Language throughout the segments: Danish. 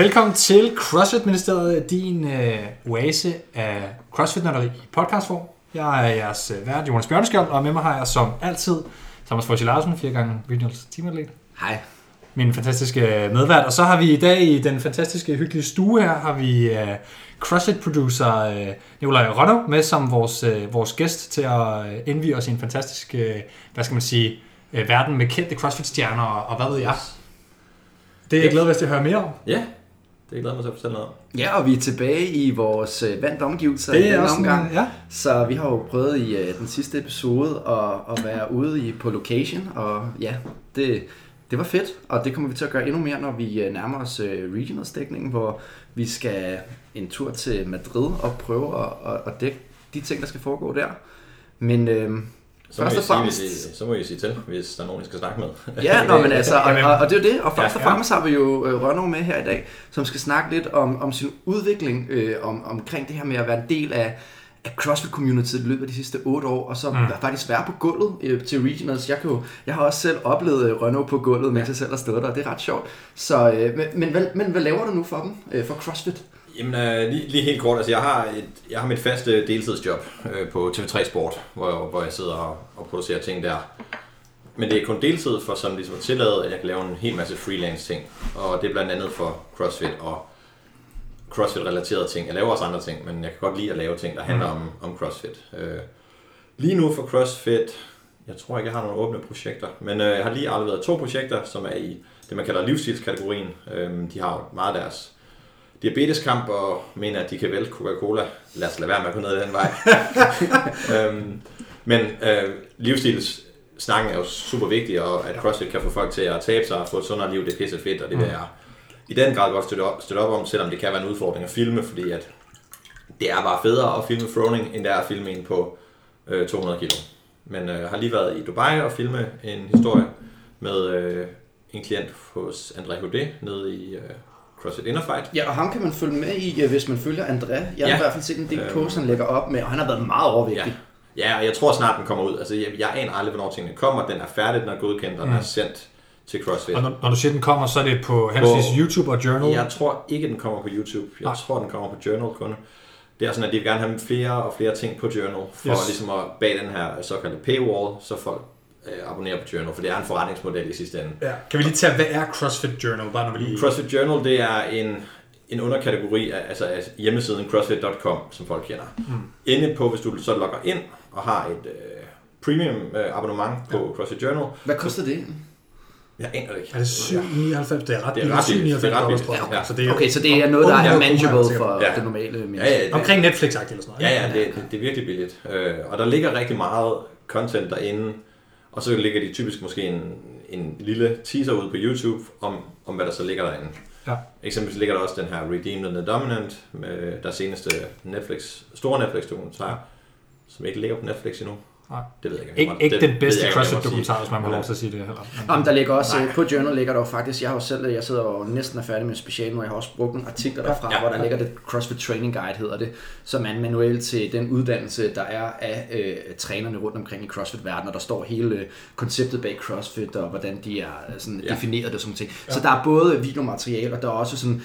Velkommen til CrossFit Ministeriet, din øh, oase af CrossFit-nørderi i podcastform. Jeg er jeres øh, vært, Jonas Bjørneskjold, og med mig har jeg som altid Thomas Fossi Larsen, fire gange regionals teamatlet. Hej. Min fantastiske medvært. Og så har vi i dag i den fantastiske, hyggelige stue her, har vi øh, CrossFit-producer øh, Nikolaj Ronno med som vores, øh, vores gæst til at øh, indvige os i en fantastisk, øh, hvad skal man sige, øh, verden med kendte CrossFit-stjerner og, og hvad ved jeg. Det er jeg glad til at høre mere om. Ja, det glæder mig til at fortælle noget om. Ja, og vi er tilbage i vores øh, vant omgivelser Det i er denne også omgang. en, ja. Så vi har jo prøvet i øh, den sidste episode at, at være ude i, på location, og ja, det, det var fedt, og det kommer vi til at gøre endnu mere, når vi øh, nærmer os øh, regionals-dækningen, hvor vi skal en tur til Madrid og prøve at, at, at dække de ting, der skal foregå der. Men øh, Så må, Først I og sige, fremmest- hvis I, så må I sige til, hvis der er nogen, I skal snakke med. Ja, nå, men altså, og, og, og det er jo det. Og først og Ja, ja. fremmest har vi jo øh, Rønnow med her i dag, som skal snakke lidt om, om sin udvikling, øh, om, omkring det her med at være en del af, af CrossFit-community i løbet af de sidste otte år, og så mm. faktisk være på gulvet øh, til regionals. Jeg, kan jo, jeg har også selv oplevet øh, Rønnow på gulvet, mens jeg selv har stået der, og det er ret sjovt. Så, øh, men, men, hvad, men hvad laver du nu for dem, øh, for CrossFit? Jamen, øh, lige, lige helt kort, altså jeg har, et, jeg har mit faste deltidsjob øh, på TV3 Sport, hvor jeg, hvor jeg sidder og, og producerer ting der. Men det er kun deltid for sådan ligesom at tillade, at jeg kan lave en hel masse freelance ting. Og det er blandt andet for CrossFit og CrossFit-relaterede ting. Jeg laver også andre ting, men jeg kan godt lide at lave ting, der handler om, om CrossFit. Øh, lige nu for CrossFit, jeg tror ikke, jeg har nogle åbne projekter, men øh, jeg har lige afleveret to projekter, som er i det, man kalder livsstilskategorien. Øh, de har meget af deres diabeteskamp og mener, at de kan vælte Coca-Cola. Lad os lade være med at gå ned ad den vej. øhm, men øh, livsstilssnakken er jo super vigtig, og at CrossFit kan få folk til at tabe sig og få et sundere liv, det er pisse fedt, og det vil jeg i den grad godt støtte op, støtte op om, selvom det kan være en udfordring at filme, fordi at det er bare federe at filme throwing, end det er at filme en på øh, 200 kilo. Men øh, har lige været i Dubai og filme en historie med øh, en klient hos André Houdet nede i øh, CrossFit Inner Fight. Ja, og ham kan man følge med i, øh, hvis man følger André. Jeg har Ja. i hvert fald set en del Øhm. posts, han lægger op med, og han har været meget overvægtig. Ja. ja, og jeg tror snart, den kommer ud. Altså, jeg, jeg aner aldrig, hvornår tingene kommer. Den er færdig, den er godkendt, og den er sendt til CrossFit. Og når, når du siger, den kommer, så er det på henholdsvis YouTube og Journal. Jeg tror ikke, den kommer på YouTube. Jeg Nej. tror, den kommer på Journal kun. Det er sådan, at de vil gerne have flere og flere ting på Journal, for yes. ligesom at bag den her såkaldte paywall, så folk øh, abonnerer på Journal, for det er en forretningsmodel i sidste ende. Ja. Kan vi lige tage, hvad er CrossFit Journal? Bare når vi lige... CrossFit Journal, det er en, en underkategori af, altså af hjemmesiden crossfit.com, som folk kender. Mm. Inde på, hvis du så logger ind og har et øh, premium øh, abonnement på ja. CrossFit Journal, Hvad koster det? jeg aner det ikke. Er det 7,99? Det er ret Det er billigt. ret billigt. 7,99 Det er ret billigt. Ja. Så det er Okay, så det er noget, der er 800 kroner, manageable for Ja. det normale menneske. Ja, ja, det, Omkring Netflix-agtigt eller sådan noget. Ja, ja, det, det, det er virkelig billigt. Øh, og der ligger rigtig meget content derinde, og så ligger de typisk måske en, en lille teaser ud på YouTube om, om hvad der så ligger derinde. Ja. Eksempelvis ligger der også den her Redeemed and the Dominant, med der seneste Netflix, store Netflix-dokumentar, som ikke ligger på Netflix endnu. Nej. Det ved jeg ikke. om Ikke, det den bedste CrossFit-dokumentar, sige. hvis man må Men, lov til at sige det heller. Jamen, der ligger også, Nej. øh, på Journal ligger der jo faktisk, jeg har jo selv, jeg sidder jo næsten er færdig med specialen, og jeg har også brugt nogle artikler derfra, Ja. hvor der ligger det CrossFit Training Guide, hedder det, som er en manual til den uddannelse, der er af øh, trænerne rundt omkring i CrossFit-verdenen, og der står hele øh, konceptet bag CrossFit, og hvordan de er øh, sådan, Ja. defineret og sådan ting. Så der er både videomateriale, og der er også sådan,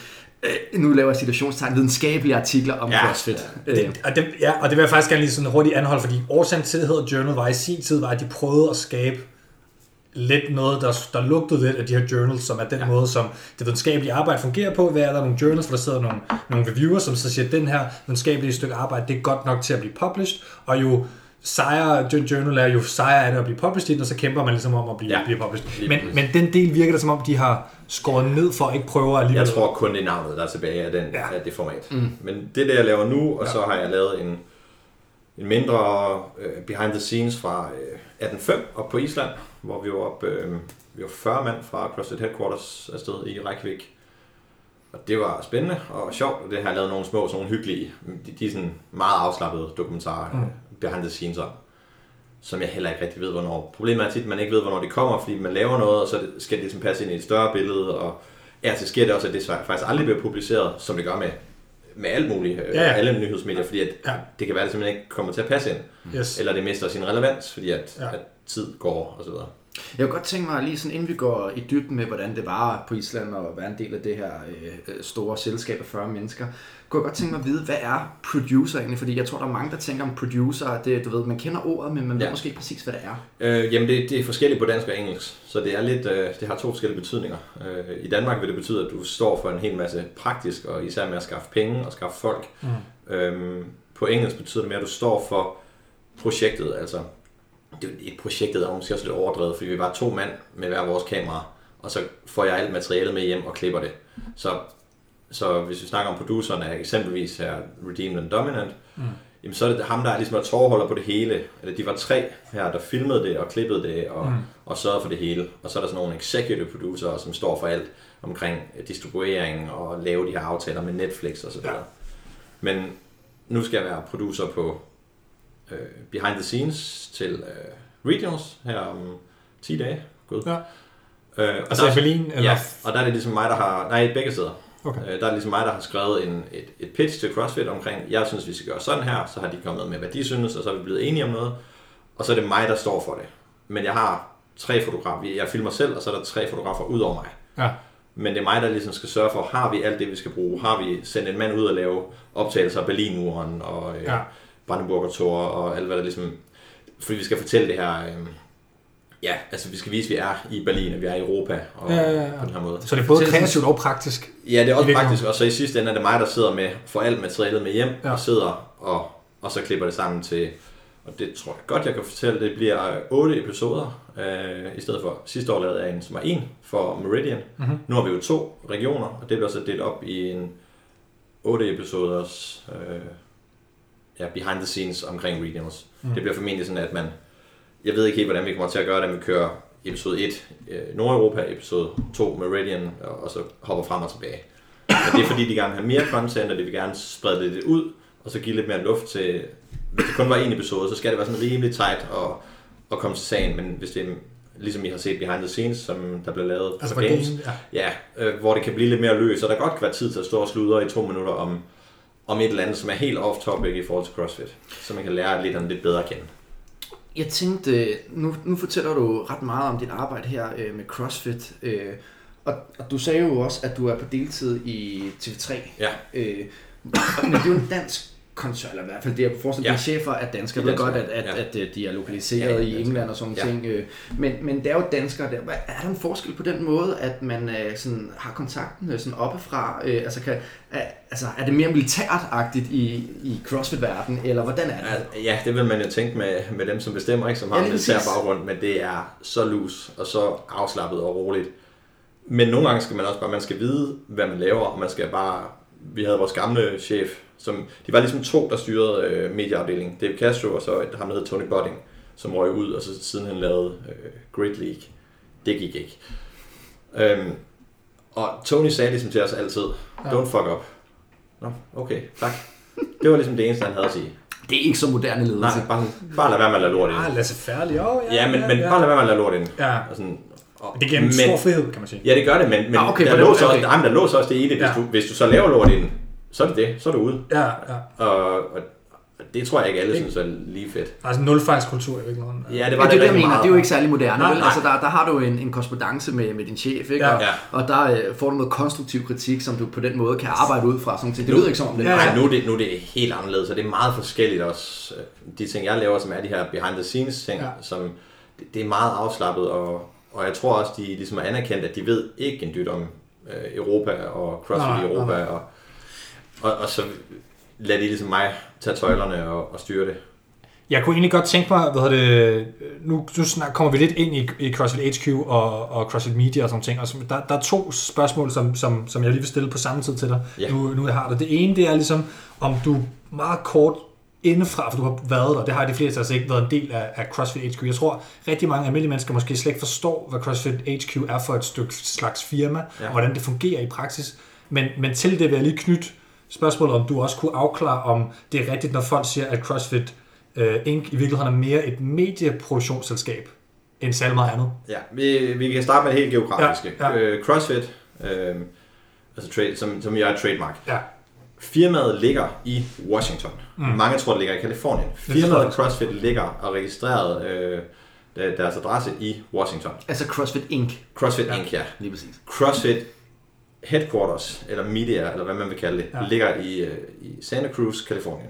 øh, nu laver jeg citationstegn, videnskabelige artikler om Ja. CrossFit. Øh, Det, og det, ja, og det vil jeg faktisk gerne lige sådan hurtigt anholde, fordi årsagen til, det hedder Journal, var i sin tid, var, at de prøvede at skabe lidt noget, der, der lugtede lidt af de her journals, som er den ja. måde, som det videnskabelige arbejde fungerer på. Hvad er der nogle journals, hvor der sidder nogle, nogle reviewers, som så siger, at den her videnskabelige stykke arbejde, det er godt nok til at blive published, og jo sejre journal er, jo sejre er det at blive published, og så kæmper man ligesom om at blive, ja. Blive published. Men, men den del virker det som om, de har skåret ned for at ikke prøve alligevel. Jeg tror kun, det er navnet, der er tilbage af, den, Ja. af det format. Mm. Men det det, jeg laver nu, og ja. så har jeg lavet en, en mindre uh, behind the scenes fra uh, 18.5 op på Island, hvor vi var op, uh, vi var 40 mand fra CrossFit Headquarters afsted i Reykjavik. Og det var spændende og sjovt, og det har jeg lavet nogle små, sådan nogle hyggelige, de, de er sådan meget afslappede dokumentarer, mm. Behind the scenes om, som jeg heller ikke rigtig ved, hvornår. Problemet er tit, at man ikke ved, hvornår det kommer, fordi man laver noget, og så skal det ligesom passe ind i et større billede, og ja, så sker det også, at det faktisk aldrig bliver publiceret, som det gør med, med alt muligt, Ja, ja, ja. alle nyhedsmedier, fordi at Ja. det kan være, at det simpelthen ikke kommer til at passe ind, Yes. eller det mister sin relevans, fordi at, ja. at tid går og så videre. Jeg kunne godt tænke mig lige sådan, inden vi går i dybden med, hvordan det var på Island og være en del af det her øh, store selskab af 40 mennesker, kunne jeg godt tænke mig at vide, hvad er producer egentlig? Fordi jeg tror, der er mange, der tænker om producer, det, du ved, man kender ordet, men man ja. ved måske ikke præcis, hvad det er. Øh, jamen, det, det er forskelligt på dansk og engelsk, så det er lidt, øh, det har to forskellige betydninger. Øh, I Danmark vil det betyde, at du står for en hel masse praktisk, og især med at skaffe penge og skaffe folk. Mm. Øh, på engelsk betyder det mere, at du står for projektet, altså det er et projektet, der er måske også lidt overdrevet, fordi vi var to mand med hver vores kamera, og så får jeg alt materialet med hjem og klipper det. Så, så hvis vi snakker om produceren af eksempelvis her Redeemed and Dominant, mm. jamen så er det ham, der er ligesom tovholder på det hele. Eller de var tre her, der filmede det og klippede det og, mm. og sørgede for det hele. Og så er der sådan nogle executive producer, som står for alt omkring distribuering og lave de her aftaler med Netflix og så videre. Ja. Men nu skal jeg være producer på uh, behind the scenes til uh, regionals her om 10 dage. God. Ja. Uh, og altså der, i Berlin? Eller? Ja, og der er det ligesom mig, der har... Nej, begge steder. Okay. Uh, der er det ligesom mig, der har skrevet en, et, et pitch til CrossFit omkring, jeg synes, vi skal gøre sådan her, så har de kommet med, hvad de synes, og så er vi blevet enige om noget. Og så er det mig, der står for det. Men jeg har tre fotografer. Jeg filmer selv, og så er der tre fotografer ud over mig. Ja. Men det er mig, der ligesom skal sørge for, har vi alt det, vi skal bruge? Har vi sendt en mand ud og lave optagelser af Berlinmuren og ja. Brandenburger Tor og alt hvad der ligesom... Fordi vi skal fortælle det her... Øh, ja, altså vi skal vise, at vi er i Berlin, og vi er i Europa og ja, ja, ja. på den her måde. Så det er både kreativt og praktisk? Ja, det er også praktisk, og så i sidste ende er det mig, der sidder med, får alt materialet med hjem, ja. og sidder og, og så klipper det sammen til, og det tror jeg godt, jeg kan fortælle, det bliver otte episoder, øh, i stedet for sidste år lavede jeg en, som var en for Meridian. Mm-hmm. Nu har vi jo to regioner, og det bliver så delt op i en otte episoders øh, ja, behind the scenes omkring regionals. Mm. Det bliver formentlig sådan, at man, jeg ved ikke helt, hvordan vi kommer til at gøre det, men vi kører episode 1 øh, Nordeuropa, episode 2 Meridian, og, og så hopper frem og tilbage. Og det er fordi, de gerne vil have mere content, og de vil gerne sprede det lidt ud, og så give lidt mere luft til, hvis det kun var en episode, så skal det være sådan rimelig tight og, og komme til sagen, men hvis det er ligesom I har set behind the scenes, som der blev lavet altså for games, game, ja, ja øh, hvor det kan blive lidt mere løs, og der godt kan være tid til at stå og sludre i to minutter om, om et eller andet, som er helt off-topic i forhold til CrossFit, så man kan lære lidt, lidt bedre at kende. Jeg tænkte, nu, nu fortæller du ret meget om dit arbejde her øh, med CrossFit, øh, og, og du sagde jo også, at du er på deltid i TV3. Ja. Øh, men det er jo en dansk koncern, eller i hvert fald det, jeg på forestille ja. chefer er danskere. Jeg ved godt, at, at, ja. at, at de er lokaliseret ja, i England og sådan ja. ting. Øh, men, men det er jo danskere der. Er der en forskel på den måde, at man øh, sådan, har kontakten øh, sådan oppefra? Altså, kan, er, altså, er det mere militært-agtigt i, i CrossFit-verdenen, eller hvordan er det? Ja, det vil man jo tænke med, med dem, som bestemmer, ikke, som har ja, en militær baggrund, men det er så loose og så afslappet og roligt. Men nogle gange skal man også bare, man skal vide, hvad man laver, og man skal bare, vi havde vores gamle chef, som, de var ligesom to, der styrede øh, medieafdelingen. David Castro og så ham, der hed Tony Budding, som røg ud, og så siden han lavede øh, Great League. Det gik ikke. Øhm, og Tony sagde ligesom til os altid, don't fuck up. Nå, okay, tak. Det var ligesom det eneste, han havde at sige. Det er ikke så moderne ledelse. Nej, bare, bare lad være med at lade lort ind. Ah, lad sig færdig. Oh, ja, ja, men, ja, men ja. bare lad være med at lade lort ind. Ja. Og sådan, og, det giver en stor frihed, kan man sige. Ja, det gør det, men, men ah, okay, der, låser okay. også, der låser også det i det. Hvis, ja. du, hvis du så laver lort ind, så er det det. Så er du ude. Ja, ja. Og, og det tror jeg ikke alle det, synes er lige fedt. Altså nulfejlskultur, ikke nogen? Ja, det var ja, det, det, jeg mener. Det er jo ikke særlig moderne. Nej, vel? Nej. Altså, der, der har du en, en korrespondence med, med din chef, ikke? Ja. Og, og der øh, får du noget konstruktiv kritik, som du på den måde kan arbejde ud fra. Sådan det lyder ikke som om det. Ja, ja. Nu, er det, nu er det helt anderledes, og det er meget forskelligt også. De ting, jeg laver, som er de her behind the scenes ting, ja. som det, det er meget afslappet, og, og jeg tror også, de ligesom er anerkendt, at de ved ikke en dyt om øh, Europa og CrossFit i Europa, nej. og og, og så lader de ligesom mig tage tøjlerne og, og styre det. Jeg kunne egentlig godt tænke mig, hvad det, nu, nu snak, kommer vi lidt ind i, i CrossFit HQ og, og CrossFit Media og sådan ting, og så, der, der er to spørgsmål, som, som, som jeg lige vil stille på samme tid til dig, ja. nu, nu jeg har det. Det ene, det er ligesom, om du meget kort indefra, for du har været der, det har de fleste altså ikke været en del af, af CrossFit HQ. Jeg tror, rigtig mange almindelige mennesker måske slet ikke forstår, hvad CrossFit HQ er for et stykke slags firma, ja. og hvordan det fungerer i praksis. Men, men til det vil jeg lige knytte spørgsmålet, om du også kunne afklare, om det er rigtigt, når folk siger, at CrossFit uh, Inc. i virkeligheden er mere et medieproduktionsselskab end særlig meget andet. Ja, vi, vi kan starte med det helt geografiske. Ja, ja. Uh, CrossFit, uh, altså trade, som, som jeg er trademark. Ja. Firmaet ligger i Washington. Mm. Mange tror, det ligger i Kalifornien. Firmaet CrossFit ligger og registreret der- deres adresse i Washington. Altså CrossFit Inc. CrossFit Inc., ja. Lige præcis. CrossFit Headquarters, eller Media, eller hvad man vil kalde det, Ja. ja. ligger i, øh, i Santa Cruz, Kalifornien.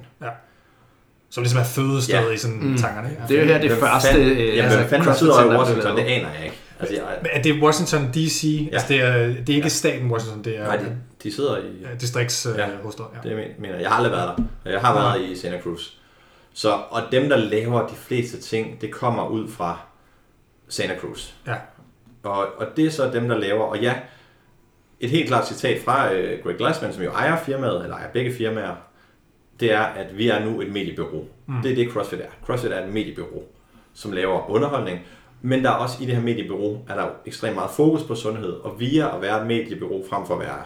Som ligesom er fødestedet Ja. i sådan Mm. tankerne. ikke? Det er jo her det Hvem første... fanden- øh, Jamen, altså, hvem fanden sidder i Washington, det aner jeg ikke. Altså, jeg, Men er det Washington D.C.? Ja. Altså, det er, det er ikke staten Washington, det er nej, de, de sidder i... ja, distrikts øh, Ja. hovedstad. Ja. Det men- mener jeg. Jeg har aldrig været der. Jeg har været i Santa Cruz. Så, og dem, der laver de fleste ting, det kommer ud fra Santa Cruz. Ja. Og, og det er så dem, der laver, og ja, et helt klart citat fra øh, Greg Glassman, som jo ejer firmaet, eller ejer begge firmaer, det er, at vi er nu et mediebureau. Mm. Det er det, CrossFit er. CrossFit er et mediebureau, som laver underholdning, men der er også i det her mediebureau, er der jo ekstremt meget fokus på sundhed, og via at være et mediebureau frem for at være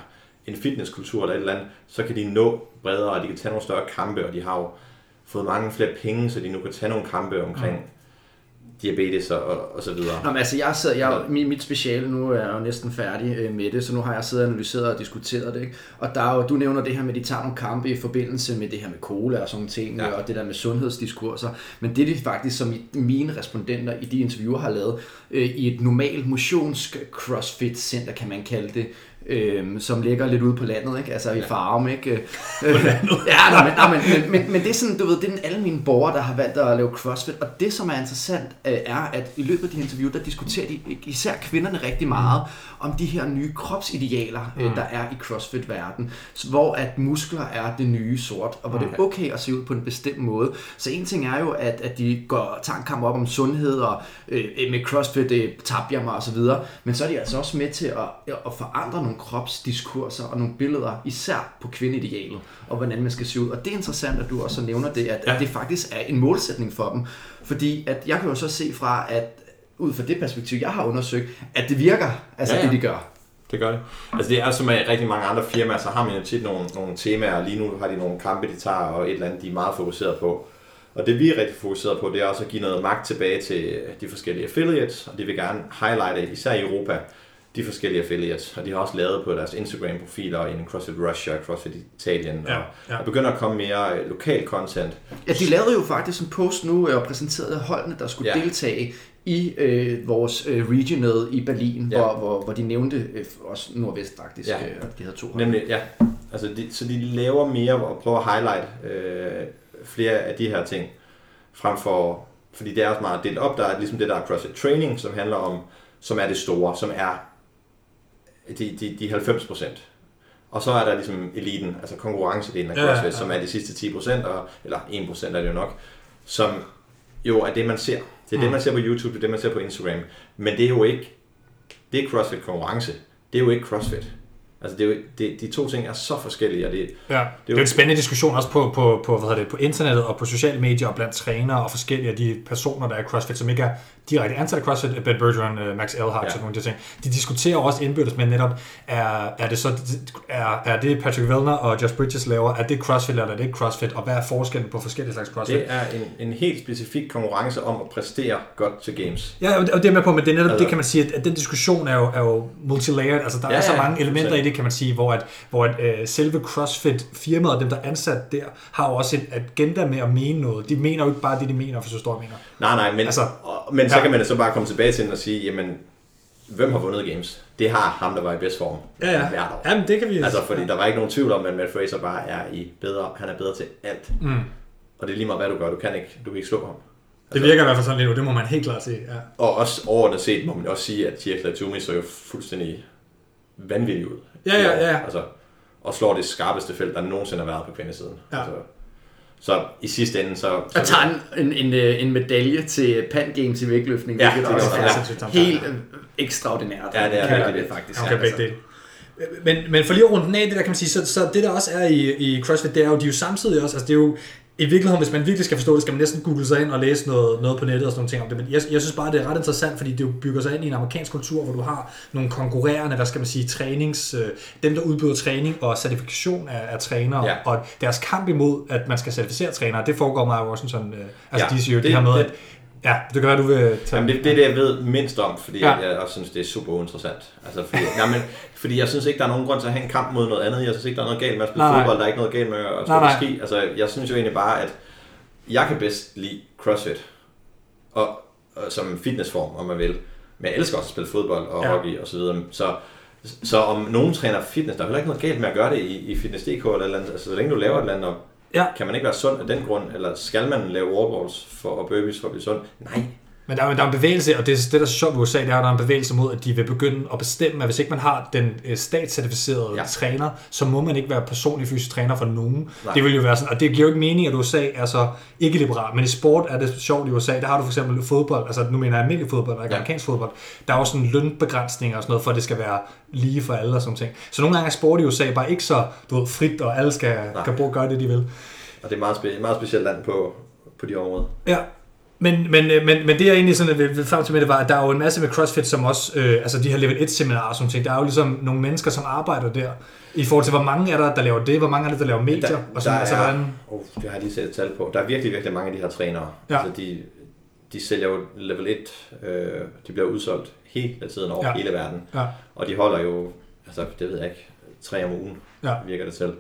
en fitnesskultur eller et eller andet, så kan de nå bredere, og de kan tage nogle større kampe, og de har jo fået mange flere penge, så de nu kan tage nogle kampe omkring mm. Diabetes og, og, og så videre. Nå, men altså, jeg sidder, jeg, mit, mit speciale nu er jo næsten færdig øh, med det, så nu har jeg siddet og analyseret og diskuteret det. Ikke? Og der er jo, du nævner det her med, at de tager nogle kampe i forbindelse med det her med cola og sådan ting, Ja. og det der med sundhedsdiskurser. Men det er de faktisk, som mine respondenter i de interviewer har lavet, øh, i et normalt motionsk crossfit-center, kan man kalde det, øh, som ligger lidt ude på landet, ikke? altså i Farum. Ikke? Øh, ja, nå, men, nå, men, men, men, men, det er sådan, du ved, det er den alle mine borgere, der har valgt at lave crossfit, og det, som er interessant, øh, er, at i løbet af de interview, der diskuterer de især kvinderne rigtig meget om de her nye kropsidealer, øh, der er i crossfit-verden, hvor at muskler er det nye sort, og hvor det er okay at se ud på en bestemt måde. Så en ting er jo, at, at de går, tager en kamp op om sundhed og øh, med crossfit, øh, tabjammer og så videre, men så er de altså også med til at, at forandre nogle kropsdiskurser og nogle billeder, især på kvindeidealet, og hvordan man skal se ud. Og det er interessant, at du også nævner det, at, at det faktisk er en målsætning for dem. Fordi at jeg kan jo så se fra, at ud fra det perspektiv, jeg har undersøgt, at det virker, altså Ja, ja, det, de gør. Det gør det. Altså det er som med rigtig mange andre firmaer, så har man jo tit nogle, nogle temaer. Lige nu har de nogle kampe, de tager, og et eller andet, de er meget fokuseret på. Og det vi er rigtig fokuseret på, det er også at give noget magt tilbage til de forskellige affiliates, og de vil gerne highlighte, især i Europa, de forskellige affiliates. Og de har også lavet på deres Instagram-profiler en CrossFit Russia, CrossFit Italien, Ja, og, ja. og begynder at komme mere øh, lokal content. Ja, de lavede jo faktisk en post nu øh, og præsenterede holdene, der skulle Ja. deltage i øh, vores øh, regional i Berlin, Ja. hvor, hvor, hvor de nævnte øh, også nordvest faktisk, Ja. øh, at de havde to hold. Nemlig, ja. Altså de, så de laver mere og prøver at highlight øh, flere af de her ting, frem for, fordi det er også meget delt op, der er ligesom det der er CrossFit Training, som handler om, som er det store, som er de, de, de 90 procent. Og så er der ligesom eliten, altså konkurrencedelen af Ja, ja, CrossFit, ja. som er de sidste 10 procent, eller 1 procent er det jo nok, som jo er det, man ser. Det er det, Mm. man ser på YouTube, det er det, man ser på Instagram. Men det er jo ikke, det er CrossFit konkurrence. Det er jo ikke CrossFit. Altså, det er jo, det, de to ting er så forskellige, og det, Ja, det jo- er jo en spændende diskussion også på, på, på, hvad det, på internettet og på sociale medier og blandt trænere og forskellige af de personer, der er CrossFit, som ikke er direkte ansat i CrossFit, Ben Bergeron, øh, Max Elhart, Ja. ja. sådan nogle af de ting. De diskuterer også indbyrdes, men netop, er, er det så, er, er det Patrick Vellner og Josh Bridges laver, er det CrossFit eller er det ikke CrossFit, og hvad er forskellen på forskellige slags CrossFit? det er en, en helt specifik konkurrence om at præstere godt til games. Ja, og det- er med på, men det er netop Altså- det, kan man sige, at, den diskussion er jo, er jo multilayered. Altså, der Ja, ja, er så ja, mange elementer i fuldstændig. det, kan man sige, hvor, at, hvor at, øh, selve CrossFit-firmaet og dem, der er ansat der, har jo også et agenda med at mene noget. De mener jo ikke bare det, de mener, for så står mener. Nej, nej, men, altså, Altså, og, men så ja. kan man så bare komme tilbage til den og sige, jamen, hvem har vundet games? Det har ham, der var i bedst form Ja, ja. hvert år. Jamen, det kan vi... Altså, fordi der var ikke nogen tvivl om, at Matt Fraser bare er i bedre, han er bedre til alt. Mm. Og det er lige meget, hvad du gør, du kan ikke, du kan ikke slå ham. Det virker i hvert fald sådan lidt nu, det må man helt klart se. Ja. Og også overordnet set må man også sige, at Tia Toomey så jo fuldstændig vanvittig ud. Ja, ja, ja, ja. Altså, og slår det skarpeste felt, der nogensinde har været på kvindesiden. Ja. Altså, så i sidste ende, så... så Og tager en, en, en, øh, en medalje til Pan Games i vægtløftning, Ja, hvilket det også er ham. helt øh, ekstraordinært. Ja, det er virkelig det det. faktisk. Okay, Ja, begge dele. Men, men for lige at runde den af, det der kan man sige, så, så det der også er i, i CrossFit, det er jo, de er jo samtidig også, altså det er jo, i virkeligheden, hvis man virkelig skal forstå det, skal man næsten google sig ind og læse noget, noget på nettet og sådan nogle ting om det. Men jeg, jeg synes bare, det er ret interessant, fordi det jo bygger sig ind i en amerikansk kultur, hvor du har nogle konkurrerende, hvad skal man sige, trænings, øh, dem der udbyder træning og certifikation af, af trænere, Ja. og deres kamp imod, at man skal certificere trænere, det foregår meget i Washington. Øh, altså Ja, de siger jo det, det- her med, at Ja, det kan være, du vil tage... Jamen, det, det er det, jeg ved mindst om, fordi Ja. jeg også synes, det er super uinteressant. Altså, fordi, jamen, fordi jeg synes ikke, der er nogen grund til at have en kamp mod noget andet. Jeg synes ikke, der er noget galt med at spille Nej, nej. fodbold. Der er ikke noget galt med at spille Nej, nej. ski. Altså, jeg synes jo egentlig bare, at jeg kan bedst lide CrossFit. Og øh, som fitnessform, om man vil. Men jeg elsker også at spille fodbold og Ja. hockey og så videre. Så, så om nogen træner fitness, der er heller ikke noget galt med at gøre det i, i Fitness.dk eller et eller andet. Altså, så længe du laver et eller andet, Ja. kan man ikke være sund af den grund, eller skal man lave wallballs for, og burpees for at blive sund? Nej. Men der er, der er en bevægelse, og det, det der er så sjovt ved USA, det er, at der er en bevægelse mod, at de vil begynde at bestemme, at hvis ikke man har den øh, statscertificerede ja. Træner, så må man ikke være personlig fysisk træner for nogen. Nej. Det vil jo være sådan, og det giver jo ikke mening, at USA er så ikke liberal, men i sport er det sjovt i USA, der har du for eksempel fodbold, altså nu mener jeg almindelig fodbold, og ikke Ja. amerikansk fodbold, der er jo sådan lønbegrænsninger og sådan noget, for at det skal være lige for alle og sådan ting. Så nogle gange er sport i USA bare ikke så du ved, frit, og alle skal, Nej. kan bruge gøre det, de vil. Og det er meget, spe, meget specielt land på, på de områder. Ja, men, men, øh, men, men det jeg egentlig sådan vil, vil frem til med det var, at der er jo en masse med CrossFit, som også, øh, altså de her level 1 seminarer og sådan ting, der er jo ligesom nogle mennesker, som arbejder der, i forhold til, hvor mange er der, der laver det, hvor mange er der, der laver medier, Der, og sådan, der altså, er, hvordan, oh, det har jeg lige set et tal på. Der er virkelig, virkelig mange af de her trænere. Ja. Altså de, de sælger jo level 1, øh, de bliver udsolgt hele tiden over Ja. hele verden. ja, Og de holder jo, altså det ved jeg ikke, tre om ugen, Ja. virker det til.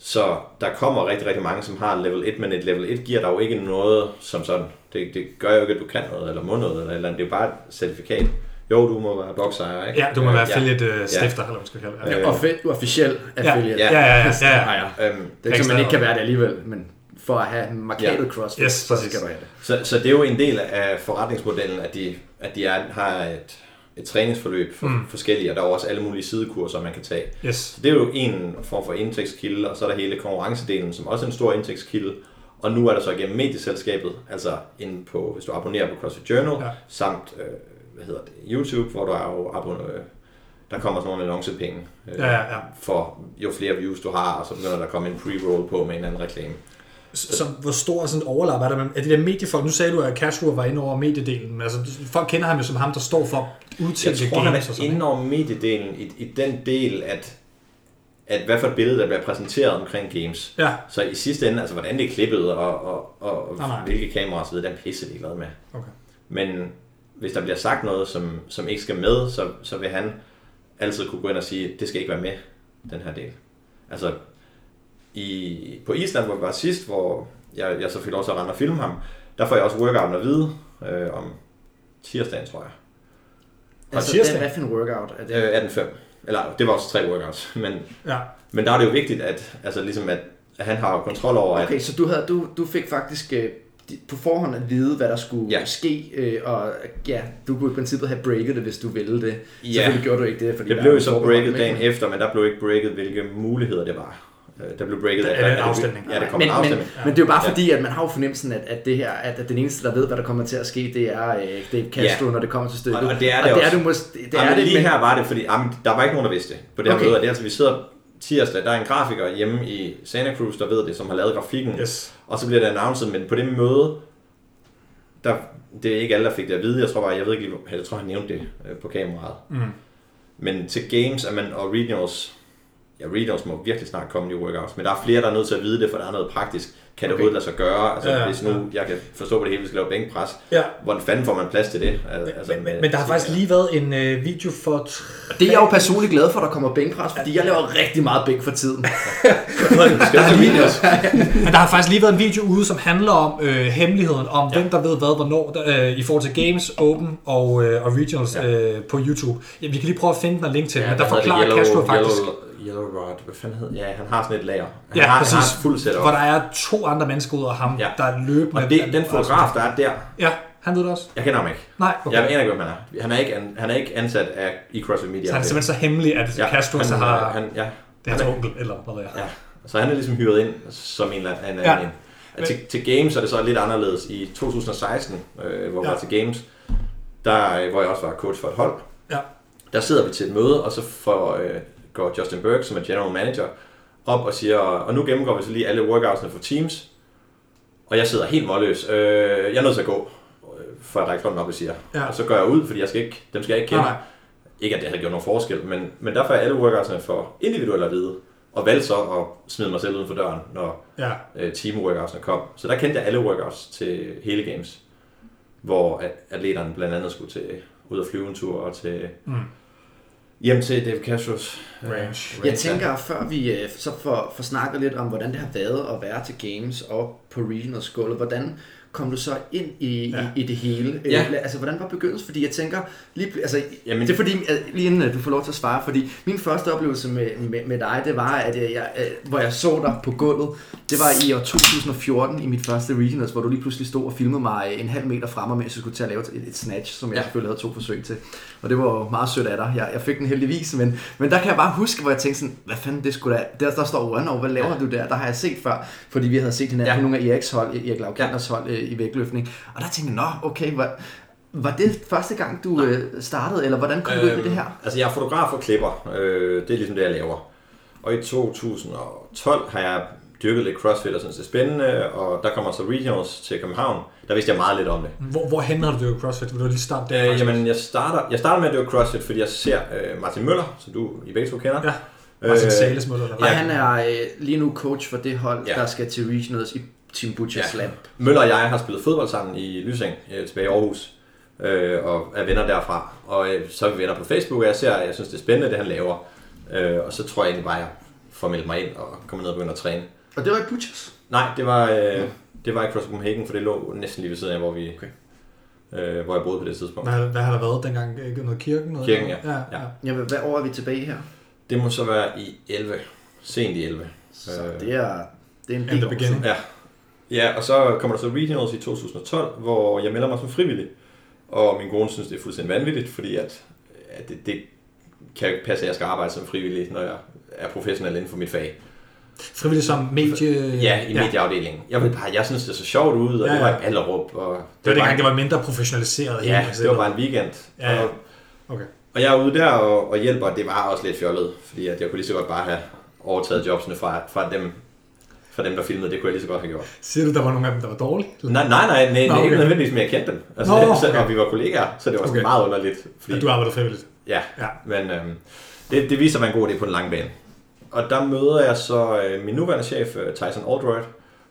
Så der kommer rigtig, rigtig mange, som har level 1, men et level 1 giver dig jo ikke noget som sådan. Det, det gør jo ikke, at du kan noget, eller må noget, eller, eller andet. Det er jo bare et certifikat. Jo, du må være boksejer, ikke? ja, du må være ja. affiliate øh, stifter, eller hvad man skal kalde det. Ja. Øh, Offi- officiel affiliate. Ja, ja, ja, ja, ja, ja, ja. ja. Øhm, Det er ikke, man ikke kan være det alligevel, men for at have markedet Ja. CrossFit, Yes, så præcis. skal du have det. Så, så det er jo en del af forretningsmodellen, at de, at de er, har et, et træningsforløb for Mm. forskellige, og der er også alle mulige sidekurser, man kan tage. Yes. Så det er jo en form for indtægtskilde, og så er der hele konkurrencedelen, som også er en stor indtægtskilde. Og nu er der så igennem medieselskabet, altså inde på, hvis du abonnerer på CrossFit Journal, Ja. ja. samt, øh, hvad hedder det, YouTube, hvor du er jo abonner, øh, der kommer sådan nogle annoncepenge, øh, Ja, ja, ja. for jo flere views du har, og så begynder der at komme en pre-roll på med en anden reklame. Så hvor stor sådan overlap er der med, er det der mediefolk, nu sagde du, at Cashflow var inde over mediedelen, men altså, folk kender ham jo som ham, der står for Jeg udtænkte tror, han er sådan, inde over mediedelen i, i den del, at, at hvad for et billede, der bliver præsenteret omkring games. Ja, Så i sidste ende, altså hvordan det er klippet, og, og, og Nej, nej. hvilke kameraer osv., den pisse glad med. okay. Men hvis der bliver sagt noget, som, som ikke skal med, så, så vil han altid kunne gå ind og sige, det skal ikke være med, den her del. Altså, i, på Island, hvor vi var sidst, hvor jeg, jeg så fik lov til at rende og filme ham, der får jeg også workouten at vide øh, om tirsdagen, tror jeg. Altså, tirsdag? det, hvad for en workout er det? Øh, 18.5. Eller, det var også tre workouts. Men, Ja, men der er det jo vigtigt, at, altså, ligesom at, at han har kontrol over, at Okay, så du, havde, du, du fik faktisk øh, på forhånd at vide, hvad der skulle ja. Ske, øh, og ja, du kunne i princippet have breaket det, hvis du ville det. Ja. Selvfølgelig gjorde du ikke det, fordi det blev jo så breaket dagen efter, men der blev ikke breaket, hvilke muligheder det var. Øh, Der blev breaket Der er at- en afstemning. Ja, det kom men, en men, afstemning. men det er jo bare Ja. fordi, at man har jo fornemmelsen, at, at, det her, at, at den eneste, der ved, hvad der kommer til at ske, det er, øh, det er Castro, Ja. når det kommer til stykket. Og- og det er det og det, er det, mås- det, Det er det, lige men, her var det, fordi jamen, der var ikke nogen, der vidste det. På det her Okay. møde, og det er altså, vi sidder tirsdag, der er en grafiker hjemme i Santa Cruz, der ved det, som har lavet grafikken. yes. Og så bliver det announced, men på det møde, der, det er ikke alle, der fik det at vide. Jeg tror bare, jeg ved ikke lige, jeg tror, han nævnte det øh, på kameraet. Mm. Men til games er man, og regionals, ja, regionals må virkelig snart komme i workouts, men der er flere, der er nødt til at vide det, for der er noget praktisk. Kan det Okay. overhovedet lade sig gøre? Altså, Ja, ja, hvis nu jeg kan forstå på det hele, vi skal lave bænkpres, Ja, hvordan fanden får man plads til det? Altså, men, men, men der har faktisk lige været en øh, video for... det er jeg jo personligt glad for, at der kommer bænkpres, fordi jeg laver rigtig meget bænk for tiden. Skal du lige også? Men der har faktisk lige været en video ude, som handler om øh, hemmeligheden, om ja. hvem der ved hvad, hvornår, der, øh, i forhold til Games, Open og, øh, og Regionals ja. øh, på YouTube. Ja, vi kan lige prøve at finde den og link til ja, men der det? forklarer Castro faktisk, Yellow, Yellow Rod, hvad fanden hedder Ja, han har sådan et lager. Han Ja, har, han præcis. har et fuldt setup. hvor der er to andre mennesker ud af ham, ja. Der er løbende... Og det, den fotograf, der er der, Ja, han ved det også. jeg kender ham ikke. Nej, okay. Jeg aner ikke, hvem han er. Han er ikke, an, han er ikke ansat af i CrossFit Media. Så han er simpelthen så hemmelig, at ja, Castro så har... Han, ja, det er hans onkel, eller hvad ved jeg. ja. Så han er ligesom hyret ind som en eller anden. Ja. En. Til, til Games er det så lidt anderledes. I 2016, øh, hvor Ja. var til Games, der, øh, hvor jeg også var coach for et hold, Ja. der sidder vi til et møde, og så får, øh, går Justin Burke, som er general manager, op og siger, og nu gennemgår vi så lige alle workoutsene for teams, og jeg sidder helt målløs. Øh, jeg er nødt til at gå, øh, for at række hånden op og siger. Ja. Og så går jeg ud, fordi jeg skal ikke, dem skal jeg ikke kende. Nej. Ikke at det har gjort nogen forskel, men, men derfor er alle workoutsene for individuelle at vide. Og valgte så at smide mig selv uden for døren, når Ja, øh, team workoutsene kom. Så der kendte jeg alle workouts til hele games. Hvor at atleterne blandt andet skulle til ud og flyve en tur og til Mm. Hjem til David Castros Range. Jeg tænker, før vi øh, så får, får snakket lidt om, hvordan det har været at være til Games og på Regionals gulvet, hvordan kom du så ind i, Ja. ja. i, i det hele? Ja. Øh, Altså, hvordan var begyndelsen? Fordi jeg tænker, lige, altså, Jamen- det er fordi, at, lige inden du får lov til at svare, fordi min første oplevelse med, med, med dig, det var, at jeg, jeg, øh, hvor jeg så dig på gulvet, det var i år 2014 i mit første Regionals, hvor du lige pludselig stod og filmede mig en halv meter fremme, mens jeg skulle til at lave et, et snatch, som jeg Ja. ja. selvfølgelig havde to forsøg til. Og det var meget sødt af dig. Jeg, jeg fik den heldigvis, men, men der kan jeg bare huske, hvor jeg tænkte sådan, hvad fanden det skulle da, der, der står Run over, hvad laver Ja. du der? Der har jeg set før, fordi vi havde set hinanden Ja. ja. på nogle af Eriks hold, Erik Laukanders hold øh, i vægtløftning. Og der tænkte jeg, nå, okay, var, var det første gang, du øh, startede, eller hvordan kom du ind i det her? Altså, jeg er fotograf og klipper. Øh, det er ligesom det, jeg laver. Og i 2012 har jeg dyrket lidt CrossFit og synes det er spændende, og der kommer så Regionals til København. Der vidste jeg meget lidt om det. Hvor, hvorhen har du dyrket CrossFit? Vil du lige starte der? Øh, jamen, jeg starter, jeg starter med at dyrke CrossFit, fordi jeg ser øh, Martin Møller, som du i begge to kender. Ja. Martin Øh, Sales Møller, eller Og hvad? Ja. han er øh, lige nu coach for det hold, ja. der skal til Regionals i Team Butcher Ja. Slam. Møller og jeg har spillet fodbold sammen i Lysing, øh, tilbage i Aarhus, øh, og er venner derfra. Og øh, så er vi venner på Facebook, og jeg ser, at jeg synes, det er spændende, det han laver. Øh, og så tror jeg egentlig bare, at jeg får meldt mig ind og kommer ned og begynder at træne. Og det var i Butchers. Nej, det var, øh, det var i CrossFit Copenhagen, for det lå næsten lige ved siden af, hvor, vi, Okay. øh, hvor jeg boede på det tidspunkt. Hvad, hvad har der været dengang? Ikke Noget kirken? Noget Kirken, ja. ja, ja. Ja. Ja, hvad hvad år er vi tilbage her? Det må så være i 11. Sent i 11. Så Øh, det er, det er en del år siden. Ja. Ja, og så kommer der så Regionals i 2012, hvor jeg melder mig som frivillig. Og min kone synes, det er fuldstændig vanvittigt, fordi at, at det, det kan jo ikke passe, at jeg skal arbejde som frivillig, når jeg er professionel inden for mit fag. Frivillig som medie... Ja, i medieafdelingen. Jeg, ved bare, jeg synes, det så sjovt ud, og Ja, det var ja. i Ballerup. Og Det var bare- dengang, det var mindre professionaliseret. Ja, det var bare en weekend. Ja, ja. Og, Okay. og jeg er ude der og, og hjælper, og det var også lidt fjollet, fordi at jeg kunne lige så godt bare have overtaget jobsene fra, fra dem, fra dem, der filmede. Det kunne jeg lige så godt have gjort. Siger du, der var nogle af dem, der var dårlige? Nej, nej, nej, nej, Nå, nej ikke okay. nødvendigvis, men jeg kendte dem. Altså, Nå, så, okay. og vi var kollegaer, så det var Okay. meget underligt. Fordi, At du arbejder frivilligt? Ja, Ja. men øhm, det, det viser mig en god idé på den lange bane. Og der møder jeg så øh, min nuværende chef, øh, Tyson Aldroyd,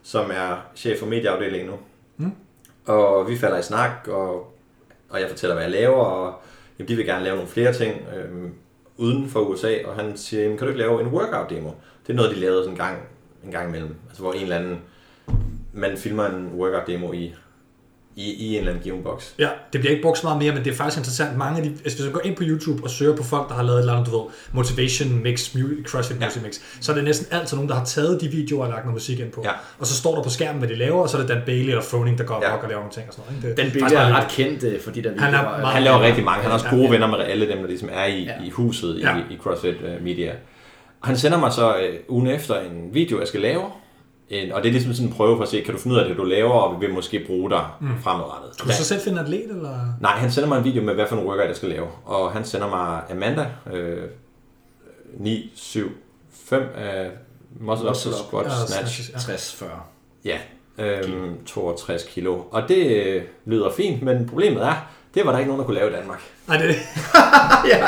som er chef for medieafdelingen nu. Mm. Og vi falder i snak, og, og jeg fortæller, hvad jeg laver, og jamen, de vil gerne lave nogle flere ting øhm, uden for USA, og han siger, jamen, kan du ikke lave en workout-demo? Det er noget, de lavede sådan en gang, en gang imellem. Altså, hvor en eller anden, man filmer en workout-demo i, i, i en eller anden given boks. Ja, det bliver ikke brugt så meget mere, men det er faktisk interessant. Mange af de, altså hvis du går ind på YouTube og søger på folk, der har lavet et eller andet, du ved, motivation mix, mu- CrossFit Ja. music mix, så er det næsten altid nogen, der har taget de videoer og lagt noget musik ind på. Ja. Og så står der på skærmen, hvad de laver, og så er det Dan Bailey eller Froning, der går Ja. ja. og laver nogle ting og sådan noget. Ikke? Det, Den faktisk billede er ret kendt øh, for de der Han er videoer. meget- Han laver rigtig mange. Han har også Ja, gode ja. venner med alle dem, der ligesom er i, Ja. i huset Ja. i, i CrossFit uh, Media. Han sender mig så uh, ugen efter en video, jeg skal lave. En, og det er ligesom sådan en prøve for at se, kan du finde ud af det, du laver, og vi vil måske bruge dig mm. fremadrettet. Skulle du så selv finde en atlet, eller? Nej, han sender mig en video med, hvad for en workout jeg skal lave. Og han sender mig Amanda, øh, 9, 7, 5 af muscle up. squats, Ja, snatch. snatches, ja. 60-40. Ja, øhm, 62 kilo. Og det øh, lyder fint, men problemet er, det var der ikke nogen, der kunne lave i Danmark. Nej, det, ja,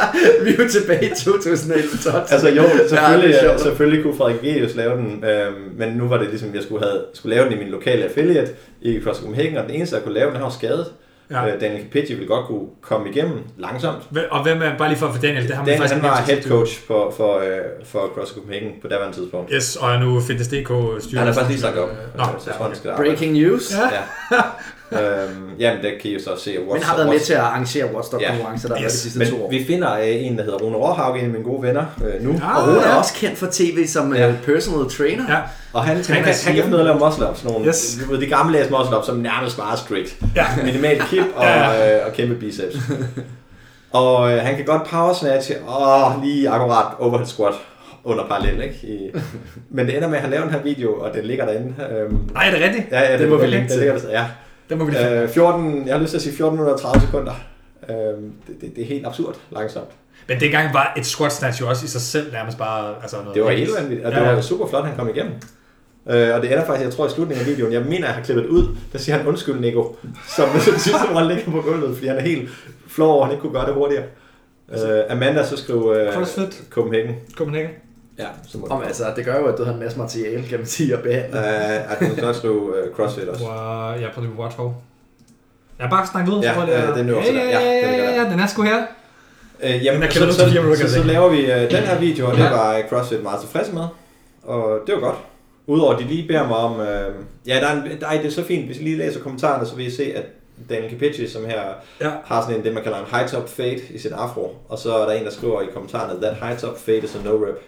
vi er jo tilbage i 2011-12. Altså jo, selvfølgelig, Ja, selvfølgelig kunne Frederik Gedius lave den, øhm, men nu var det ligesom, jeg skulle, have, skulle lave den i min lokale affiliate i CrossFit Copenhagen, og den eneste, der kunne lave den, han var skadet. ja. Øh, Daniel Capicci ville godt kunne komme igennem langsomt. Og hvem er, bare lige for at få Daniel, det har man Daniel, faktisk han var head coach for, for, øh, for CrossFit Copenhagen på daværende tidspunkt. Yes, og er nu Fitness.dk styrer. Han er faktisk lige sagt op, Nå, øh, så skal arbejde. Breaking news. Ja. Ja. øhm, jamen, det kan I jo så se. Men har været med til at arrangere Watchdog-konkurrencer, der har været de Yes, sidste Men to år. vi finder øh, en, der hedder Rune Råhauge, en af mine gode venner øh, nu. Ah, Og Rune er ja. også kendt for tv som Ja. ja. personal trainer. Ja, Og han, han, Han han, kan han kan finde ud af at lave muscle ups, nogle, Yes. yes. du ved, de gamle dags muscle ups, som nærmest bare er strict. ja. Minimal kip og, Ja, øh, og kæmpe biceps. og øh, han kan godt power snatch, og lige akkurat overhead squat under parallel, ikke? I, men det ender med, at han laver den her video, og den ligger derinde. Øhm, Nej, er det rigtigt? ja, ja, Det den, må vi linke den til. ligger der, ja. Det må vi lige Øh, 14, jeg har lyst til at sige 14 minutter og 30 sekunder. Øhm, det, det, det, er helt absurd langsomt. Men dengang var et squat snatch jo også i sig selv nærmest bare altså noget Det var helt vanvittigt, og det Ja, var ja. jo super flot, han kom igennem. Øh, og det ender faktisk, jeg tror i slutningen af videoen, jeg mener, jeg har klippet ud, der siger han undskyld, Nico, som den sidste, han ligger på gulvet, fordi han er helt flov over, han ikke kunne gøre det hurtigere. Øh, Amanda så skrev øh, CrossFit. Copenhagen. Copenhagen. Ja, så må Om, altså, det gør jo, at du har en masse materiale, kan man sige, at behandle. Øh, at hun så skrev øh, CrossFit også. Wow, ja, på det Watch for. Jeg har bare snakket ud, Ja, så jeg, øh, den er også ja, ja, Ja, ja, den ja, den er sgu her. Øh, Den jamen, er så, så, så, kan så, jeg se. laver vi øh, den her video, og det var CrossFit meget tilfredse med. Og det var godt. Udover at de lige beder mig om... Øh, ja, der er en, ej, det er så fint. Hvis I lige læser kommentarerne, så vil I se, at Daniel Capicci, som her Ja. har sådan en, det man kalder en high top fade i sin afro. Og så er der en, der skriver i kommentarerne, that high top fade is a no rep.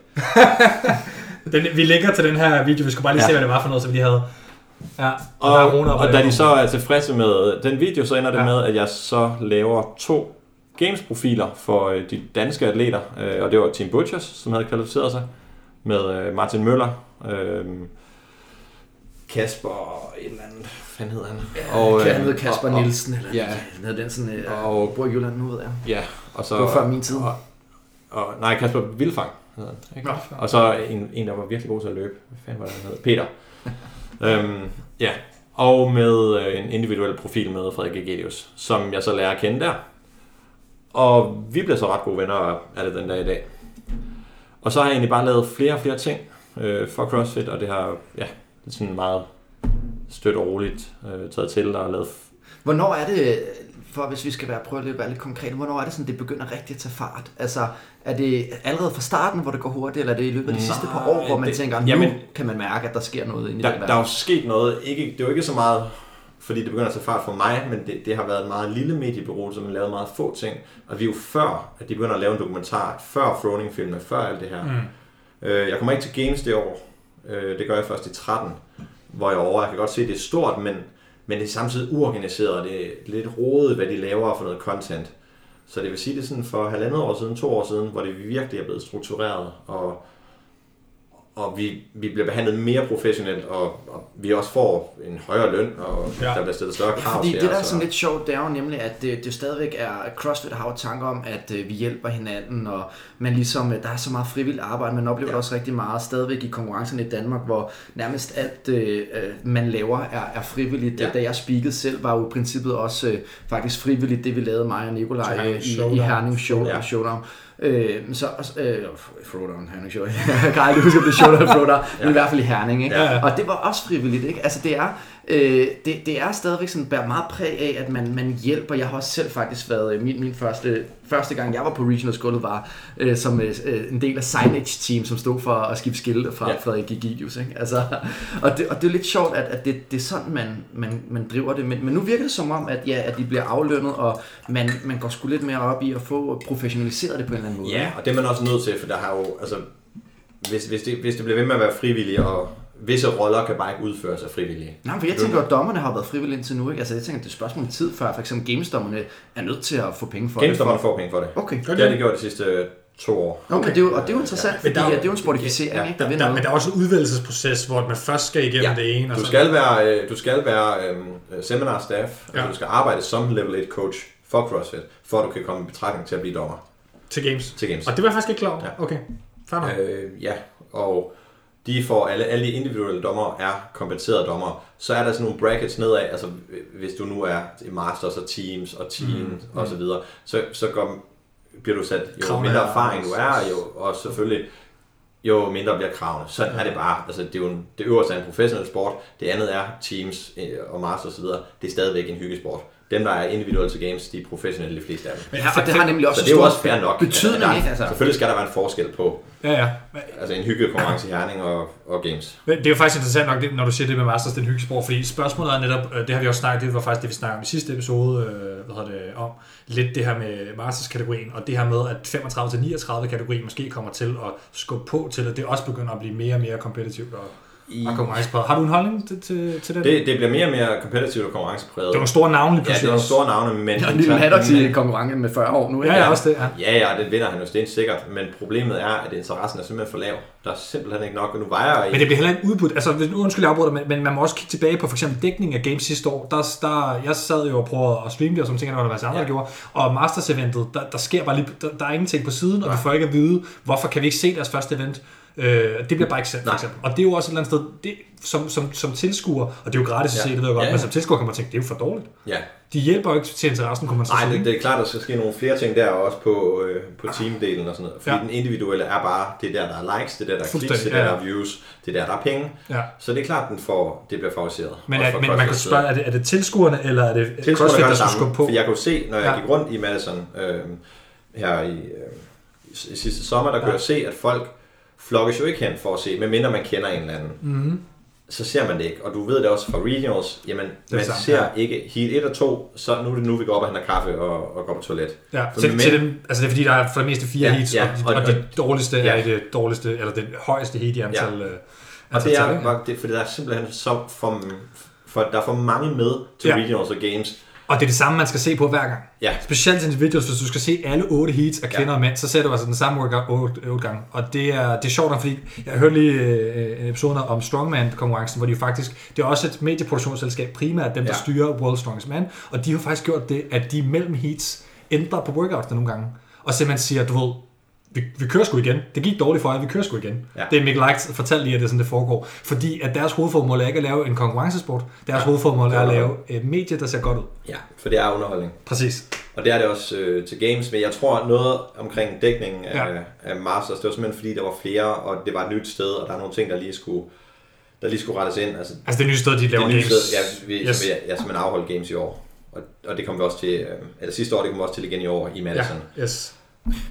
Den, vi lægger til den her video, vi skulle bare lige Ja. se, hvad det var for noget, som de havde. Ja, og, Og, er og ad da de så er tilfredse med den video, så ender det Ja. med, at jeg så laver to games-profiler for øh, de danske atleter. Øh, og det var Team Butchers, som havde kvalificeret sig med øh, Martin Møller, øh, Kasper, et eller andet, hvad hedder han? Og, øh, han hedde Kasper og- og- Nielsen, eller ja. han hedder den sådan, øh, Og- og, bor i Jylland nu, ved jeg. Ja, og så... Det var før min tid. Og, og, nej, Kasper Vilfang hedder han. Ikke? Nå. Og så en, en, der var virkelig god til at løbe. Hvad fanden var det, han hed? Peter. øhm, ja, og med øh, en individuel profil med Frederik Egelius, som jeg så lærer at kende der. Og vi blev så ret gode venner af det den dag i dag. Og så har jeg egentlig bare lavet flere og flere ting øh, for CrossFit, og det har ja, sådan meget støt og roligt øh, taget til og lavet Hvornår er det, for hvis vi skal være, prøve at være lidt konkret, hvornår er det sådan, det begynder rigtigt at tage fart? Altså, er det allerede fra starten, hvor det går hurtigt, eller er det i løbet af de sidste par år, Nej, hvor man det- tænker, nu jamen- kan man mærke, at der sker noget inde i Der, den der er jo sket noget, ikke, det er jo ikke så meget, fordi det begynder at tage fart for mig, men det, det har været et meget lille mediebureau, som har lavet meget få ting. Og vi er jo før, at de begynder at lave en dokumentar, før Froning-filmen, før alt det her. Mm. Øh, jeg kommer ikke til Games det år, øh, det gør jeg først i 13, hvor jeg over, jeg kan godt se, at det er stort, men, men det er samtidig uorganiseret, og det er lidt rodet, hvad de laver for noget content. Så det vil sige, det er sådan for halvandet år siden, to år siden, hvor det virkelig er blevet struktureret, og, og vi, vi bliver behandlet mere professionelt, og, og vi også får en højere løn, og Ja. ja. der bliver stillet større krav Fordi til det, der er sådan lidt sjovt, det er jo nemlig, at det, det stadigvæk er, CrossFit har jo tanker om, at øh, vi hjælper hinanden, og man ligesom, øh, der er så meget frivilligt arbejde, man oplever ja. Ja. også rigtig meget stadigvæk i konkurrencerne i Danmark, hvor nærmest alt, øh, man laver, er, er frivilligt. Ja. Ja. Da jeg speakede selv, var jo i princippet også øh, faktisk frivilligt, det vi lavede, mig og Nikolaj, i, i Showdown. Herning Show, Ja. ja. Showdown. Øh, så, øh, Throwdown, Herning Show. jeg kan aldrig huske, om det er Showdown eller Throwdown, men i hvert fald i Herning. Ikke? Ja. Og det var også frivilligt, ikke? Altså det er, øh, det, det er stadigvæk sådan, bærer meget præg af, at man, man hjælper. Jeg har også selv faktisk været, øh, min, min første, første gang jeg var på Regional Gulvet var øh, som øh, en del af signage team, som stod for at skifte skilte fra Ja. Frederik Gigidius, ikke? Altså, og, det, og det er lidt sjovt, at, at det, det er sådan, man, man, man driver det. Men, men nu virker det som om, at, ja, at de bliver aflønnet, og man, man går sgu lidt mere op i at få professionaliseret det på en eller anden måde. Ja, og det er man også nødt til, for der har jo, altså, hvis, hvis, det, hvis det bliver ved med at være frivillige, og visse roller kan bare ikke udføres af frivillige. Nej, for jeg tænker at dommerne har været frivillige indtil nu. Ikke? Altså, jeg tænker, at det er et spørgsmål om tid, før for eksempel gamesdommerne er nødt til at få penge for Gamesdommerne det. får penge for det. Okay. Det har de gjort de sidste øh, to år. Nå, men det er jo, og det er jo interessant, Men fordi der er det er jo en sportificering, Ja, ikke? Der, Der, der, men der er også en udvælgelsesproces, hvor man først skal igennem Ja, det ene. Og Du skal være, øh, du skal være øhm, seminar staff, Ja. altså du skal arbejde som level 8 coach for CrossFit, for at du kan komme i betragtning til at blive dommer til games. til Games. Og det var jeg faktisk ikke klar over. Ja. Okay, fair. Øh, ja, og de får alle, alle de individuelle dommer er kompenserede dommer. Så er der sådan nogle brackets nedad, altså hvis du nu er i masters og teams og team Mm. mm. og så videre, så, så går, bliver du sat, jo Kravene mindre er erfaring du er, jo, og selvfølgelig jo mindre bliver kravene. Sådan er det bare. Altså, det er jo en, det øverste er en professionel sport. Det andet er teams øh, og masters og så videre. Det er stadigvæk en hyggesport. Dem, der er individuelle til games, de er professionelle, de fleste af dem. Ja, og det har nemlig også Så det er jo også fair nok. betydning, Der ikke? Altså, Selvfølgelig skal der være en forskel på Ja, ja. altså en hyggekonkurrence i Herning og, og games. Men det er jo faktisk interessant nok, når du siger det med Masters, den hyggesport, fordi spørgsmålet er netop, øh, det har vi også snakket, det var faktisk det, vi snakkede om i sidste episode, øh, hvad hedder det, om lidt det her med Masters-kategorien, og det her med, at 35-39 kategorien måske kommer til at skubbe på til, at det også begynder at blive mere og mere kompetitivt og, og konkurrencepræget. Har du en holdning til, til, til det? Det, det bliver mere og mere kompetitivt og konkurrencepræget. det er nogle store navne lige Ja, det pludselig er nogle store navne, men... jeg har en lille hatter til konkurrence med 40 år nu, ikke? Ja, ja, også det. Ja. Ja, ja, det vinder han jo stensikkert, men problemet er, at interessen er simpelthen for lav. Der er simpelthen ikke nok, og nu vejer Men det bliver heller ikke udbudt. Altså, hvis, undskyld, jeg afbryder, men, men man må også kigge tilbage på for eksempel dækning af games sidste år. Der, der, jeg sad jo og prøvede at streame det, og som tænker, der var andre, Ja. der gjorde. Og Masters eventet, der, der sker bare lige, der, der er ingenting på siden, og vi Nej. får ikke at vide, hvorfor kan vi ikke se deres første event. Øh, det bliver bare ikke sendt, for eksempel. Og det er jo også et eller andet sted, det, som, som, som tilskuer, og det er jo gratis at Ja. se, det ved jeg godt, Ja, men ja. som tilskuer kan man tænke, det er jo for dårligt. Ja. De hjælper jo ikke til interessen, kunne man Nej, det, det er klart, der skal ske nogle flere ting der også på, øh, på teamdelen og sådan noget. Fordi Ja. den individuelle er bare, det er der, der er likes, det er der, der er kliks, det er der, der er views, det er der, der er penge. Ja. Så det er klart, den får, det bliver favoriseret. Men, er, men man kan spørge, er det, er det tilskuerne, eller er det Tilskuerne CrossFit, der skal skubbe på? for jeg kunne se, når jeg Ja. gik rundt i Madison, øh, her i, øh, i, i sidste sommer, der kunne Ja. jeg se, at folk flokkes jo ikke hen for at se, medmindre man kender en eller anden. Mm-hmm. Så ser man det ikke, og du ved det også fra regionals, jamen er man samme, ser ja. ikke heat 1 og 2, så nu er det nu, vi går op og henter kaffe og, og går på toilet. Ja, For til, men- til dem, altså det er fordi, der er for det meste fire Ja, heats, ja, og, og- og, de dårligste ja. er det dårligste, eller det højeste heat i antal. Ja. Og det er, det, fordi der er simpelthen så for, for, der er for mange med til ja. regionals og games. Og det er det samme, man skal se på hver gang. Ja. Specielt til videos, hvis du skal se alle otte heats af kvinder Ja. og mænd, så ser du altså den samme workout otte, gange. Og det er, det er sjovt, fordi jeg hørte lige øh, en episode om Strongman-konkurrencen, hvor de faktisk, det er også et medieproduktionsselskab, primært dem, der Ja. styrer World Strongest Man, og de har faktisk gjort det, at de mellem heats ændrer på workoutsene nogle gange, og simpelthen siger, du ved, vi, vi kører sgu igen. Det gik dårligt for jer, vi kører sgu igen. Ja. Det er Mikkel Leicht fortalt lige, at det er sådan, det foregår. Fordi at deres hovedformål er ikke at lave en konkurrencesport. Deres ja. hovedformål er at lave et medie, der ser godt ud. Ja, for det er underholdning. Præcis. Og det er det også øh, til games, men jeg tror noget omkring dækningen af, Ja. af Masters, det var simpelthen fordi, der var flere, og det var et nyt sted, og der er nogle ting, der lige skulle, der lige skulle rettes ind. Altså, Altså det nye sted, de laver det nye games. sted, ja, vi, Yes. som ja, som man afholdt games i år. Og, og det kommer vi også til, øh, eller sidste år, det kommer vi også til igen i år i Madison. Ja, yes.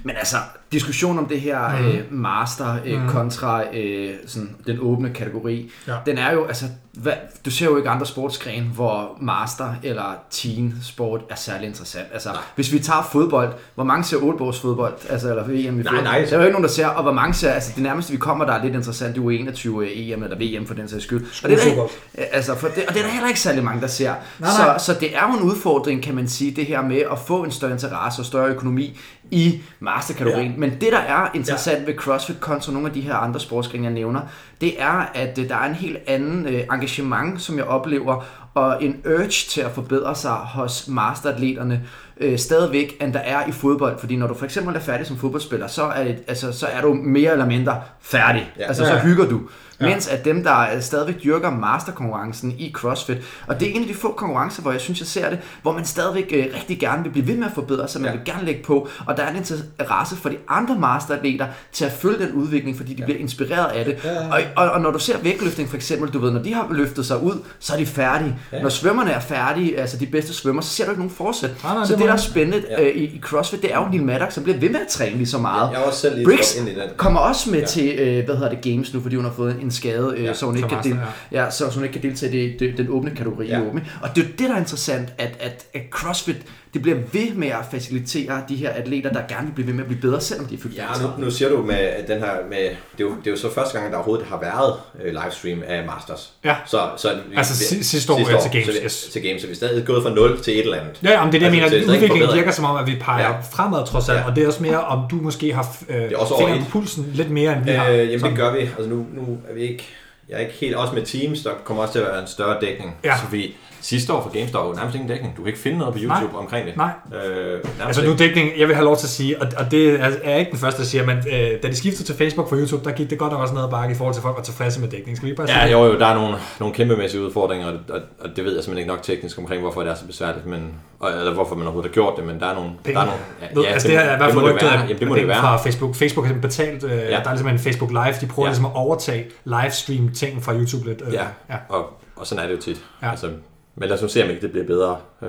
Men altså, diskussion om det her mm. øh, master øh, Mhm. kontra øh, sådan, den åbne kategori, Ja. den er jo, altså, hvad, du ser jo ikke andre sportsgrene, hvor master eller teen sport er særlig interessant. Altså, Nej. hvis vi tager fodbold, hvor mange ser oldbogs fodbold, altså, eller VM i Nej, fodbold? nej. Der er jo ikke nogen, der ser, og hvor mange ser, altså det nærmeste vi kommer, der er lidt interessant, det er jo 21 EM eller VM for den sags skyld. Og det er der, altså, for det, og det er der heller ikke særlig mange, der ser. Nej, nej. Så, så det er jo en udfordring, kan man sige, det her med at få en større interesse og større økonomi i masterkategorien. Ja. Men det, der er interessant ja. ved CrossFit kontra nogle af de her andre sportsgrene, jeg nævner, det er, at øh, der er en helt anden øh, engagement, som jeg oplever, og en urge til at forbedre sig hos masteratleterne øh, stadigvæk, end der er i fodbold. Fordi når du for eksempel er færdig som fodboldspiller, så er, det, altså, så er du mere eller mindre færdig. Ja. Altså, så hygger du. Ja. Mens at dem, der øh, stadigvæk dyrker masterkonkurrencen i CrossFit, og det er en af de få konkurrencer, hvor jeg synes, jeg ser det, hvor man stadigvæk øh, rigtig gerne vil blive ved med at forbedre sig, man Ja. vil gerne lægge på, og der er en interesse for de andre masteratleter til at følge den udvikling, fordi de ja. bliver inspireret af det. Ja, ja, ja. Og, og, og når du ser vægtløftning for eksempel, du ved, når de har løftet sig ud, så er de færdige. Ja. Når svømmerne er færdige, altså de bedste svømmer, så ser du ikke nogen forsæt. Nej, nej, så det det, der er spændende Ja. øh, i, i CrossFit, det er jo Neil Maddox, som bliver ved med at træne lige så meget. Jeg har også selv lige Briggs ind i den. kommer også med ja. Ja. til, øh, hvad hedder det, Games nu, fordi hun har fået en skade, øh, ja, Ja, så hun ikke kan, del, master, ja. så, hun ikke kan deltage i det, det, den åbne kategori ja. Ja. åbne. Og det er det, der er interessant, at, at, at CrossFit, det bliver ved med at facilitere de her atleter, der gerne vil blive ved med at blive bedre, selvom de er fyldt Ja, 35. nu, nu siger du med den her, med, det, er jo, det er jo så første gang, der overhovedet har været øh, livestream af Masters. Ja. Så, så Altså si- sidste år, ja, til Games, så vi, yes. til Games, så vi er stadig gået fra 0 til et eller andet. Ja, ja, men det er det, jeg Altså, mener. er stadig en Udviklingen virker som om, at vi peger Ja. fremad trods alt, Ja. og det er også mere, om du måske har øh, er fingeren på pulsen lidt mere, end vi har. Øh, jamen Sådan. det gør vi. Altså nu, nu er vi ikke... Jeg er ikke helt... Også med Teams, der kommer også til at være en større dækning. Ja. Så vi, sidste år for Games, der var nærmest ingen dækning. Du kan ikke finde noget på YouTube Nej. omkring det. Nej. Øh, Altså nu dækning, jeg vil have lov til at sige, og, og det er er ikke den første, der siger, men øh, da de skiftede til Facebook fra YouTube, der gik det godt nok også ned ad bakke i forhold til, at folk var tilfredse med dækning. Skal vi bare sige Ja, det? jo, jo, der er nogle, nogle kæmpemæssige udfordringer, og, og, og, det ved jeg simpelthen ikke nok teknisk omkring, hvorfor det er så besværligt, men, og, eller hvorfor man overhovedet har gjort det, men der er nogle... Penge. Der er nogle Ved, altså det, her er i hvert fald det rygtet være. af Jamen, det må det være. fra Facebook. Facebook har betalt, øh, ja. der er ligesom en Facebook Live, de prøver ja. Ja. ligesom at overtage livestream ting fra YouTube lidt. Øh, Ja. ja. Og, og sådan er det jo tit. Ja. Altså, men lad os nu se, om ikke det bliver bedre. Øh,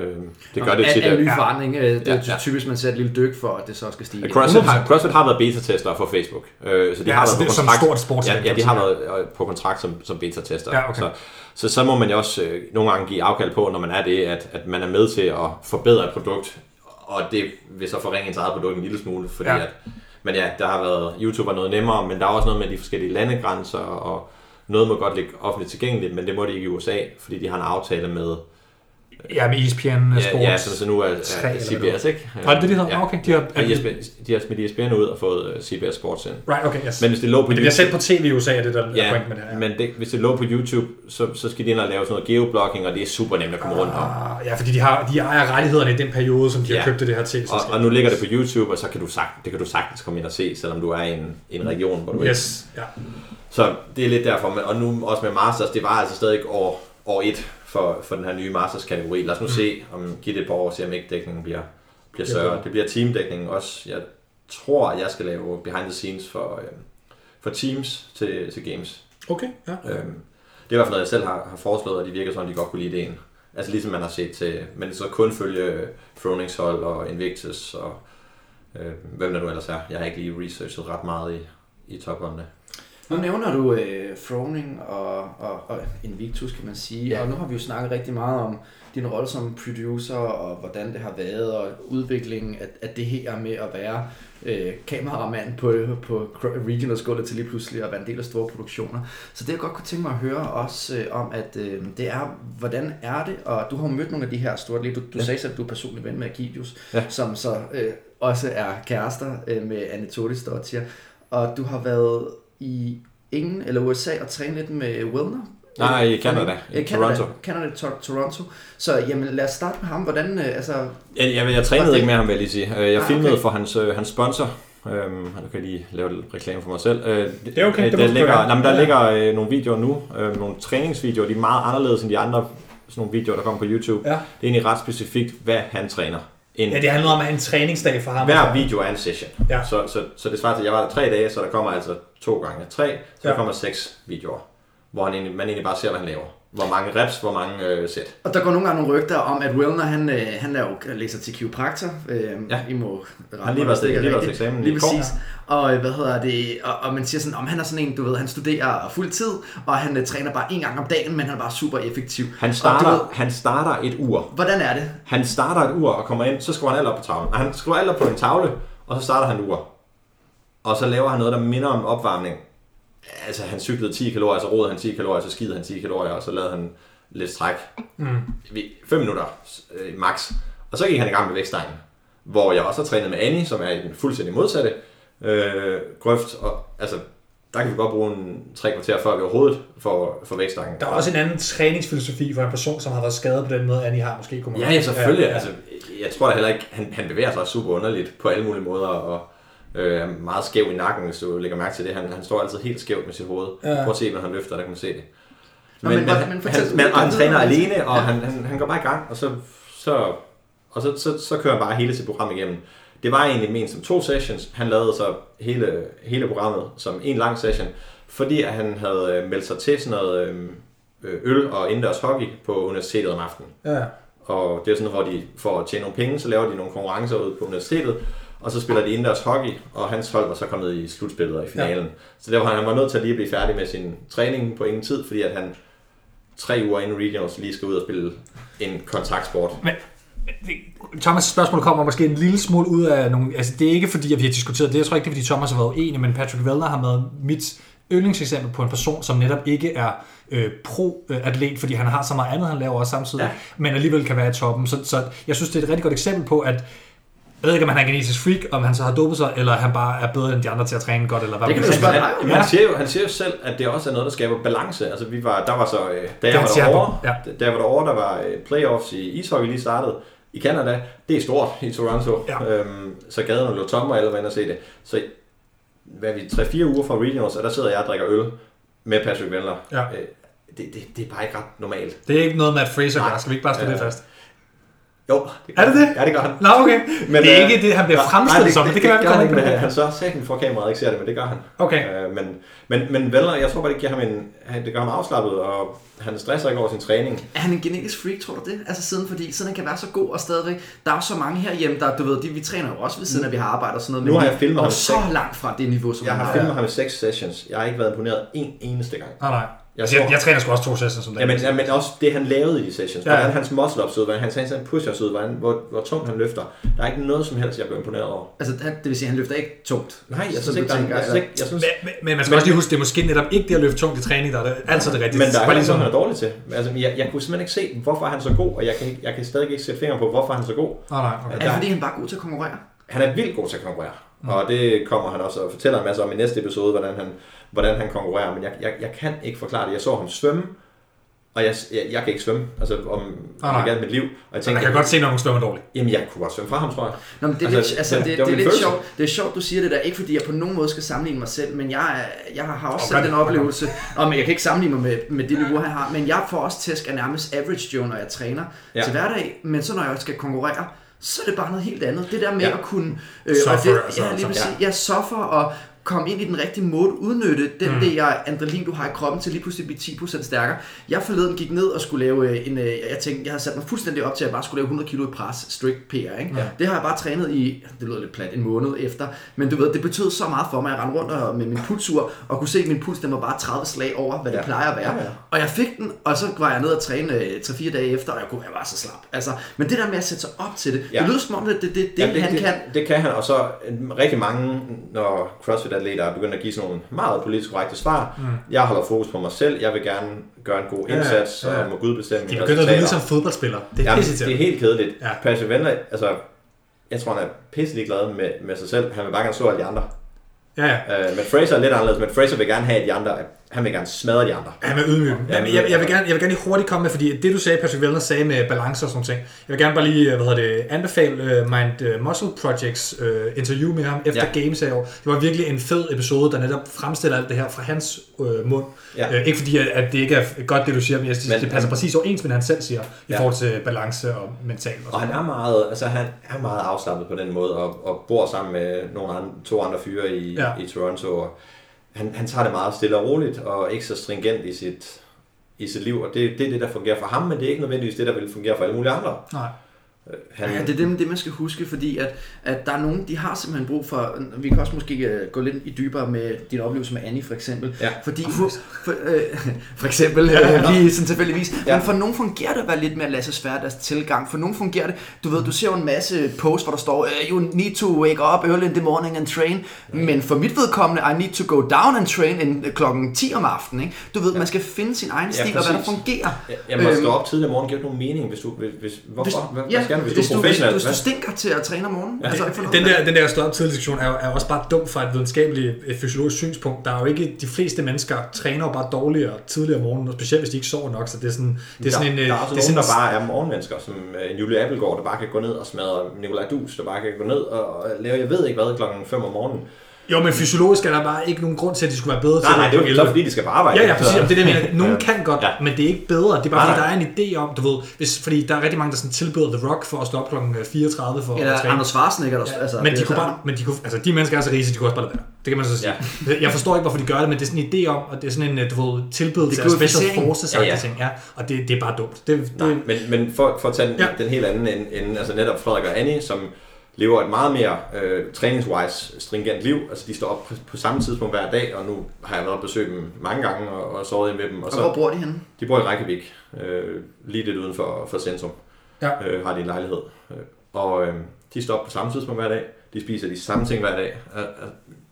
det gør det Al, tit. al ny forandring, øh, det er Ja, ja. typisk, man ser et lille dyk for, at det så skal stige. CrossFit har, CrossFit har været beta-tester for Facebook. Øh, så de Ja, har altså været det på som kontrakt. stort sportsevent, Ja, ja, de har været øh, på kontrakt som, som beta-tester. Ja, okay. så, så, så må man jo også øh, nogle gange give afkald på, når man er det, at, at man er med til at forbedre et produkt, og det vil så forringe ens eget produkt en lille smule, fordi ja. at, men ja, der har været, YouTube er noget nemmere, men der er også noget med de forskellige landegrænser, og noget må godt ligge offentligt tilgængeligt, men det må de ikke i USA, fordi de har en aftale med, ja, med ESPN ja, Sports. ja så, så nu er, er det CBS, ikke? Var det det, de hedder? Ja. Okay, de har, Og ESPN, de har smidt ESPN ud og fået øh, CBS Sports ind. Right, okay, yes. Men hvis det lå på Men det bliver sendt på tv i USA, er det der er Ja, point med det her. men det, hvis det lå på YouTube, så, så skal de ind og lave sådan noget geoblocking, og det er super nemt at komme rundt om. Ah, ja, fordi de, har, de ejer rettighederne i den periode, som de har Ja. købt det her til. Og, og nu ligger det på YouTube, og så kan du sagt, det kan du sagtens komme ind og se, selvom du er i en, en region, hvor du ikke... Yes, ja. Så det er lidt derfor, og nu også med Masters, det var altså stadig år, år et for, for den her nye Masters-kategori. Lad os nu mm. se, om give det et par år, se om ikke dækningen bliver, bliver større. Det bliver teamdækningen også. Jeg tror, at jeg skal lave behind the scenes for, øh, for Teams til, til Games. Okay, ja. Øhm, det er i hvert fald noget, jeg selv har, har foreslået, og de virker som om, de godt kunne lide ideen. Altså ligesom man har set til, men så kun følge Froningshold og Invictus og øh, hvem der nu ellers er. Jeg har ikke lige researchet ret meget i, i Top Gun. det. Nu nævner du øh, Froning og, og, og Invictus, kan man sige. Ja. Og nu har vi jo snakket rigtig meget om din rolle som producer, og hvordan det har været, og udviklingen af, af det her med at være øh, kameramand på, på regionals gulvet til lige pludselig at være en del af store produktioner. Så det jeg godt kunne tænke mig at høre også øh, om, at øh, det er, hvordan er det, og du har jo mødt nogle af de her store, du, du ja. sagde selv, at du er personlig ven med Akidius, ja. som så øh, også er kærester øh, med Anne Totis og du har været i Ingen eller USA og træne lidt med Wilner Nej, i Canada, i Canada, Toronto. Canada, to- Toronto. Så jamen, lad os starte med ham. Hvordan, øh, altså... Jeg, jeg, jeg trænede ikke med ham, vil jeg lige sige. Øh, jeg ah, filmede okay. for hans, øh, hans sponsor. Øhm, nu kan lige lave lidt reklame for mig selv. det er okay, det der, ligger, nej, men der ja. ligger øh, nogle videoer nu, øh, nogle træningsvideoer, de er meget anderledes end de andre sådan nogle videoer, der kommer på YouTube. Ja. Det er egentlig ret specifikt, hvad han træner. En, ja, det handler om at en træningsdag for ham. Hver video er en session. Ja. Så, så, så det svarer til, at jeg var der tre dage, så der kommer altså to gange tre, så ja. kommer seks videoer, hvor han egentlig, man egentlig bare ser, hvad han laver hvor mange reps, hvor mange øh, sæt. Og der går nogle gange nogle rygter om, at Wilner, han, øh, han laver, læser til kiropraktor. Øh, ja. I må han lige var til, lige var til eksamen Lige præcis. Og, øh, hvad hedder det, og, og, man siger sådan, om han er sådan en, du ved, han studerer fuld tid, og han uh, træner bare en gang om dagen, men han er bare super effektiv. Han starter, og, ved, han starter et ur. Hvordan er det? Han starter et ur og kommer ind, så skriver han alt op på tavlen. Han skriver alt op på en tavle, og så starter han et ur. Og så laver han noget, der minder om opvarmning. Altså, han cyklede 10 kalorier, så rodede han 10 kalorier, så skidede han 10 kalorier, og så lavede han lidt stræk. Mm. 5 minutter øh, max. Og så gik han i gang med væksttegnen, hvor jeg også har trænet med Annie, som er i den fuldstændig modsatte øh, grøft. Og, altså, der kan vi godt bruge en tre kvarter før vi overhovedet får, for vækststangen. Der er også en anden træningsfilosofi for en person, som har været skadet på den måde, Annie har måske kunne Ja, ja, selvfølgelig. Ja, ja. Altså, jeg tror da heller ikke, han, han bevæger sig super underligt på alle mulige måder, og øh, er meget skæv i nakken, hvis du lægger mærke til det. Han, han står altid helt skævt med sit hoved. Ja. Prøv at se, når han løfter, der kan man se det. Men, men, men, men, han, men, og han træner alene, og ja. han, han, han går bare i gang, og så, så, og så, så, så kører han bare hele sit program igennem. Det var egentlig ment som to sessions. Han lavede så hele, hele programmet som en lang session, fordi at han havde øh, meldt sig til sådan noget øhm, øh, øl og indendørs hockey på universitetet om aftenen. Ja. Og det er sådan hvor de for at tjene nogle penge, så laver de nogle konkurrencer ud på universitetet, og så spiller de indendørs hockey, og hans hold var så kommet i slutspillet og i finalen. Ja. Så derfor han var nødt til at lige blive færdig med sin træning på ingen tid, fordi at han tre uger inden regionals lige skal ud og spille en kontaktsport. Men, Thomas' spørgsmål kommer måske en lille smule ud af nogle... Altså, det er ikke fordi, at vi har diskuteret det. Jeg tror ikke, det er fordi Thomas har været uenig, men Patrick Vellner har været mit yndlingseksempel på en person, som netop ikke er øh, pro-atlet, fordi han har så meget andet, han laver også samtidig, ja. men alligevel kan være i toppen. Så, så jeg synes, det er et rigtig godt eksempel på, at jeg ved ikke, om han er en genetisk freak, om han så har dopet sig, eller han bare er bedre end de andre til at træne godt, eller hvad det kan man spørge. Han, ja. han, siger jo, han siger jo selv, at det også er noget, der skaber balance. Altså, vi var, der var så, øh, da jeg var derovre, ja. da jeg var derovre, der var øh, playoffs i ishockey lige startet, i Canada, det er stort i Toronto, ja. øhm, så gaden lå tomme, og alle var inde og se det. Så hvad vi, 3-4 uger fra regionals, og der sidder jeg og drikker øl med Patrick Wendler. Ja. Øh, det, det, det er bare ikke ret normalt. Det er ikke noget, Matt Fraser gør, skal vi ikke bare slå ja. det fast? Jo. Det er det det? Ja, det gør han. Nå, okay. Men, det er øh, ikke det, han bliver fremstillet som, det, det, det, kan være, vi kommer ikke Han så sagen for kameraet ikke ser det, men det gør han. Okay. Øh, men, men, men Vellner, jeg tror bare, det giver ham en, det gør ham afslappet, og han stresser ikke over sin træning. Er han en genetisk freak, tror du det? Altså siden, fordi siden han kan være så god og stadigvæk, der er jo så mange herhjemme, der, du ved, de, vi træner jo også ved siden af, vi har arbejdet og sådan noget. Nu har jeg filmet ham så langt fra det niveau, som Jeg har filmet ham i seks sessions. Jeg har ikke været imponeret en eneste gang. Nej, nej. Jeg, jeg, jeg træner sgu også to sessions som dag. Ja, men, ja, men også det, han lavede i de sessions. Ja, ja. Hvordan hans muscle ups ud, hvordan hans handstand push-ups ud, hvordan, hvor, hvor tungt han løfter. Der er ikke noget som helst, jeg bliver imponeret over. Altså, det vil sige, at han løfter ikke tungt? Nej, jeg synes ikke, tænker, jeg, synes ikke, jeg synes, men, men, men, man skal men, også lige huske, det er måske netop ikke det at løfte tungt i træning, der er det, altså det rigtige. Men der er ikke ligesom, han er dårlig til. Altså, jeg, jeg kunne simpelthen ikke se, hvorfor han er så god, og jeg kan, jeg kan stadig ikke sætte fingre på, hvorfor han er så god. Oh, nej, okay. Er det fordi, han bare er god til at konkurrere? Han er vildt god til at konkurrere. Mm. Og det kommer han også og fortæller en masse om i næste episode, hvordan han, hvordan han konkurrerer. Men jeg, jeg, jeg kan ikke forklare det. Jeg så ham svømme, og jeg, jeg, jeg kan ikke svømme, altså om ah, jeg mit liv. Og jeg, tænker, jeg kan godt se, når hun svømmer dårligt. Jamen, jeg kunne godt svømme fra ham, tror jeg. Nå, men det er altså, lidt, altså, det, det, det, det er lidt sjovt. Det er sjovt, du siger det der. Ikke fordi jeg på nogen måde skal sammenligne mig selv, men jeg, jeg har også selv den oplevelse. Og men jeg kan ikke sammenligne mig med, med det niveau, han har. Men jeg får også tæsk af nærmest average Joe, når jeg træner ja. til hverdag. Men så når jeg skal konkurrere, så er det bare noget helt andet. Det der med ja. at kunne... Øh, suffer, og det, ja, lige præcis, ja. ja, suffer og komme ind i den rigtige måde, udnytte den mm. der adrenalin, du har i kroppen til lige pludselig blive 10% stærkere. Jeg forleden gik ned og skulle lave øh, en, øh, jeg tænkte, jeg havde sat mig fuldstændig op til, at jeg bare skulle lave 100 kilo i pres, strict PR, ikke? Ja. Det har jeg bare trænet i, det lyder lidt plat, en måned efter, men du ved, det betød så meget for mig, at jeg rendte rundt og, med min pulsur, og kunne se, at min puls, den var bare 30 slag over, hvad ja. det plejer at være. Ja, ja. Og jeg fik den, og så var jeg ned og træne 3-4 dage efter, og jeg kunne være bare så slap. Altså, men det der med at sætte sig op til det, ja. det lyder som om, det, det, det, det, Ja, det, han det, kan. Det kan han, og så øh, rigtig mange, når CrossFit-atleter begynder at give sådan nogle meget politisk korrekte svar. Mm. Jeg holder fokus på mig selv, jeg vil gerne gøre en god Ja, indsats, ja. og må Gud bestemme De mine begynder at lyde resultater. som fodboldspillere. Det er Jamen, det er helt kedeligt. Ja. Ja. Patrick Vendler, altså, jeg tror, han er pisselig glad med, med sig selv. Han vil bare gerne slå alle de andre. Ja, ja. Uh, men Fraser er lidt anderledes, men Fraser vil gerne have at de andre. Han vil gerne smadre de andre. Han er ydmyg. Ja, men jeg, jeg, vil gerne, jeg vil gerne lige hurtigt komme med, fordi det du sagde, Patrick Vellner sagde med balance og sådan ting. Jeg vil gerne bare lige, hvad hedder det, anbefale uh, Mind uh, Muscle Projects uh, interview med ham efter Ja. Games i år. Det var virkelig en fed episode, der netop fremstiller alt det her fra hans uh, mund. Ja. Uh, ikke fordi, at, det ikke er godt, det du siger, men jeg Men- det passer præcis overens med, han selv siger, i Ja. forhold til balance og mental. Og Og han er meget, altså han er meget afslappet på den måde, og, og bor sammen med nogle andre, to andre fyre i, ja. i Toronto. Og han, han tager det meget stille og roligt, og ikke så stringent i sit, i sit liv, og det, det er det, der fungerer for ham, men det er ikke nødvendigvis det, der vil fungere for alle mulige andre. Nej. Øh, Han, Ja, det er det, det, man skal huske, fordi at, at der er nogen, de har simpelthen brug for, vi kan også måske øh, gå lidt i dybere med din oplevelse med Annie for eksempel, Ja. fordi for, for, øh, for eksempel, øh, lige sådan tilfældigvis, Ja. men for nogen fungerer det at være lidt mere lasse svært deres tilgang, for nogen fungerer det, du ved, du ser jo en masse posts, hvor der står, uh, you need to wake up early in the morning and train, men for mit vedkommende, I need to go down and train in, klokken 10 om aftenen, ikke? Du ved, man skal finde sin egen Ja, stil, og hvad der præcis. fungerer. jeg, jeg må Øhm, stå op tidligere om morgenen, giver det nogen mening, hvis du, hvis, hvis, hvorfor? Hvis, ja, hvad du, hvis, hvis, du er du, hvis, professionel? hvis du stinker til at træne om morgenen, ja, altså, Den der, den der stå op tidlig diskussion er, jo, er også bare dum fra et videnskabeligt et fysiologisk synspunkt. Der er jo ikke, de fleste mennesker træner bare dårligere tidligere om morgenen, og specielt hvis de ikke sover nok, så det er sådan, det er sådan der, en... der er også det er nogen, sådan, der bare er morgenmennesker, som øh, en Julie Appelgaard, der bare kan gå ned og smadre Nikolaj Dus, der bare kan gå ned og, og lave, jeg ved ikke hvad, klokken 5 om morgenen. Jo, men fysiologisk er der bare ikke nogen grund til, at de skulle være bedre til Nej, nej, det er jo klokken så 11. fordi, de skal på arbejde. Ja, ja, præcis. Det er det, jeg mener. Nogen Ja. kan godt, Ja. men det er ikke bedre. Det er bare, Nej, fordi der nej. er en idé om, du ved, hvis, fordi der er rigtig mange, der sådan tilbyder The Rock for at stå op kl. 34 for Eller at træne. Anders Schwarzenegger, der, altså, men det de kunne bare, men de kunne, altså de mennesker er så rige, så de kunne også bare lade være. Det kan man så sige. Ja. Jeg forstår ikke, hvorfor de gør det, men det er sådan en idé om, og det er sådan en, øh, du ved, tilbydelse Det af special forces Ja, ja, ja. ja. ting. Ja, og det, det er bare dumt. Det, det, Nej, men, men for, for at tage den, Ja. ja. den helt anden ende, altså netop Frederik og Annie, som lever et meget mere øh, træningswise stringent liv. Altså de står op på, på samme tidspunkt hver dag, og nu har jeg været og besøgt dem mange gange og, og sovet med dem. Og Og så, hvor bor de henne? de bor i Reykjavik, øh, lige lidt uden for, for centrum, Ja. øh, har de en lejlighed. Øh, og øh, de står op på samme tidspunkt hver dag, de spiser de samme ting hver dag.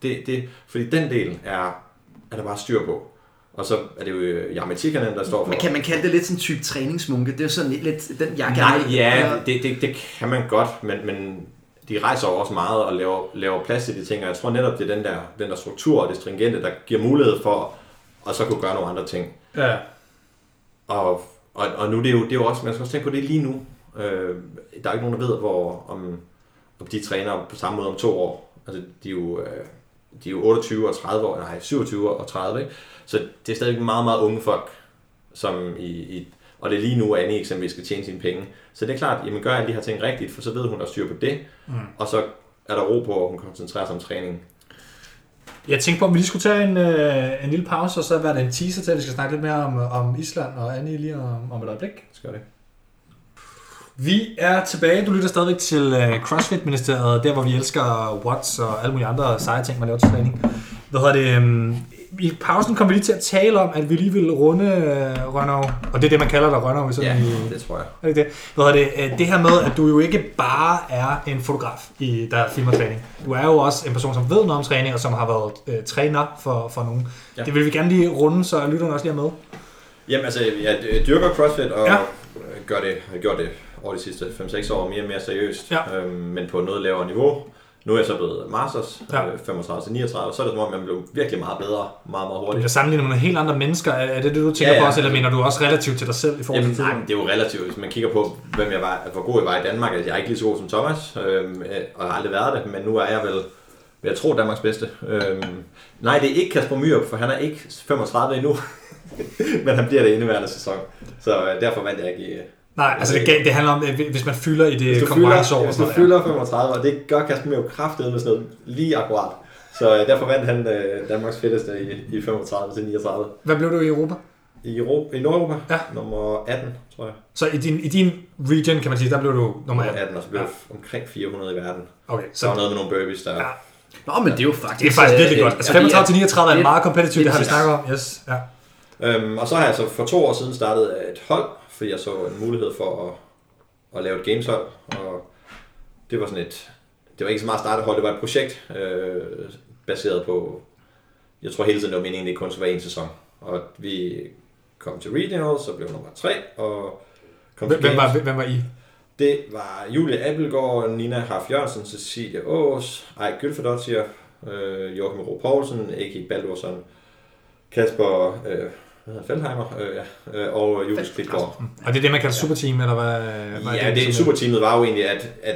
Det, det, fordi den del er, er der bare styr på. Og så er det jo øh, Jarmetikanen, der står for... Men kan man kalde det lidt sådan en type træningsmunke? Det er jo sådan lidt, lidt den jeg Nej, ja, det, det, det kan man godt, men, men de rejser jo også meget og laver, laver plads til de ting, og jeg tror netop, det er den der, den der struktur og det stringente, der giver mulighed for at så kunne gøre nogle andre ting. ja. Og, og, og nu det er jo, det er jo også, man skal også tænke på det lige nu. Øh, der er ikke nogen, der ved, hvor, om, om de træner på samme måde om to år. Altså, de er jo, øh, de er jo 28 og 30 år, nej, 27 og 30, ikke? Så det er stadig meget, meget unge folk, som i, i og det er lige nu, at Annie eksempelvis skal tjene sine penge. Så det er klart, jamen gør alle de her ting rigtigt, for så ved hun, der er styr på det, mm. og så er der ro på, at hun koncentrerer sig om træning. Jeg tænkte på, om vi lige skulle tage en, øh, en lille pause, og så være det en teaser til, at vi skal snakke lidt mere om, om Island og Annie lige om, om et øjeblik. Skal det? Vi er tilbage. Du lytter stadigvæk til uh, CrossFit-ministeriet, der hvor vi elsker watts og alle mulige andre seje ting, man laver til træning. Hvad hedder det? I pausen kom vi lige til at tale om, at vi lige ville runde uh, Rønnow, og det er det, man kalder dig Rønnow. Sådan Ja, i, det tror jeg. er det det? Hvad det? Uh, det her med, at du jo ikke bare er en fotograf, i, der filmer træning. Du er jo også en person, som ved noget om træning, og som har været uh, træner for, for nogen. Ja. Det vil vi gerne lige runde, så lytterne også lige er med. Jamen altså, jeg dyrker CrossFit og Ja. gør det, gjort det over de sidste 5-6 år mere og mere seriøst, Ja. øhm, men på noget lavere niveau. Nu er jeg så blevet masters, Ja. ja. 35 til 39, så er det som om, man blev virkelig meget bedre, meget, meget Du hurtigt. bliver sammenlignet med nogle helt andre mennesker. Er det det, du tænker Ja, på ja. også, eller mener du også relativt til dig selv i forhold Jamen, til nej, det er jo relativt, hvis man kigger på, hvem jeg var, hvor god jeg var i Danmark, at jeg er ikke lige så god som Thomas, øhm, øh, og har aldrig været det, men nu er jeg vel, jeg tro, Danmarks bedste. Øhm, nej, det er ikke Kasper Myrup, for han er ikke 35 endnu, men han bliver det indeværende sæson, så øh, derfor vandt jeg ikke i, Nej, altså det, det handler om, at hvis man fylder i det konkurrenceår. og hvis du fylder 35, og det gør Kasper Myrup kraftedet med sådan noget lige akkurat, Så øh, derfor vandt han øh, Danmarks fedteste i, i 35 til 39. Hvad blev du i Europa? I, Europa, i Nordeuropa, Ja. nummer 18, tror jeg. Så i din, i din region, kan man sige, der blev du nummer Nummer 18. 18, og så blev Ja. omkring 400 i verden. Okay, Så var så noget med nogle burpees, der... Ja. Nå, men det er jo faktisk... det er faktisk virkelig øh, godt. Altså fordi 35 til at- 39 er meget kompetitivt, det har vi snakket om. Yes, ja. Øhm, og så har jeg så for to år siden startet et hold, fordi jeg så en mulighed for at, at lave et gameshold. Og det var sådan et... Det var ikke så meget at starte et hold, det var et projekt øh, baseret på... Jeg tror hele tiden, det var meningen, det kun skulle være en sæson. Og vi kom til Regionals, så blev nummer tre, og kom Hvem, til hvem, var, hvem var I? Det var Julie Appelgaard, Nina Harf Jørgensen, Cecilia Aas, Ej Gylferdottir, øh, Joachim Ro Poulsen, Eki Baldursson, Kasper øh, Feldheimer øh, ja, øh, og Julius Klitgaard. Og det er det, man kalder superteam, eller hvad? hvad Ja, det som- superteamet var jo egentlig, at, at,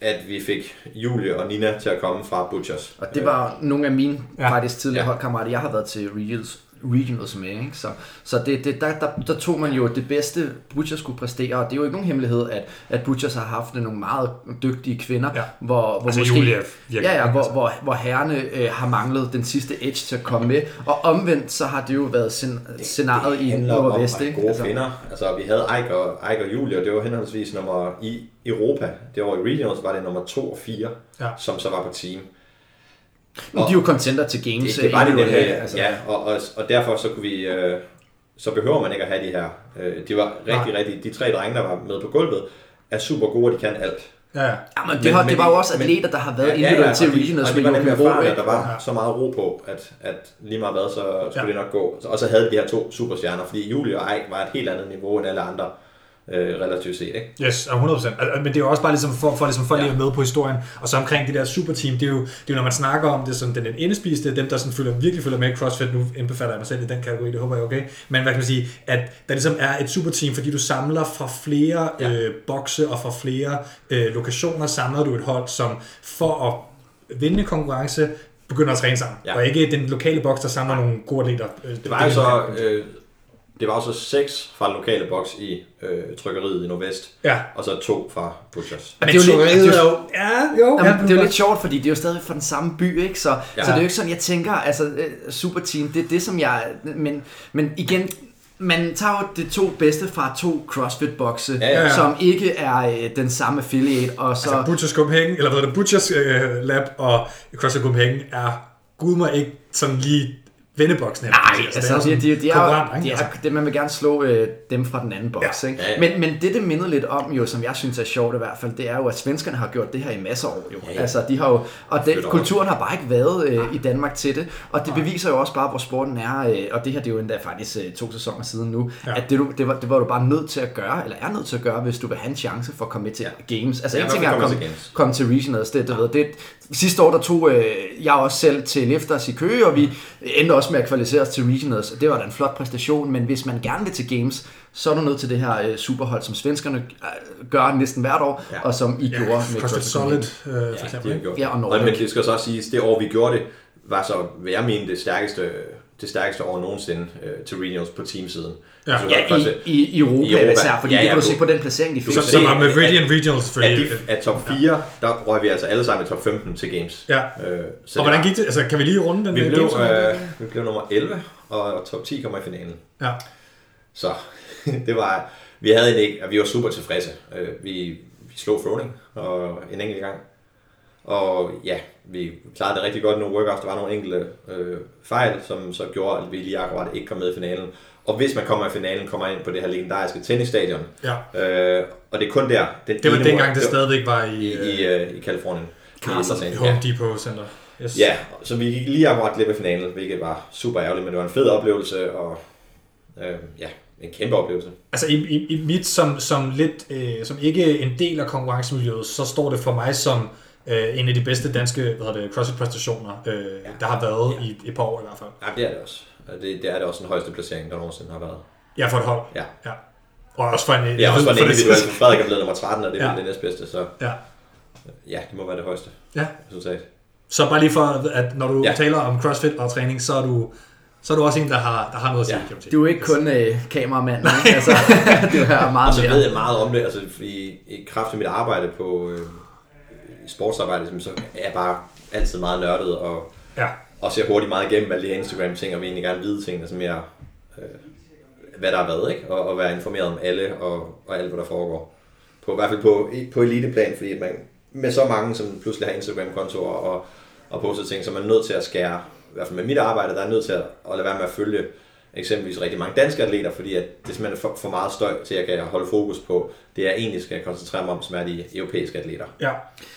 at vi fik Julie og Nina til at komme fra Butchers. Og det var nogle af mine Ja. faktisk tidligere Ja. holdkammerater, jeg har været til regionals, regionals med. Ikke? Så, så det, det, der, der, der, tog man jo det bedste, Butchers skulle præstere. Og det er jo ikke nogen hemmelighed, at, at Butchers har haft nogle meget dygtige kvinder, Ja. hvor, hvor Altså måske... Julie er virkelig- Ja, ja, hvor, hvor, hvor herrene øh, har manglet den sidste edge til at komme med. Og omvendt, så har det jo været scen- scenariet i Nordvest. Ikke? gode altså. kvinder. Altså, vi havde Eik og, Eik og Julie, og det var henholdsvis nummer i Europa. Det var i Regionals, var det nummer 2 og 4, Ja. som så var på team. Men de er jo contender til games. Det, det var det nemlig, individuelt, altså. ja, og, og, og derfor så kunne vi, øh, så behøver man ikke at have de her. Øh, de var rigtig, Nej. rigtig, de tre drenge, der var med på gulvet, er super gode, og de kan alt. Ja, ja. Ja, men det, Men- har, det var jo også men- atleter, der har været Ja, ja, individuelt ja, til og de- regionals og med de var nemlig erfarne, at der var Ja. så meget ro på, at, at lige meget hvad, så skulle Ja. det nok gå. Og så havde vi de her to superstjerner, fordi Julie og Eik var et helt andet niveau end alle andre, øh, relativt set. Ikke? Yes, og 100%. Al- al- Men det er jo også bare ligesom for, for, ligesom for lige Ja. at være med på historien. Og så omkring det der superteam, det er jo, det er jo når man snakker om det, sådan den indespiste, dem der sådan følger, virkelig følger med i CrossFit, nu indbefatter jeg mig selv i den kategori, det håber jeg okay. Men hvad kan man sige, at der ligesom er et superteam, fordi du samler fra flere ja. Øh, bokse og fra flere øh, lokationer, samler du et hold, som for at vinde en konkurrence, begynder at træne sammen. Ja. Og ikke den lokale boks, der samler nogle gode atleter. Øh, Det var jo så, øh, det var jo så seks fra den lokale boks i øh, trykkeriet i Nordvest, Ja. og så to fra Butchers. Men det er jo lidt- er er jo-. Ja, jo. Jamen, det er jo lidt sjovt, fordi det er jo stadig fra den samme by, ikke? Så, ja. Ja. så det er jo ikke sådan, jeg tænker, altså øh, Superteam, det er det, som jeg... Men, men igen, man tager jo de to bedste fra to CrossFit-bokse, Ja, ja. som ikke er øh, den samme affiliate, og så... Altså Butchers Copenhagen, eller hvad hedder det, Butchers øh, Lab og CrossFit Copenhagen er gud mig ikke sådan lige venneboksen. Nej, altså, de, de, de, er, de er, det, man vil gerne slå øh, dem fra den anden boks. Ja. Ikke? Ja, ja. Men, men det, det mindede lidt om, jo, som jeg synes er sjovt i hvert fald, det er jo, at svenskerne har gjort det her i masser af år. Jo. Ja, ja. Altså, de har jo, og den, kulturen har bare ikke været øh, i Danmark til det. Og det beviser jo også bare, hvor sporten er, øh, og det her det er jo endda faktisk øh, to sæsoner siden nu, Ja. ja. at det, du, det, var, det var du bare nødt til at gøre, eller er nødt til at gøre, hvis du vil have en chance for at komme med til games. Altså Ja, en ting er at komme komme, til regionals, det, du ved, det, sidste år der tog øh, jeg også selv til Lifters i Køge, og vi endte også med at kvalificere os til regionals, og det var da en flot præstation, men hvis man gerne vil til games, så er du nødt til det her øh, superhold, som svenskerne øh, gør næsten hvert år, Ja. og som I ja, gjorde med CrossFit Solid, øh, for Ja, eksempel. de. Ja, og og Nordic. men det skal så også siges, det år vi gjorde det, var så, vil jeg mene, det stærkeste, det stærkeste år nogensinde øh, til Regionals på teamsiden. Ja. Altså, Ja, i, i, i Europa, I Europa. især, fordi Ja, det ja, kan du du- se på den placering, de fik. se, som var med at- Radiant Regionals, At, fordi... de, at top 4, der røg vi altså alle sammen i top 15 til Games. Ja. Øh, så Og det hvordan gik det? Altså, kan vi lige runde den? Vi blev, games? øh, vi blev nummer 11, og top 10 kommer i finalen. Ja. Så det var, vi havde en ikke, og vi var super tilfredse. Øh, Vi, vi slog throwing og en enkelt gang. Og ja, vi klarede det rigtig godt nogle workouts. Der var nogle enkelte øh, fejl, som så gjorde, at vi lige akkurat ikke kom med i finalen. Og hvis man kommer i finalen, kommer ind på det her legendariske tennisstadion. ja. Øh, og det er kun der. Den Det var dengang, work- det var stadigvæk var i, i, i, øh, øh, i Kalifornien. Los Home Depot Center. Yes. Ja. ja, så vi gik lige akkurat glip af finalen, hvilket var super ærgerligt, men det var en fed oplevelse, og øh, ja, en kæmpe oplevelse. Altså i, i, i mit som, som lidt, øh, som ikke en del af konkurrencemiljøet, så står det for mig som øh, en af de bedste danske hvad hedder det, CrossFit-præstationer, øh, ja. der har været Ja. i et par år i hvert fald. Ja, det er det også. Og Det, det er det også den højeste placering, der nogensinde har været. Ja, for et hold. Ja. ja. Og også for en... Ja, også for en det- individuel. Frederik er blevet nummer 13, og det er Ja. det næstbedste, så Ja. ja, det må være det højeste ja. resultat. Så bare lige for, at når du ja. Taler om CrossFit og træning, så er du, så er du også en, der har, der har noget at sige. Ja. Du er ikke kun øh, kameramand, altså, du er meget Og så ved jeg meget om det, altså i, i kraft af mit arbejde på øh, sportsarbejde, så er jeg bare altid meget nørdet og Ja og ser hurtigt meget igennem alle de her Instagram-ting, og vil egentlig gerne vide ting, som mere, øh, hvad der har været, ikke? Og, og være informeret om alle og, og alt, hvad der foregår. På, I hvert fald på, på eliteplan, fordi man med så mange, som pludselig har Instagram-kontorer og, og poster ting, så er man nødt til at skære, i hvert fald med mit arbejde, der er nødt til at, at lade være med at følge eksempelvis rigtig mange danske atleter, fordi at det simpelthen er for, for meget støj til, at jeg kan holde fokus på det, jeg egentlig skal koncentrere mig om, som er de europæiske atleter. Ja.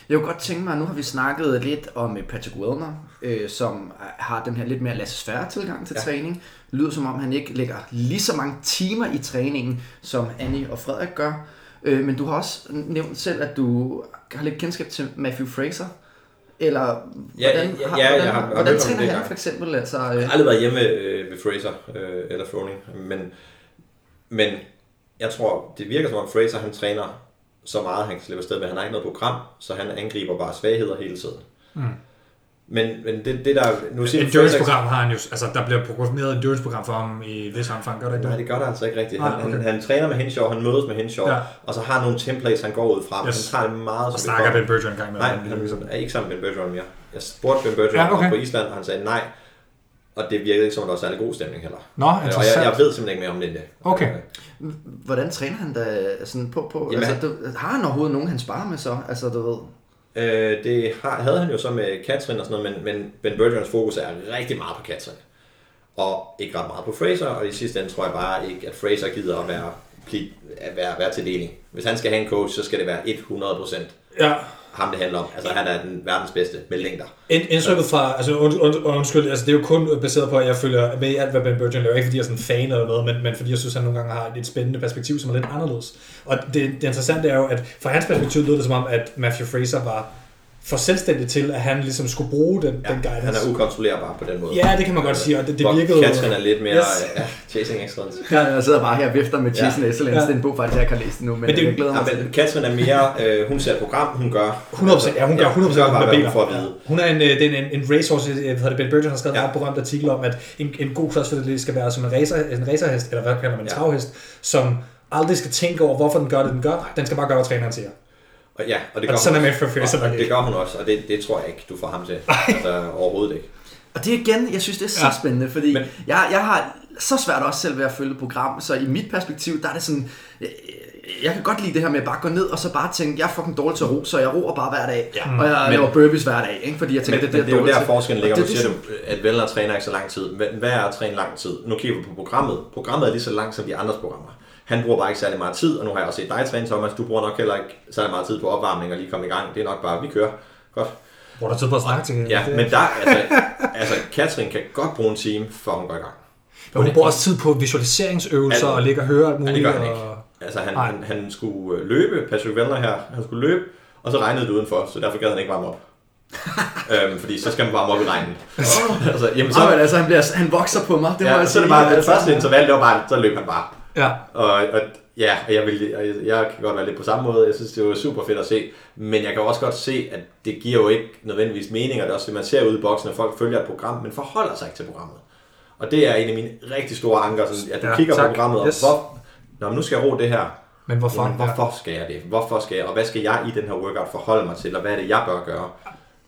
Jeg kunne godt tænke mig, nu har vi snakket lidt om øh, Patrick Wellner, øh, som har den her lidt mere laissez tilgang til ja. træning. Det lyder som om, han ikke lægger lige så mange timer i træningen, som Annie og Frederik gør. Øh, men du har også nævnt selv, at du har lidt kendskab til Matthew Fraser. Eller Ja, hvordan, ja, har- ja, hvordan, jeg har- har hvordan om træner det han for eksempel? Altså, øh, Jeg har aldrig været hjemme øh, ved Fraser øh, eller Froning, men, men jeg tror, det virker som om Fraser han træner så meget, han kan slippe afsted med. Han har ikke noget program, så han angriber bare svagheder hele tiden. Mm. Men, men det, det der... Nu siger Endurance-program har han jo, altså der bliver programmeret endurance-program for ham i vis omfang, gør det ikke Nej, det? gør det altså ikke rigtigt. Han, okay. han, han træner med Henshaw, han mødes med Henshaw, Ja. og så har han nogle templates, han går ud fra, Yes. han tager det meget Og snakker. Ben Bergeron en gang med. Nej, ligesom. han er ikke sammen med Ben Bergeron mere. Jeg spurgte Ben Bergeron Ja, okay. på Island, og han sagde nej. Og det virkede ikke som, at der var særlig god stemning heller. Nå, Øh, og jeg, interessant. jeg ved simpelthen ikke mere om det end det. Okay. Hvordan træner han da sådan på? på Jamen, altså, du, har han overhovedet nogen, han sparer med så? Altså, du ved... Øh, det har, havde han jo så med Katrin og sådan noget, men, men Ben Bergerons fokus er rigtig meget på Katrin. Og ikke ret meget på Fraser, og i sidste ende tror jeg bare ikke, at Fraser gider at være, at være, være til deling. Hvis han skal have en coach, så skal det være 100% Ja ham, det handler om. Altså, han er den verdens bedste med længder. Ind- Indtrykket fra, altså und, und, undskyld, altså det er jo kun baseret på, at jeg følger med i alt, hvad Ben Bergeron laver. Ikke fordi jeg er sådan fan eller noget, men, men fordi jeg synes, han nogle gange har et spændende perspektiv, som er lidt anderledes. Og det, det interessante er jo, at fra hans perspektiv lød det som om, at Matthew Fraser var for selvstændig til, at han ligesom skulle bruge den, Ja, den guidance. han er ukontrollerbar på den måde. Ja, det kan man godt sige, og det, det Hvor virkede jo... Katrin er lidt mere Yes. yes. ja, chasing excellence. Jeg sidder bare her og vifter med Chasing ja. Excellence. Ja. Det er en bog, faktisk, jeg ikke har læst endnu, men, Men det- jeg glæder mig Ja, til men det. Katrin er mere, øh, hun ser et program, hun gør. 100%, ja, hun gør 100% hun gør bare, hvad hun får at Ja. vide. Hun er en, øh, det er en, en racehorse, øh, hvad hedder det, Ben Bergeron har skrevet ja. Ja. en ret berømt artikel om, at en, en god crossfit skal være som en, racer, en racerhest, eller hvad kalder man, en Ja. travhest, som aldrig skal tænke over, hvorfor den gør det, den gør. Den skal bare gøre, hvad træneren siger. Og ja, og det Og gør sådan hun er Matthew Fraser og, og det gør hun også, og det, det tror jeg ikke, du får ham til. Altså, overhovedet ikke. Og det igen, jeg synes, det er så Ja. spændende, fordi Men- jeg, jeg har så svært også selv ved at følge et program, så i mit perspektiv, der er det sådan, jeg, jeg kan godt lide det her med at bare gå ned og så bare tænke, jeg er fucking dårlig til at ro, så jeg roer bare hver dag, Ja. og jeg Men- laver burpees hver dag, ikke? fordi jeg tænker, men det, det, det er jo der til. forskellen ligger. Og det- siger det- du, at Vellner træner ikke så lang tid. Hvad er at træne lang tid? Nu kigger vi på programmet. Programmet er lige så langt som de andres programmer. Han bruger bare ikke særlig meget tid, og nu har jeg også set dig træne, Thomas. Du bruger nok heller ikke særlig meget tid på opvarmning og lige komme i gang. Det er nok bare, vi kører. Godt. Hvor der tid på at snakke til Ja, det. men der, altså, altså Katrin kan godt bruge en time, før hun går i gang. Men hun bruger også tid på visualiseringsøvelser Altså, og ligge og høre alt Ja, muligt. det gør han og... ikke. Altså, han, Nej. han, han skulle øh, løbe, Patrick Vellner her, han skulle løbe, og så regnede det udenfor, så derfor gad han ikke varme op. øhm, fordi så skal man varme op i regnen. altså, jamen, så, men altså, han, bliver, han vokser på mig, det må ja, så er det bare, det altså. første interval, det var bare, så løb han bare. Ja. Og, og ja, og jeg, vil, og jeg, jeg kan godt være lidt på samme måde. Jeg synes, det var super fedt at se. Men jeg kan også godt se, at det giver jo ikke nødvendigvis mening. Og det er også det, man ser ude i boksen, at folk følger et program, men forholder sig ikke til programmet. Og det er en af mine rigtig store anker, sådan, at du Ja, kigger tak. på programmet, og Yes. hvor, Nå, men nu skal jeg ro det her. Men hvorfor? Jamen, hvorfor skal jeg det? Hvorfor skal jeg, og hvad skal jeg i den her workout forholde mig til, og hvad er det, jeg bør gøre?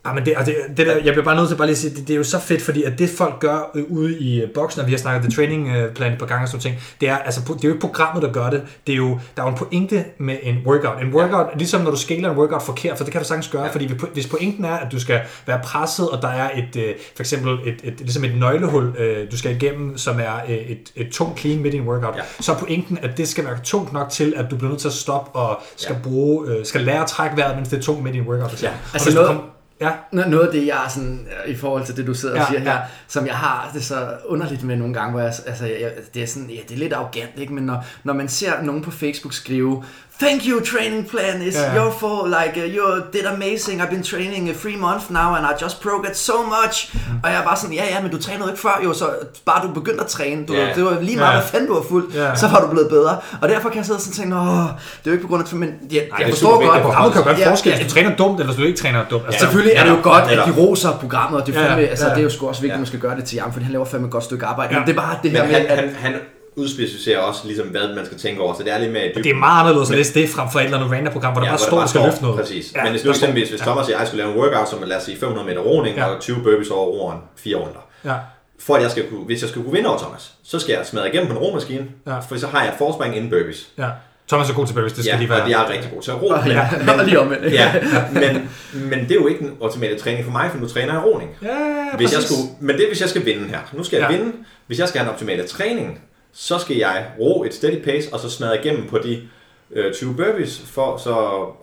Ja, men det, og det, det der, jeg bliver bare nødt til bare lige at sige, det, det er jo så fedt, fordi at det folk gør øh, ude i øh, boksen, og vi har snakket The Training øh, Plan et par gange og sådan ting, det er, altså, det er jo ikke programmet, der gør det. det er jo, der er jo en pointe med en workout. En workout, ja. ligesom når du skaler en workout forkert, for det kan du sagtens gøre, ja. fordi hvis pointen er, at du skal være presset, og der er et, for eksempel et, et, ligesom et nøglehul, du skal igennem, som er øh, et, et tungt clean midt i en workout, ja. Så er pointen, at det skal være tungt nok til, at du bliver nødt til at stoppe og skal Ja. bruge, skal lære at trække vejret, mens det er tungt midt i en workout. Ja. Altså noget- Ja, Noget af det, jeg er sådan, øh, i forhold til det, du sidder og Ja, siger her, ja. som jeg har det så underligt med nogle gange, hvor jeg, altså, jeg, det er sådan, ja, det er lidt arrogant, ikke? Men når, når man ser nogen på Facebook skrive, Thank you, training plan is Ja, ja. your fault, like, uh, you did amazing, I've been training a free month now, and I just progressed so much. Mm. Og jeg bare sådan, ja, ja, men du trænede ikke før, jo, så bare du begyndte at træne, du, Ja. det var lige meget, Ja. hvad fanden du har fulgt, Ja. så var du blevet bedre. Og derfor kan jeg sidde og sådan tænke, Nå, det er jo ikke på grund af, men jeg, det jeg forstår godt, at Programmet kan jo gøre Ja, en forskel, ja. hvis du træner dumt, eller hvis du ikke træner dumt. Altså, Selvfølgelig er det jo Ja, godt, at netop. de roser programmet, og det, er Ja, fandme, ja, altså, ja. det er jo sgu også vigtigt, Ja. at man skal gøre det til ham, for han laver fandme et godt stykke arbejde. Ja. Men det er bare det her Men med, han, at... han, han, udspecificerer også, ligesom, hvad man skal tænke over. Så det er lidt mere Det er meget anderledes at læse det frem for et eller andet random program, hvor der bare står, at du skal løfte noget. Præcis. Ja, Men hvis står- eksempelvis, hvis Thomas siger, at jeg skal lave en workout, som lad os sige 500 meter roning Ja. og 20 burpees over roeren, fire runder. Ja. For at jeg skal kunne, hvis jeg skal kunne vinde over Thomas, så skal jeg smadre igennem på en romaskine, Ja. for så har jeg et forspring inden burpees. ja. Thomas er god til burpees, det skal ja, lige være. og jeg er rigtig god til at ro. Og, ja, og lige omvendt. ja, men, men det er jo ikke den ultimate træning for mig, for nu træner jeg roning. Ja, Hvis jeg præcis. skulle, men det er, hvis jeg skal vinde her. Nu skal jeg Ja. vinde. Hvis jeg skal have en optimal træning, så skal jeg ro et steady pace, og så smadre igennem på de øh, 20 burpees, for så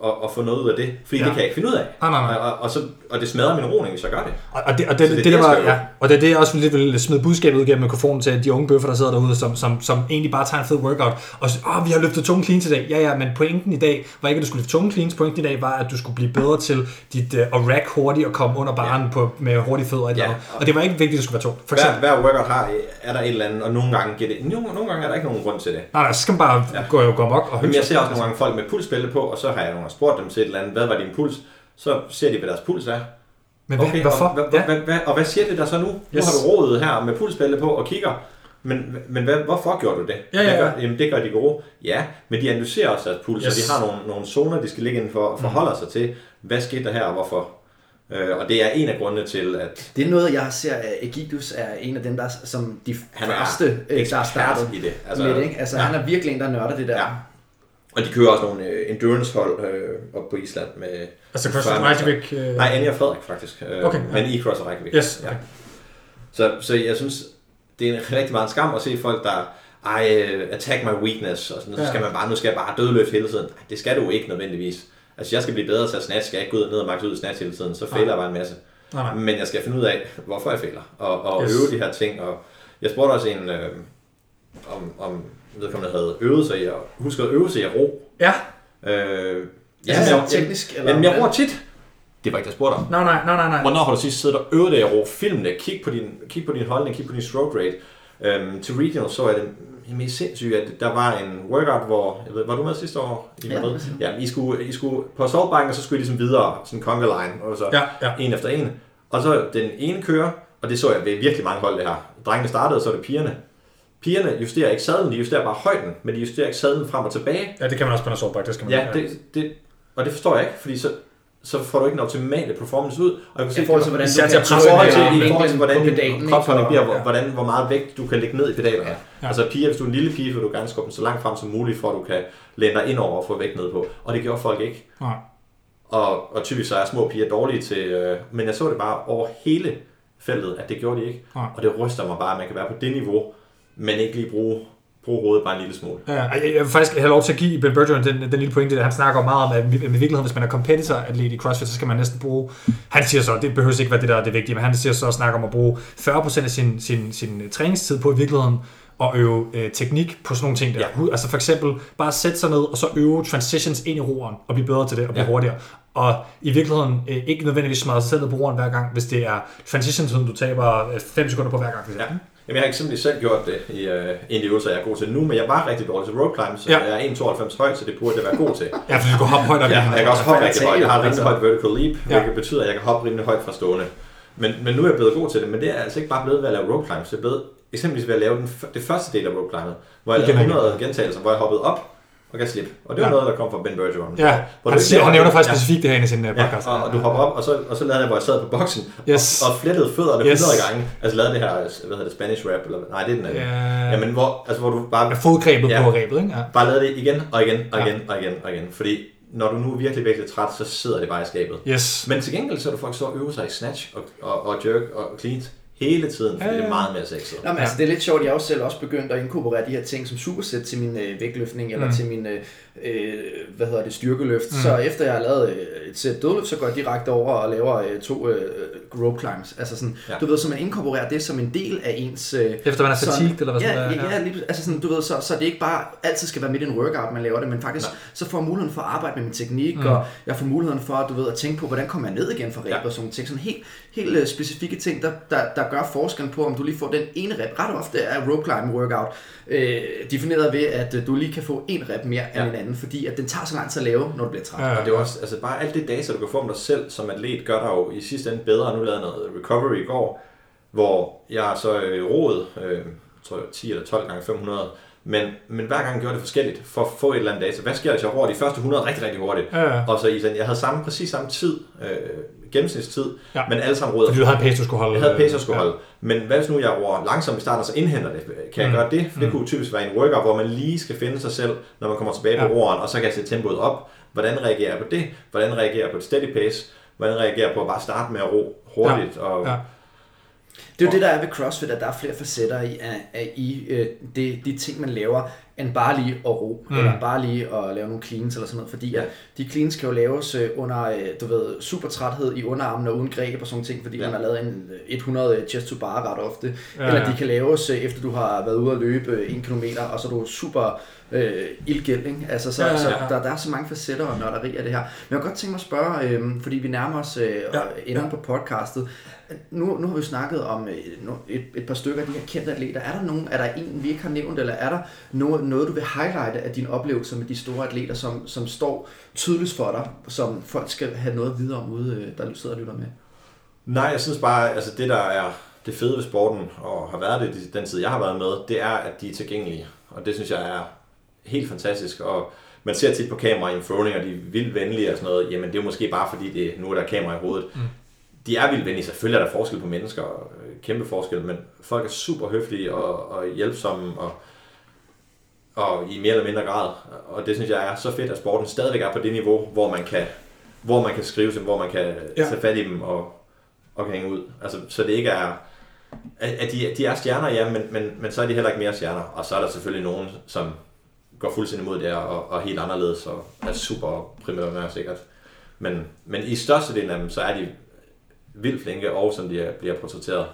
at, at få noget ud af det. Fordi Ja. det kan jeg ikke finde ud af. Nej, nej, nej. Og, og, så, og det smadrer min roning, hvis jeg gør det. Og, og det, og det, Så det, det det, der var, ja, og det er det, jeg også lidt vil smide budskabet ud gennem mikrofonen til de unge bøffer, der sidder derude, som, som, som egentlig bare tager en fed workout, og så, åh, vi har løftet tunge cleans i dag. Ja, ja, men pointen i dag var ikke, at du skulle løfte tunge cleans. Pointen i dag var, at du skulle blive bedre til dit uh, at rack hurtigt og komme under baren ja. på, med hurtige fødder. Ja. og det var ikke vigtigt, at det skulle være tungt. For Hver, eksempel, hver workout har, er der et eller andet, og nogle gange, giver det, nogle, nogle gange er der ikke nogen grund til det. nej, nej, så skal man bare ja. gå, gå amok og hygge. Ser også nogle gange folk med pulsbælte på, og så har jeg nogle gange spurgt dem til et eller andet, hvad var din puls? Så ser de, hvad deres puls er. Men hvad, Okay, hvorfor? Og, hvad, ja. hvad, hvad, og hvad siger det der så nu? Nu Yes. har du roet her med pulsbælte på og kigger. Men, men hvad, hvorfor gjorde du det? Ja, ja, ja. Gør, jamen det gør de gode. Ja, men de analyserer også deres puls, yes. Og de har nogle, nogle zoner, de skal ligge inden for og forholde sig til. Hvad skete der her, og hvorfor? Øh, og det er en af grundene til, at Det er noget, jeg ser, at Egidus er en af dem, der som de han er første, øh, der er ekspert startet i det. altså, med det. Ikke? Altså, ja. han er virkelig en, der nørder det der. Ja. Og de kører også nogle øh, endurance-hold øh, op på Island med... Altså, CrossFit 40 meter. Reykjavik... Øh, Nej, Anja Frederik faktisk. Øh, Okay, ja. Men i CrossFit Reykjavik. Yes, Ja. okay. Så, så jeg synes, det er en rigtig meget skam at se folk, der ej, øh, attack my weakness, og sådan, ja. Ja. så skal man bare, nu skal jeg bare dødløfte hele tiden. Nej, det skal du ikke nødvendigvis. Altså, jeg skal blive bedre til at snatch, skal jeg ikke gå ud og ned og max ud i snatch hele tiden, så fejler jeg bare en masse. Nej, nej. Men jeg skal finde ud af, hvorfor jeg fejler, og, og yes. øve de her ting. Og jeg spurgte også en, øh, om, om vedkommende havde øvet sig i at, huske at øve sig i at ro. Ja. Øh, Ja, men så jeg, teknisk, eller Jamen, jeg roer tit. Det var ikke jeg spurgte om. Nej, nej, nej, nej, nej. Hvornår har du sidst siddet og øvet dig i at ro? Film det, kig på din, kig på din holdning, kig på din stroke rate. Øhm, til regional så er det mest sygt, at der var en workout, hvor, jeg ved, var du med sidste år? I Ja, det ja, I skulle, I skulle på assaultbanken, og så skulle I ligesom videre, sådan conga line, og så Ja, ja. en efter en. Og så den ene kører, og det så jeg ved virkelig mange hold det her. Drengene startede, og så er det pigerne. Pigerne justerer ikke sadlen, de justerer bare højden, men de justerer ikke sadlen frem og tilbage. Ja, det kan man også på en assault det skal man Ja, det, det, og det forstår jeg ikke, fordi så, så får du ikke en optimale performance ud. Og jeg kan se, I forhold til, hvordan du kan forhold til, Ja, i forhold til hvordan din kropsholdning bliver, Ja. hvordan, hvor meget vægt du kan lægge ned i pedalerne. Ja. Ja. Altså piger, hvis du er en lille pige, vil du gerne skubbe den så langt frem som muligt, for at du kan læne dig ind over og få vægt ned på. Og det gjorde folk ikke. Nej. Og, og typisk så er små piger dårlige til, øh, men jeg så det bare over hele feltet, at det gjorde de ikke. Nej. Og det ryster mig bare, at man kan være på det niveau, men ikke lige bruge, bruge hovedet bare en lille smule. Ja, jeg, jeg vil faktisk have lov til at give Ben Bergeron den, den lille pointe, der han snakker meget om, at i virkeligheden, hvis man er competitor-atlet i CrossFit, så skal man næsten bruge, han siger så, det behøver ikke være det, der er det vigtige, men han siger så at snakke om at bruge 40% af sin, sin, sin træningstid på i virkeligheden at øve øh, teknik på sådan nogle ting der. Ja. Altså for eksempel bare sætte sig ned og så øve transitions ind i roeren og blive bedre til det og blive Ja. hurtigere. Og i virkeligheden øh, ikke nødvendigvis smadre sig selv ned på roeren hver gang, hvis det er transitions, du taber 5 sekunder på hver gang. Ja. Jamen, jeg har eksempelvis selv gjort det i uh, en af de øvelser, jeg er god til nu, men jeg var rigtig dårlig til rope climb, så Ja. jeg er 1,92 høj, så det burde jeg være god til. Ja, for du kan hoppe højt op. Ja, jeg kan også hoppe jeg rigtig højt. Jeg har et rimelig altså. højt vertical leap, Ja. hvilket betyder, at jeg kan hoppe rimelig højt fra stående. Men, men nu er jeg blevet god til det, men det er altså ikke bare blevet ved at lave rope climbs. Det er blevet eksempelvis ved at lave den, det første del af rope climbet, hvor jeg lavede og igen. 100 gentagelser, hvor jeg hoppede op og gav slip. Og det var Ja. noget, der kom fra Ben Bergeron. Ja, Hvor han, du siger, han nævner faktisk Ja. specifikt det her i sin Ja, podcast. og, og du hopper op, og så, og så lavede jeg, hvor jeg sad på boksen, Yes. og, og flettede fødderne Yes. 100 gange. Altså lavede det her, hvad hedder det, Spanish rap, eller nej, det er den anden. Ja. Jamen, hvor, altså, hvor du bare Med fodgrebet Ja. på rebet, ikke? Ja. Bare lad det igen og igen og Ja. igen og igen og igen. Fordi når du nu er virkelig, virkelig træt, så sidder det bare i skabet. Yes. Men til gengæld så er du folk så øve sig i snatch og, og, og jerk og cleans hele tiden, fordi Ja, ja. det er meget mere sexet. Nå, men altså, det er lidt sjovt, jeg har også selv også begyndt at inkorporere de her ting som supersæt til min øh, vægtløftning, eller Mm. til min, øh, øh, hvad hedder det, styrkeløft. Mm. Så efter jeg har lavet øh, et sæt dødløft, så går jeg direkte over og laver øh, to øh, rope climbs. Altså sådan, Ja. du ved, så man inkorporerer det som en del af ens... Øh, Efter man er fatigued, eller hvad ja, sådan ja, ja, lige, altså sådan, du ved, så, så det ikke bare altid skal være midt i en workout, man laver det, men faktisk Nej. så får jeg muligheden for at arbejde med min teknik, Mm. og jeg får muligheden for, du ved, at tænke på, hvordan kommer jeg ned igen fra rep Ja. og sådan ting. Sådan helt, helt øh, specifikke ting, der, der, der gør forskellen på, om du lige får den ene rep. Ret ofte er rope climb workout øh, defineret ved, at øh, du lige kan få en rep mere Ja. end en anden, fordi at den tager så lang tid at lave, når du bliver træt. Ja. Og det er også, altså bare alt det data, du kan få om dig selv som atlet, gør dig jo i sidste ende bedre. Nu lavede jeg noget recovery i går, hvor jeg så øh, roet, øh, jeg tror jeg, 10 eller 12 gange 500, Men, men hver gang gjorde det forskelligt for at få et eller andet data. Hvad sker der, hvis jeg over de første 100 rigtig, rigtig hurtigt? Ja, ja. Og så i sådan, jeg havde samme, præcis samme tid, øh, gennemsnitstid, Ja. ja. men alle sammen råd. Fordi du havde pace, du skulle holde. Jeg havde pace, jeg skulle Ja. holde. Men hvad hvis nu jeg roer langsomt i starten, og så indhenter det? Kan jeg Mm. gøre det? For det Mm. kunne typisk være en workout, hvor man lige skal finde sig selv, når man kommer tilbage Ja. på roeren, og så kan jeg sætte tempoet op. Hvordan reagerer jeg på det? Hvordan reagerer jeg på et steady pace? Hvordan reagerer jeg på at bare starte med at ro hurtigt? Og, Ja. Det er jo det, der er ved CrossFit, at der er flere facetter i, af, af, i øh, det, de ting, man laver, end bare lige at ro, Mm. eller bare lige at lave nogle cleans eller sådan noget. Fordi Ja. de cleans kan jo laves øh, under, øh, du ved, super træthed i underarmen og uden greb og sådan ting, fordi Ja. man har lavet en øh, 100 chest to bar ret ofte. Ja, eller de kan laves, øh, efter du har været ude at løbe øh, en kilometer, og så er du super øh, ildgæld, ikke? Altså, så, Ja, ja, ja. Så der, der er så mange facetter og nørderi af det her. Men jeg kunne godt tænke mig at spørge, øh, fordi vi nærmer os øh, Ja, enden ja. på podcastet. Nu, nu har vi snakket om øh, et, et par stykker af de her kendte atleter. Er der nogen, er der en, vi ikke har nævnt, eller er der noget, noget du vil highlighte af dine oplevelser med de store atleter, som, som står tydeligt for dig, som folk skal have noget videre om ude, øh, der sidder og lytter med? Nej, jeg synes bare, altså det der er det fede ved sporten, og har været det den tid, jeg har været med, det er, at de er tilgængelige. Og det synes jeg er helt fantastisk. Og man ser tit på kamera i en throwing, og de er vildt venlige og sådan noget. Jamen det er måske bare fordi, det, nu er der kamera i hovedet. Mm. De er vildt venlige. Selvfølgelig er der forskel på mennesker, og øh, kæmpe forskel, men folk er super høflige og, og hjælpsomme, og, og i mere eller mindre grad. Og det synes jeg er så fedt, at sporten stadigvæk er på det niveau, hvor man kan, hvor man kan skrive dem, hvor man kan Ja. tage fat i dem og, og kan hænge ud. Altså, så det ikke er... At, at de, de er stjerner, ja, men, men, men så er de heller ikke mere stjerner. Og så er der selvfølgelig nogen, som går fuldstændig imod det og, og helt anderledes, og er super primære sikkert. Men, men i størstedelen af dem, så er de vildt flinke, og som de er, bliver portrætteret.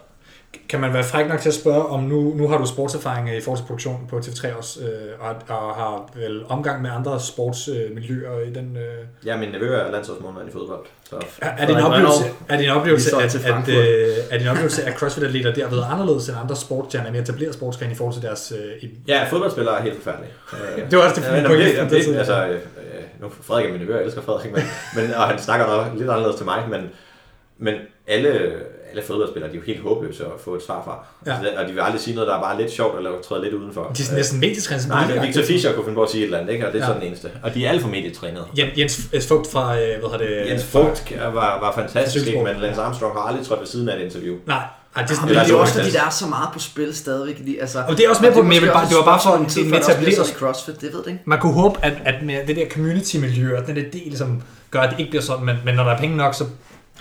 Kan man være fræk nok til at spørge, om nu, nu har du sportserfaring i forhold til produktion på TV3 også, øh, og, og har vel omgang med andre sportsmiljøer i den... Øh, Ja, min nevø er landsholdsmålmand i fodbold. Så er, er, det en oplevelse, er det en oplevelse, at, at, øh, er det en oplevelse, at CrossFit-atleter der har været anderledes end andre sportsstjerner, mere etableret sportsgren i forhold til deres... Øh, i, ja, fodboldspillere er helt forfærdelige. Øh, det var også det, Ja, men pointe. det, det, den side. det, altså, øh, nu Frederik er min nevø, jeg elsker Frederik, men, men, og han snakker nok lidt anderledes til mig, men, men alle, alle fodboldspillere, de er jo helt håbløse at få et svar fra. Ja. Altså, og de vil aldrig sige noget, der er bare lidt sjovt, eller træde lidt udenfor. De er næsten medietrænet. Nej, men Victor Fischer kunne finde på at sige et eller andet, ikke? og det er Ja. sådan den eneste. Og de er alt for medietrænet. Jens, Jens Fugt fra, øh, hvad hedder det? Jens Vogt var, var fantastisk, ikke? men Lance Armstrong har aldrig trådt ved siden af et interview. Nej, ej, det er Eller det er jo også, fordi der er så meget på spil stadigvæk. Lige, altså, Og det er også med på, men det var bare for en tid, etableret- sådan CrossFit, det ved det ikke. Man kunne håbe, at, at med det der community-miljø, og den der del, som gør, at det ikke bliver sådan, men, men når der er penge nok, så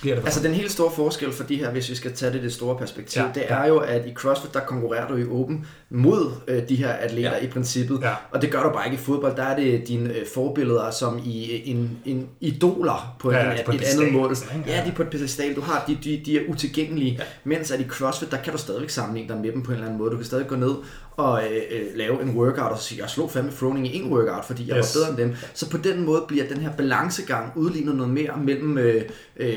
bliver det Altså den helt store forskel for de her, hvis vi skal tage det i det store perspektiv, Ja, ja, det er jo, at i CrossFit, der konkurrerer du i åben mod øh, de her atleter Ja. ja. i princippet. Ja. Og det gør du bare ikke i fodbold. Der er det dine øh, forbilleder som i øh, en, en idoler på, Ja, en, et, på et et andet mål. ikke? Ja, de er på et pedestal. Du har, de, de, de er utilgængelige. Ja. Ja. Mens at i CrossFit, der kan du stadigvæk sammenligne dig med dem på en eller anden måde. Du kan stadig gå ned og øh, øh, lave en workout og sige, jeg slog fandme throwing i en workout, fordi jeg Yes. var bedre end dem. Så på den måde bliver den her balancegang udlignet noget mere mellem øh, øh,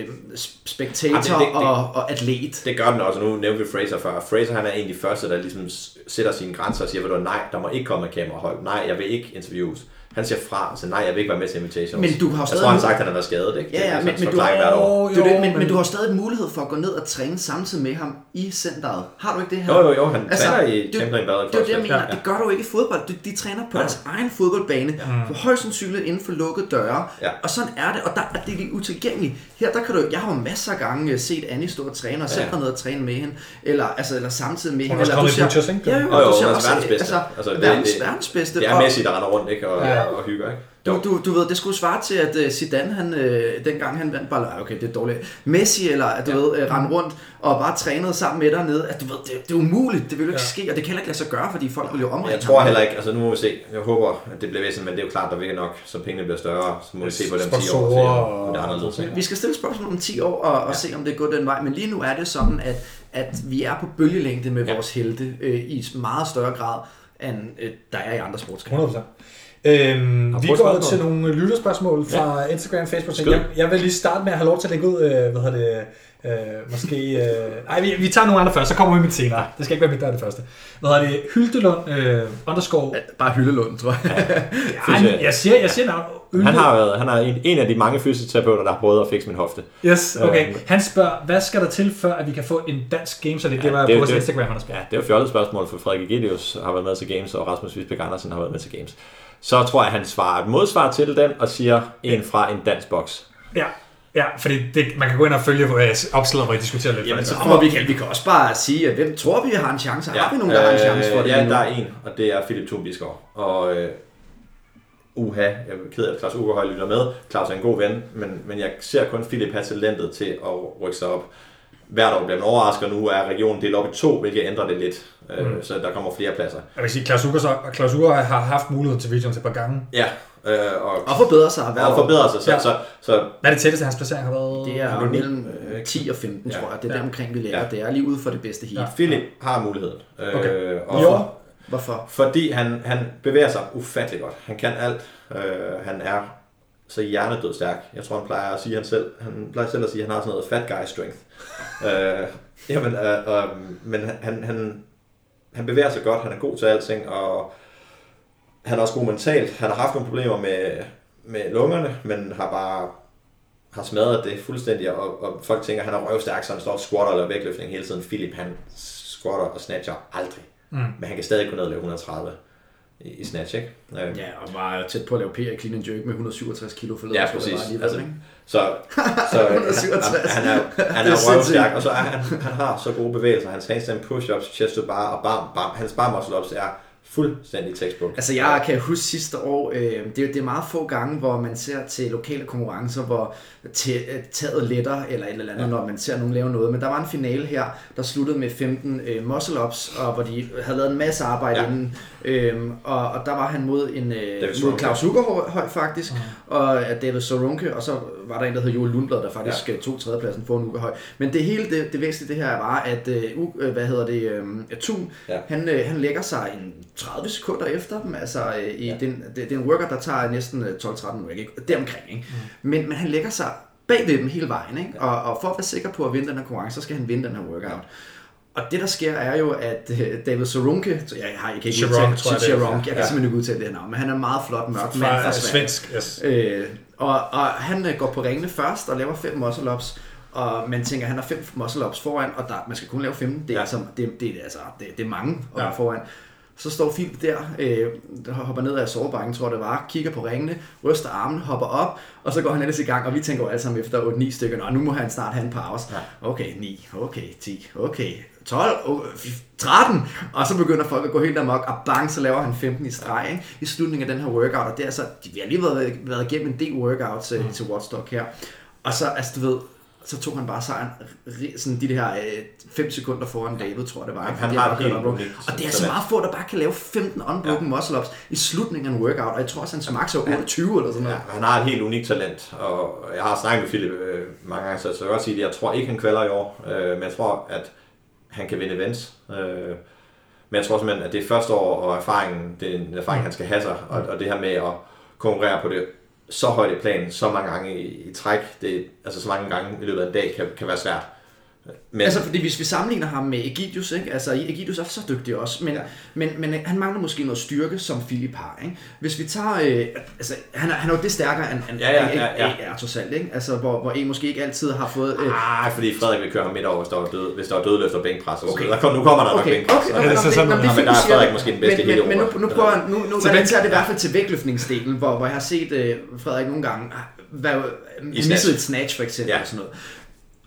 spektator Jamen, det- det- det- og, og atlet. Det gør den også, og nu nævnte vi Fraser før. Fraser han er de første, der ligesom sætter sine grænser og siger, nej, der må ikke komme et kamerahold. Nej, jeg vil ikke interviews. Han siger fra, så nej, jeg vil ikke være med til invitations. Men du har jo Jeg stadig tror, han har sagt, at han har været skadet, ikke? Ja, ja, er men- men du- er jo det, men, men- men du har stadig mulighed for at gå ned og træne samtidig med ham i centret. Har du ikke det her? Jo, jo, jo, han Altså, træner i Chamberlain Bad. Det er jo det, jeg mener. Ja. Det gør du ikke i fodbold. De, de træner på Nej. deres egen fodboldbane. Mm. For højst sandsynligt inden for lukkede døre. Ja. Og sådan er det. Og der er det lige utilgængeligt. Her, der kan du... Jeg har jo masser af gange øh, set Annie stå og træne, og selv Ja. nede og træne med hende. Eller, altså, eller samtidig med Hun hende. er også Eller kommet i ser- Butchers, ikke? Ja, jo, Jo, og jo, hun er også, verdens bedste. Altså, Altså, det- verdens, bedste. Det er Og- Messi, der render rundt, ikke? Og, hygger, ikke? du, du, du ved, det skulle svare til, at uh, Zidane, han, uh, dengang han vandt bare, okay, det er dårligt, Messi, eller at du ja. ved, uh, rende rundt og bare trænede sammen med dernede, at du ved, det, det er umuligt, det vil jo ikke Ja. ske, og det kan heller ikke lade sig gøre, fordi folk vil jo omringe Jeg tror heller ikke, altså nu må vi se, jeg håber, at det bliver væsentligt, men det er jo klart, der vil nok, så pengene bliver større, så må vi se på dem 10 år, og se, det er anderledes. Vi skal stille spørgsmål om 10 år og, og Ja. se, om det går den vej. Men lige nu er det sådan, at, at vi er på bølgelængde med Ja. vores helte øh, i meget større grad, end øh, der er i andre sportsgrene. 100%. Øhm, vi går til nogle lytterspørgsmål fra ja. Instagram, Facebook. Jeg, jeg vil lige starte med at have lov til at lægge ud, øh, hvad hedder det, Øh, måske... Øh, nej, vi, vi tager nogle andre først, så kommer vi med det senere. Det skal ikke være mit, der er det første. Hvad hedder det? Hyldelund øh, underscore... Bare Hyllelund, tror jeg. Ja, han, jeg siger, jeg siger navn. Ylde. Han har været han er en, en af de mange fysioterapeuter, der har prøvet at fikse min hofte. Yes, okay. Øh, Han spørger, hvad skal der til, før at vi kan få en dansk game, så det, det Ja, var det på det. Instagram, han har spurgt. Ja, det er jo fjollet spørgsmål, for Frederik Egelius har været med til Games, og Rasmus Visbæk Andersen har været med til Games. Så tror jeg, han svarer et modsvar til den, og siger en fra en dansk boks. Ja, ja fordi det, man kan gå ind og følge uh, opslaget, hvor I diskuterer lidt. Jamen, så må vi, kan, vi kan også bare sige, at hvem tror vi har en chance? Har vi nogen, der har en chance for det? Øh, Ja, der er en, og det er Philip Thun. Og øh, uha, jeg er ked af, at Claus Ugerhøj lytter med. Claus er en god ven, men, men jeg ser kun Philip have talentet til at rykke sig op. Hvert år bliver man overrasket, nu er regionen delt op i to, hvilket ændrer det lidt. Mm. Så der kommer flere pladser. Jeg vil sige, Klaus Uger, så, Klaus Uger har haft muligheden til Visions et par gange. Ja, øh, og, Og forbedre sig hver og forbedrer sig. Så, Ja. ja. så, så Hvad er det tætteste, hans placering har været? Det er mellem Øh, 10 og 15, ja. tror jeg. Det er Ja. der omkring, vi ligger. Ja. Det er lige ude for det bedste heat. Ja. Philip har muligheden. Øh, Okay. og år? Hvorfor? Fordi han, han bevæger sig ufattelig godt. Han kan alt. Øh, han er så hjernedød stærk. Jeg tror, han plejer at sige han selv. Han plejer selv at sige, at han har sådan noget fat guy strength. Øh, jamen, øh, øh, men han, han, han bevæger sig godt. Han er god til alting, og han er også god mentalt. Han har haft nogle problemer med, med lungerne, men har bare har smadret det fuldstændig, og, og folk tænker, at han er røvstærk, så han står og squatter eller vægtløftning hele tiden. Philip, han squatter og snatcher aldrig. Mm. Men han kan stadig gå ned og lave 130 i, i snatch, ikke? Øh, Ja, og var tæt på at lave PR clean and jerk med 167 kilo forleden. Ja, præcis. var Altså, ikke? Så, så han, 167. han, er, han er er røvstærk, og så er han, han har så gode bevægelser. Hans handstand push-ups, chest to bar og bam, bam. Hans bar muscle ups er fuldstændig textbook. Altså jeg kan huske sidste år, øh, det, er, det er meget få gange, hvor man ser til lokale konkurrencer, hvor øh, taget letter eller et eller andet, ja. når man ser nogen lave noget. Men der var en finale her, der sluttede med 15 øh, muscle-ups, og hvor de havde lavet en masse arbejde ja. Inden. Øh, og, og der var han mod, en, øh, mod. Claus Ugerhøj faktisk, mm. og øh, David Soronke, og så var der en, der hed Joel Lundblad, der faktisk ja. tog tredjepladsen foran Ugerhøj. Men det hele, det, det væsentlige det her var, at øh, øh, hvad hedder det, øh, Thun. Ja. han, øh, han lægger sig en 30 sekunder efter dem, altså øh, i ja. Ja. den, det, det er en workout, der tager næsten øh, 12-13 minutter, ikke? deromkring, ikke? Mm. Men, men han lægger sig bag ved dem hele vejen, ikke? Og, og for at være sikker på at vinde den her konkurrence, så skal han vinde den her workout. Og det der sker er jo, at øh, David Sorunke, så jeg, har, jeg kan ikke Chiron, udtale, tror jeg, er. Chiron, jeg kan Ja. simpelthen ikke udtale det her navn, men han er en meget flot mørk mand fra Sverige. svensk, yes. Øh, og, og han øh, går på ringene først og laver fem muscle-ups, og man tænker, at han har fem muscle-ups foran, og der, man skal kun lave 15. Det er, ja. Ja. altså, det, det, er, altså, det, det er mange Ja. foran. Så står Philip der, øh, hopper ned af sovebakken, tror jeg det var, kigger på ringene, ryster armen, hopper op, og så går han ellers i gang, og vi tænker jo alle sammen efter 8-9 stykker, nå, nu må han snart have en pause. Ja. Okay, 9, okay, 10, okay, 12, oh, 13, og så begynder folk at gå helt amok, og bang, så laver han 15 i streg, ikke? i slutningen af den her workout, og det er altså, vi har lige været, været igennem en del workouts mm. til Watchdog her, og så, altså du ved, så tog han bare sejren sådan de der 5 sekunder foran David, tror jeg det var. Han har han et helt unikt Og det er så meget få, der bare kan lave 15 unbroken ja. muscle ups i slutningen af en workout, og jeg tror også, hans max er 28 eller sådan noget. Ja, han har et helt unikt talent, og jeg har snakket med Philip øh, mange gange, så jeg vil godt sige, at jeg tror ikke, han kvalder i år, øh, men jeg tror, at han kan vinde events. Øh, men jeg tror simpelthen, at det er første år, og erfaringen, det er en erfaring, han skal have sig, og, og det her med at konkurrere på det så højt et plan, så mange gange i, i træk, det, altså så mange gange i løbet af en dag, kan, kan være svært. Men, Altså, fordi hvis vi sammenligner ham med Egidius, ikke? altså Egidius er så dygtig også, men, ja. Men, men han mangler måske noget styrke, som Philip har. Ikke? Hvis vi tager, øh, altså han er, han er jo det stærkere end, end Ja, ja, ja, ja. Er trods alt, ikke? Altså, hvor, hvor E måske ikke altid har fået... Øh, Ah, fordi Frederik vil køre ham midt over, hvis der var, død, hvis der var dødløft og bænkpres. så Okay. kom, nu kommer der nok Okay, bænkpres. okay, okay, er okay, sådan, nå, men er der er Frederik måske den bedste men, men, men nu, nu prøver nu, nu Så relaterer det i hvert fald til vægtløftningsdelen, hvor, hvor jeg har set øh, Frederik nogle gange hvad, snatch. misset et snatch for eksempel, Ja. og sådan noget.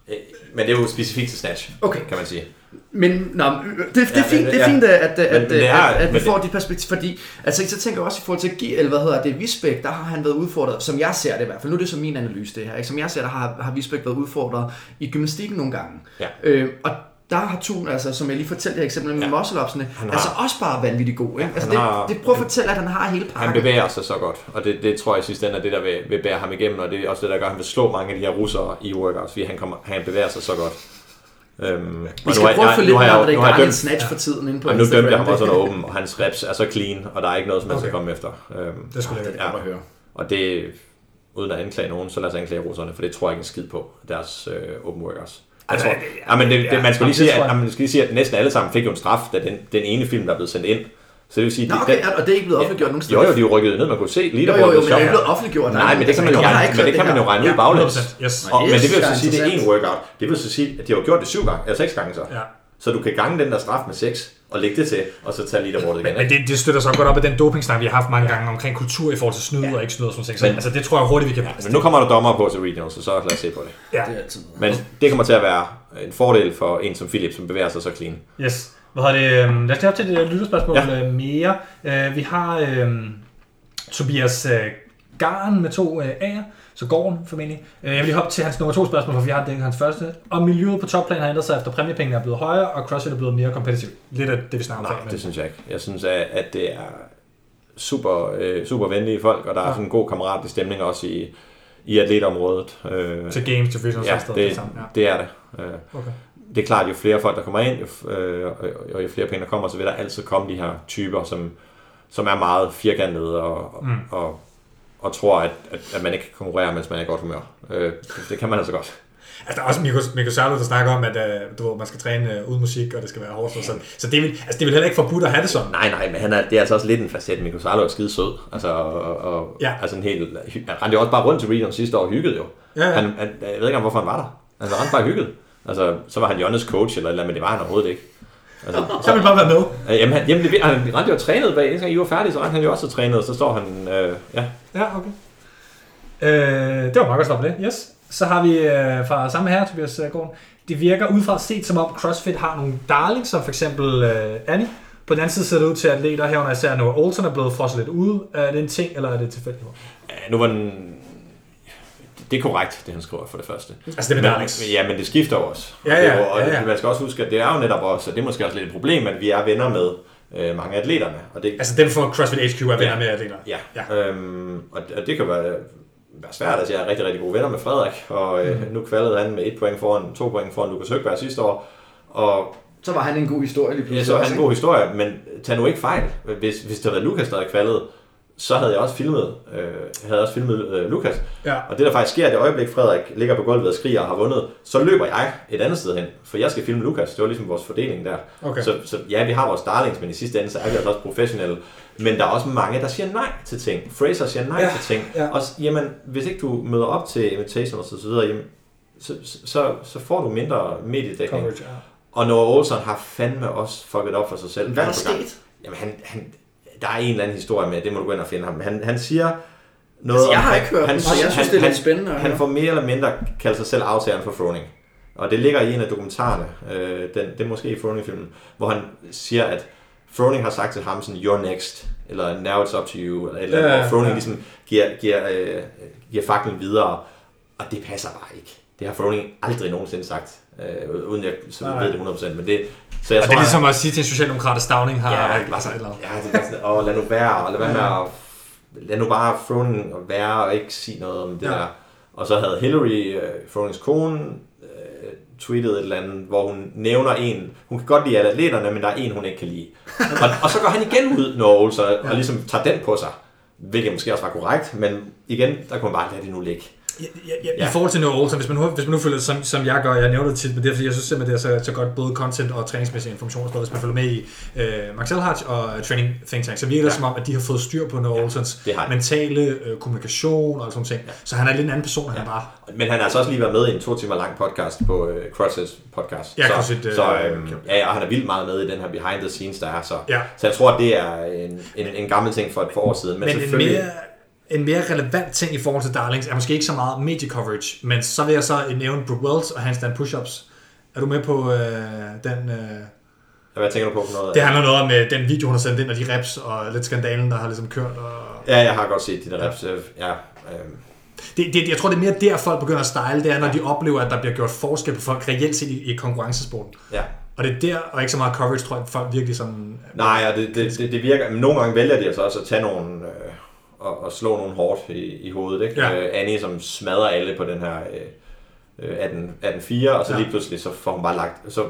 Øh, Men det er jo specifikt til snatch, Okay. kan man sige. Men nå, det, det, er Ja, fint, men- det er ja. fint, at, at, Men at, er- at, at vi får det- dit perspektiv, fordi altså, så tænker jeg også i forhold til eller hvad hedder det, Visbæk, der har han været udfordret, som jeg ser det i hvert fald, nu er det så min analyse det her, ikke? som jeg ser det, har, har Visbæk været udfordret i gymnastikken nogle gange. Ja. Øh, og der har Thun, altså, som jeg lige fortalte her eksempel med ja. Ja. muscle-upsene, Han altså har- også bare vanvittigt god. Ikke? Altså, han det, har- det prøver at fortælle, at han har hele pakken. Han bevæger sig så godt, og det, det tror jeg i sidste ende er det, der vil, vil bære ham igennem, og det er også det, der gør, at han vil slå mange af de her russere i workouts, fordi han, kommer, han bevæger sig så godt. Øhm, Vi skal nu har- prøve at nu lidt har jeg mere, jo- hvad der nu er har en snatch for tiden inde på Og nu dømte jeg ham også Det- under åben, og hans reps er så clean, og der er ikke noget, som man skal komme efter. Øhm, Det skulle jeg Det er godt at høre. og det, uden at anklage nogen, så lad os anklage russerne, for det tror jeg ikke en skid på, deres øh, open workouts. Altså, Altså, ja, men det, det, man skal ja, lige sige, at, man skal lige sige, at næsten alle sammen fik jo en straf, da den, den ene film, der er blevet sendt ind. Så det vil sige, Nå, det- okay, den, ja, og det er ikke blevet offentliggjort nogen steder. jo, jo, de er jo rykket ned, man kunne se jo, jo, leaderboardet. jo, men det er ikke blevet offentliggjort. Nej, men det kan man jo, regne, ikke men det kan man jo regne ud Ja, baglæns. 100%, yes. Og, men det vil jo så sige, at det er en workout. Det vil så sige, at de har jo gjort det syv gange, eller seks gange så. Ja. Så du kan gange den der straf med seks, og lægge det til, og så tage leaderboardet igen. Men ikke? det, det støtter så godt op af den dopingsnak, vi har haft mange gange omkring kultur i forhold til snyd og ikke snyd og sådan noget. Så, Men- altså, det tror jeg hurtigt, vi kan... Men nu kommer der dommer på til regional, så, så lad os se på det. Ja, Det er altid. Men det kommer til at være en fordel for en som Philip, som bevæger sig så clean. yes. Hvad hedder det? øhm, Lad os lige op til et øh, lytterspørgsmål Ja. ja. mere. Øh, Vi har øhm, Tobias øh, Garn med to øh, A'er, så går den formentlig. Øh, Jeg vil lige hoppe til hans nummer to spørgsmål, for vi har dækket hans første. Og miljøet på topplan har ændret sig efter præmiepengene er blevet højere, og CrossFit er blevet mere kompetitivt. Lidt af det, vi snakker om. Nej, før, men- det synes jeg ikke. Jeg synes, at, det er super, øh, super venlige folk, og der er Ja. sådan en god kammeratlig stemning også i, i atletområdet. Øh, Til games, til fitness ja, og sådan det, det samme. Ja. det er det. Øh, Okay. det er klart, at jo flere folk, der kommer ind, jo, øh, og, og jo flere penge, der kommer, så vil der altid komme de her typer, som, som er meget firkantede og, Mm. mm. og, og tror, at, at, at man ikke kan konkurrere, mens man er i godt humør. Øh, det, kan man altså godt. Altså, der er også Mikko, Mikko Særlo, der snakker om, at uh, du ved, man skal træne uh, uden musik, og det skal være hårdt sådan. Så det vil, altså, det vil heller ikke forbudt at have det sådan. Nej, nej, men han er, det er altså også lidt en facet. Mikko Sarlo er skide sød. Altså, og, og Ja. altså en helt, han rendte jo også bare rundt til Region sidste år og hyggede jo. Ja, ja. Han, han, jeg ved ikke hvorfor han var der. Altså, han bare hyggede. Altså, så var han Jonnes coach eller eller men det var han overhovedet ikke. Altså, Så vil bare være med. øh, jamen, han, jamen, det, han rendte jo og trænede bag. Indtil I var færdige, så rendte han jo også og trænede, og så står han, øh, ja. Ja, okay. Øh, det var meget godt det. Yes. Så har vi øh, fra samme her, Tobias øh, Gården. Det virker udefra set som om CrossFit har nogle darlings, som for eksempel øh, Annie. På den anden side ser det ud til, at atleter herunder især Noah Olsen er blevet frosset lidt ude. Er det en ting, eller er det tilfældigt? Ja, nu var den... Det er korrekt, det han skriver for det første. Altså det med. Men, ja, men det skifter også. Ja, Og det ja, og ja, ja. man skal også huske, at det er jo netop også, og det er måske også lidt et problem, at vi er venner med øh, mange af atleterne. Og det, Altså dem fra CrossFit HQ er venner Ja. med atleter. Ja, Ja. ja. Øhm, og, og det kan være, være svært. Altså, jeg er rigtig, rigtig gode venner med Frederik, og øh, Mm. nu kvalede han med et point foran, to point foran Lukas Høgberg sidste år. Og Så var han en god historie lige ja, pludselig. så er også, han en god historie, men tag nu ikke fejl. Hvis, hvis det havde været Lukas, der havde kvalet, så havde jeg også filmet, øh, havde også filmet øh, Lukas. Ja. Og det der faktisk sker, det øjeblik Frederik ligger på gulvet og skriger og har vundet, så løber jeg et andet sted hen, for jeg skal filme Lukas. Det var ligesom vores fordeling der. Okay. Så, så ja, vi har vores darlings, men i sidste ende, så er vi altså også professionelle. Men der er også mange, der siger nej til ting. Fraser siger nej Ja, til ting. ja. Og jamen, hvis ikke du møder op til invitations og så videre, jamen, så, så, så får du mindre mediedækning. Coverage, ja. Og Noah Olsen har fandme også fucket op for sig selv. Hvad er der sket? Jamen, han, han, der er en eller anden historie med, det må du gå ind og finde ham. Han, han siger noget Altså, jeg har ikke hørt han, den, så jeg synes, det er lidt spændende Han høre. får mere eller mindre kaldt sig selv aftageren for Froning. Og det ligger i en af dokumentarerne, øh, den, det er måske i Froning-filmen, hvor han siger, at Froning har sagt til ham sådan, you're next, eller now it's up to you, eller eller andet, Ja, hvor Froning ja. ligesom giver, giver, øh, giver faklen videre, og det passer bare ikke. Det har Froning aldrig nogensinde sagt, øh, uden jeg så ved det 100%, men det, så jeg Og tror, det er ligesom at sige til en socialdemokrat, at Stavning har Ja, altså, eller, Ja, det er sådan, og lad nu være, og lad være med at, lad nu bare Froning være og ikke sige noget om det Ja. der. Og så havde Hillary, uh, Fronings kone, uh, tweetet et eller andet, hvor hun nævner en, hun kan godt lide alle atleterne, men der er en, hun ikke kan lide. og, og så går han igen ud, når Olsen, og, Ja. ligesom tager den på sig. Hvilket måske også var korrekt, men igen, der kunne man bare lade det nu ligge. Ja, ja, ja, I Ja. forhold til Noah Olsen, hvis man nu, hvis man nu følger, som, som jeg gør, jeg nævner det tit, men det er fordi, jeg synes simpelthen, det er så, så godt både content og træningsmæssig information og sådan noget. Hvis man følger med i øh, Max Elhart og øh, Training Think Tank, så virker det Ja. som om, at de har fået styr på Noah Olsens de. mentale øh, kommunikation og sådan ting. Ja. Så han er lidt en anden person, han Ja. bare. Men han har altså også lige været med i en to timer lang podcast på uh, CrossFit podcast. Ja, så, CrossFit, øh, så okay. ja, ja, og han er vildt meget med i den her behind the scenes, der er. Så, Ja. så jeg tror, at det er en, en, en gammel ting for et par år siden. Men, Men en selvfølgelig, mere, en mere relevant ting i forhold til Darlings er måske ikke så meget media coverage, men så vil jeg så nævne Brooke Wells og handstand push-ups. Er du med på øh, den... Øh, hvad tænker du på for noget? det handler noget om øh, den video, hun har sendt ind, og de reps, og lidt skandalen, der har ligesom kørt. Og... Ja, jeg har godt set de der reps. øh, Ja, øhm, Det, det, jeg tror, det er mere der, folk begynder at style, det er, når de oplever, at der bliver gjort forskel på folk reelt set i, i konkurrencesporten. ja. Og det er der, og ikke så meget coverage, tror jeg, folk virkelig sådan... Nej, og det, det, det, det virker... Men nogle gange vælger de altså også at tage nogle... Øh, og, og slå nogle hårdt i, i hovedet. Ikke? Ja. Øh, Annie, som smadrer alle på den her øh, øh, 18 18-4, og så Ja. lige pludselig så får hun bare lagt... Så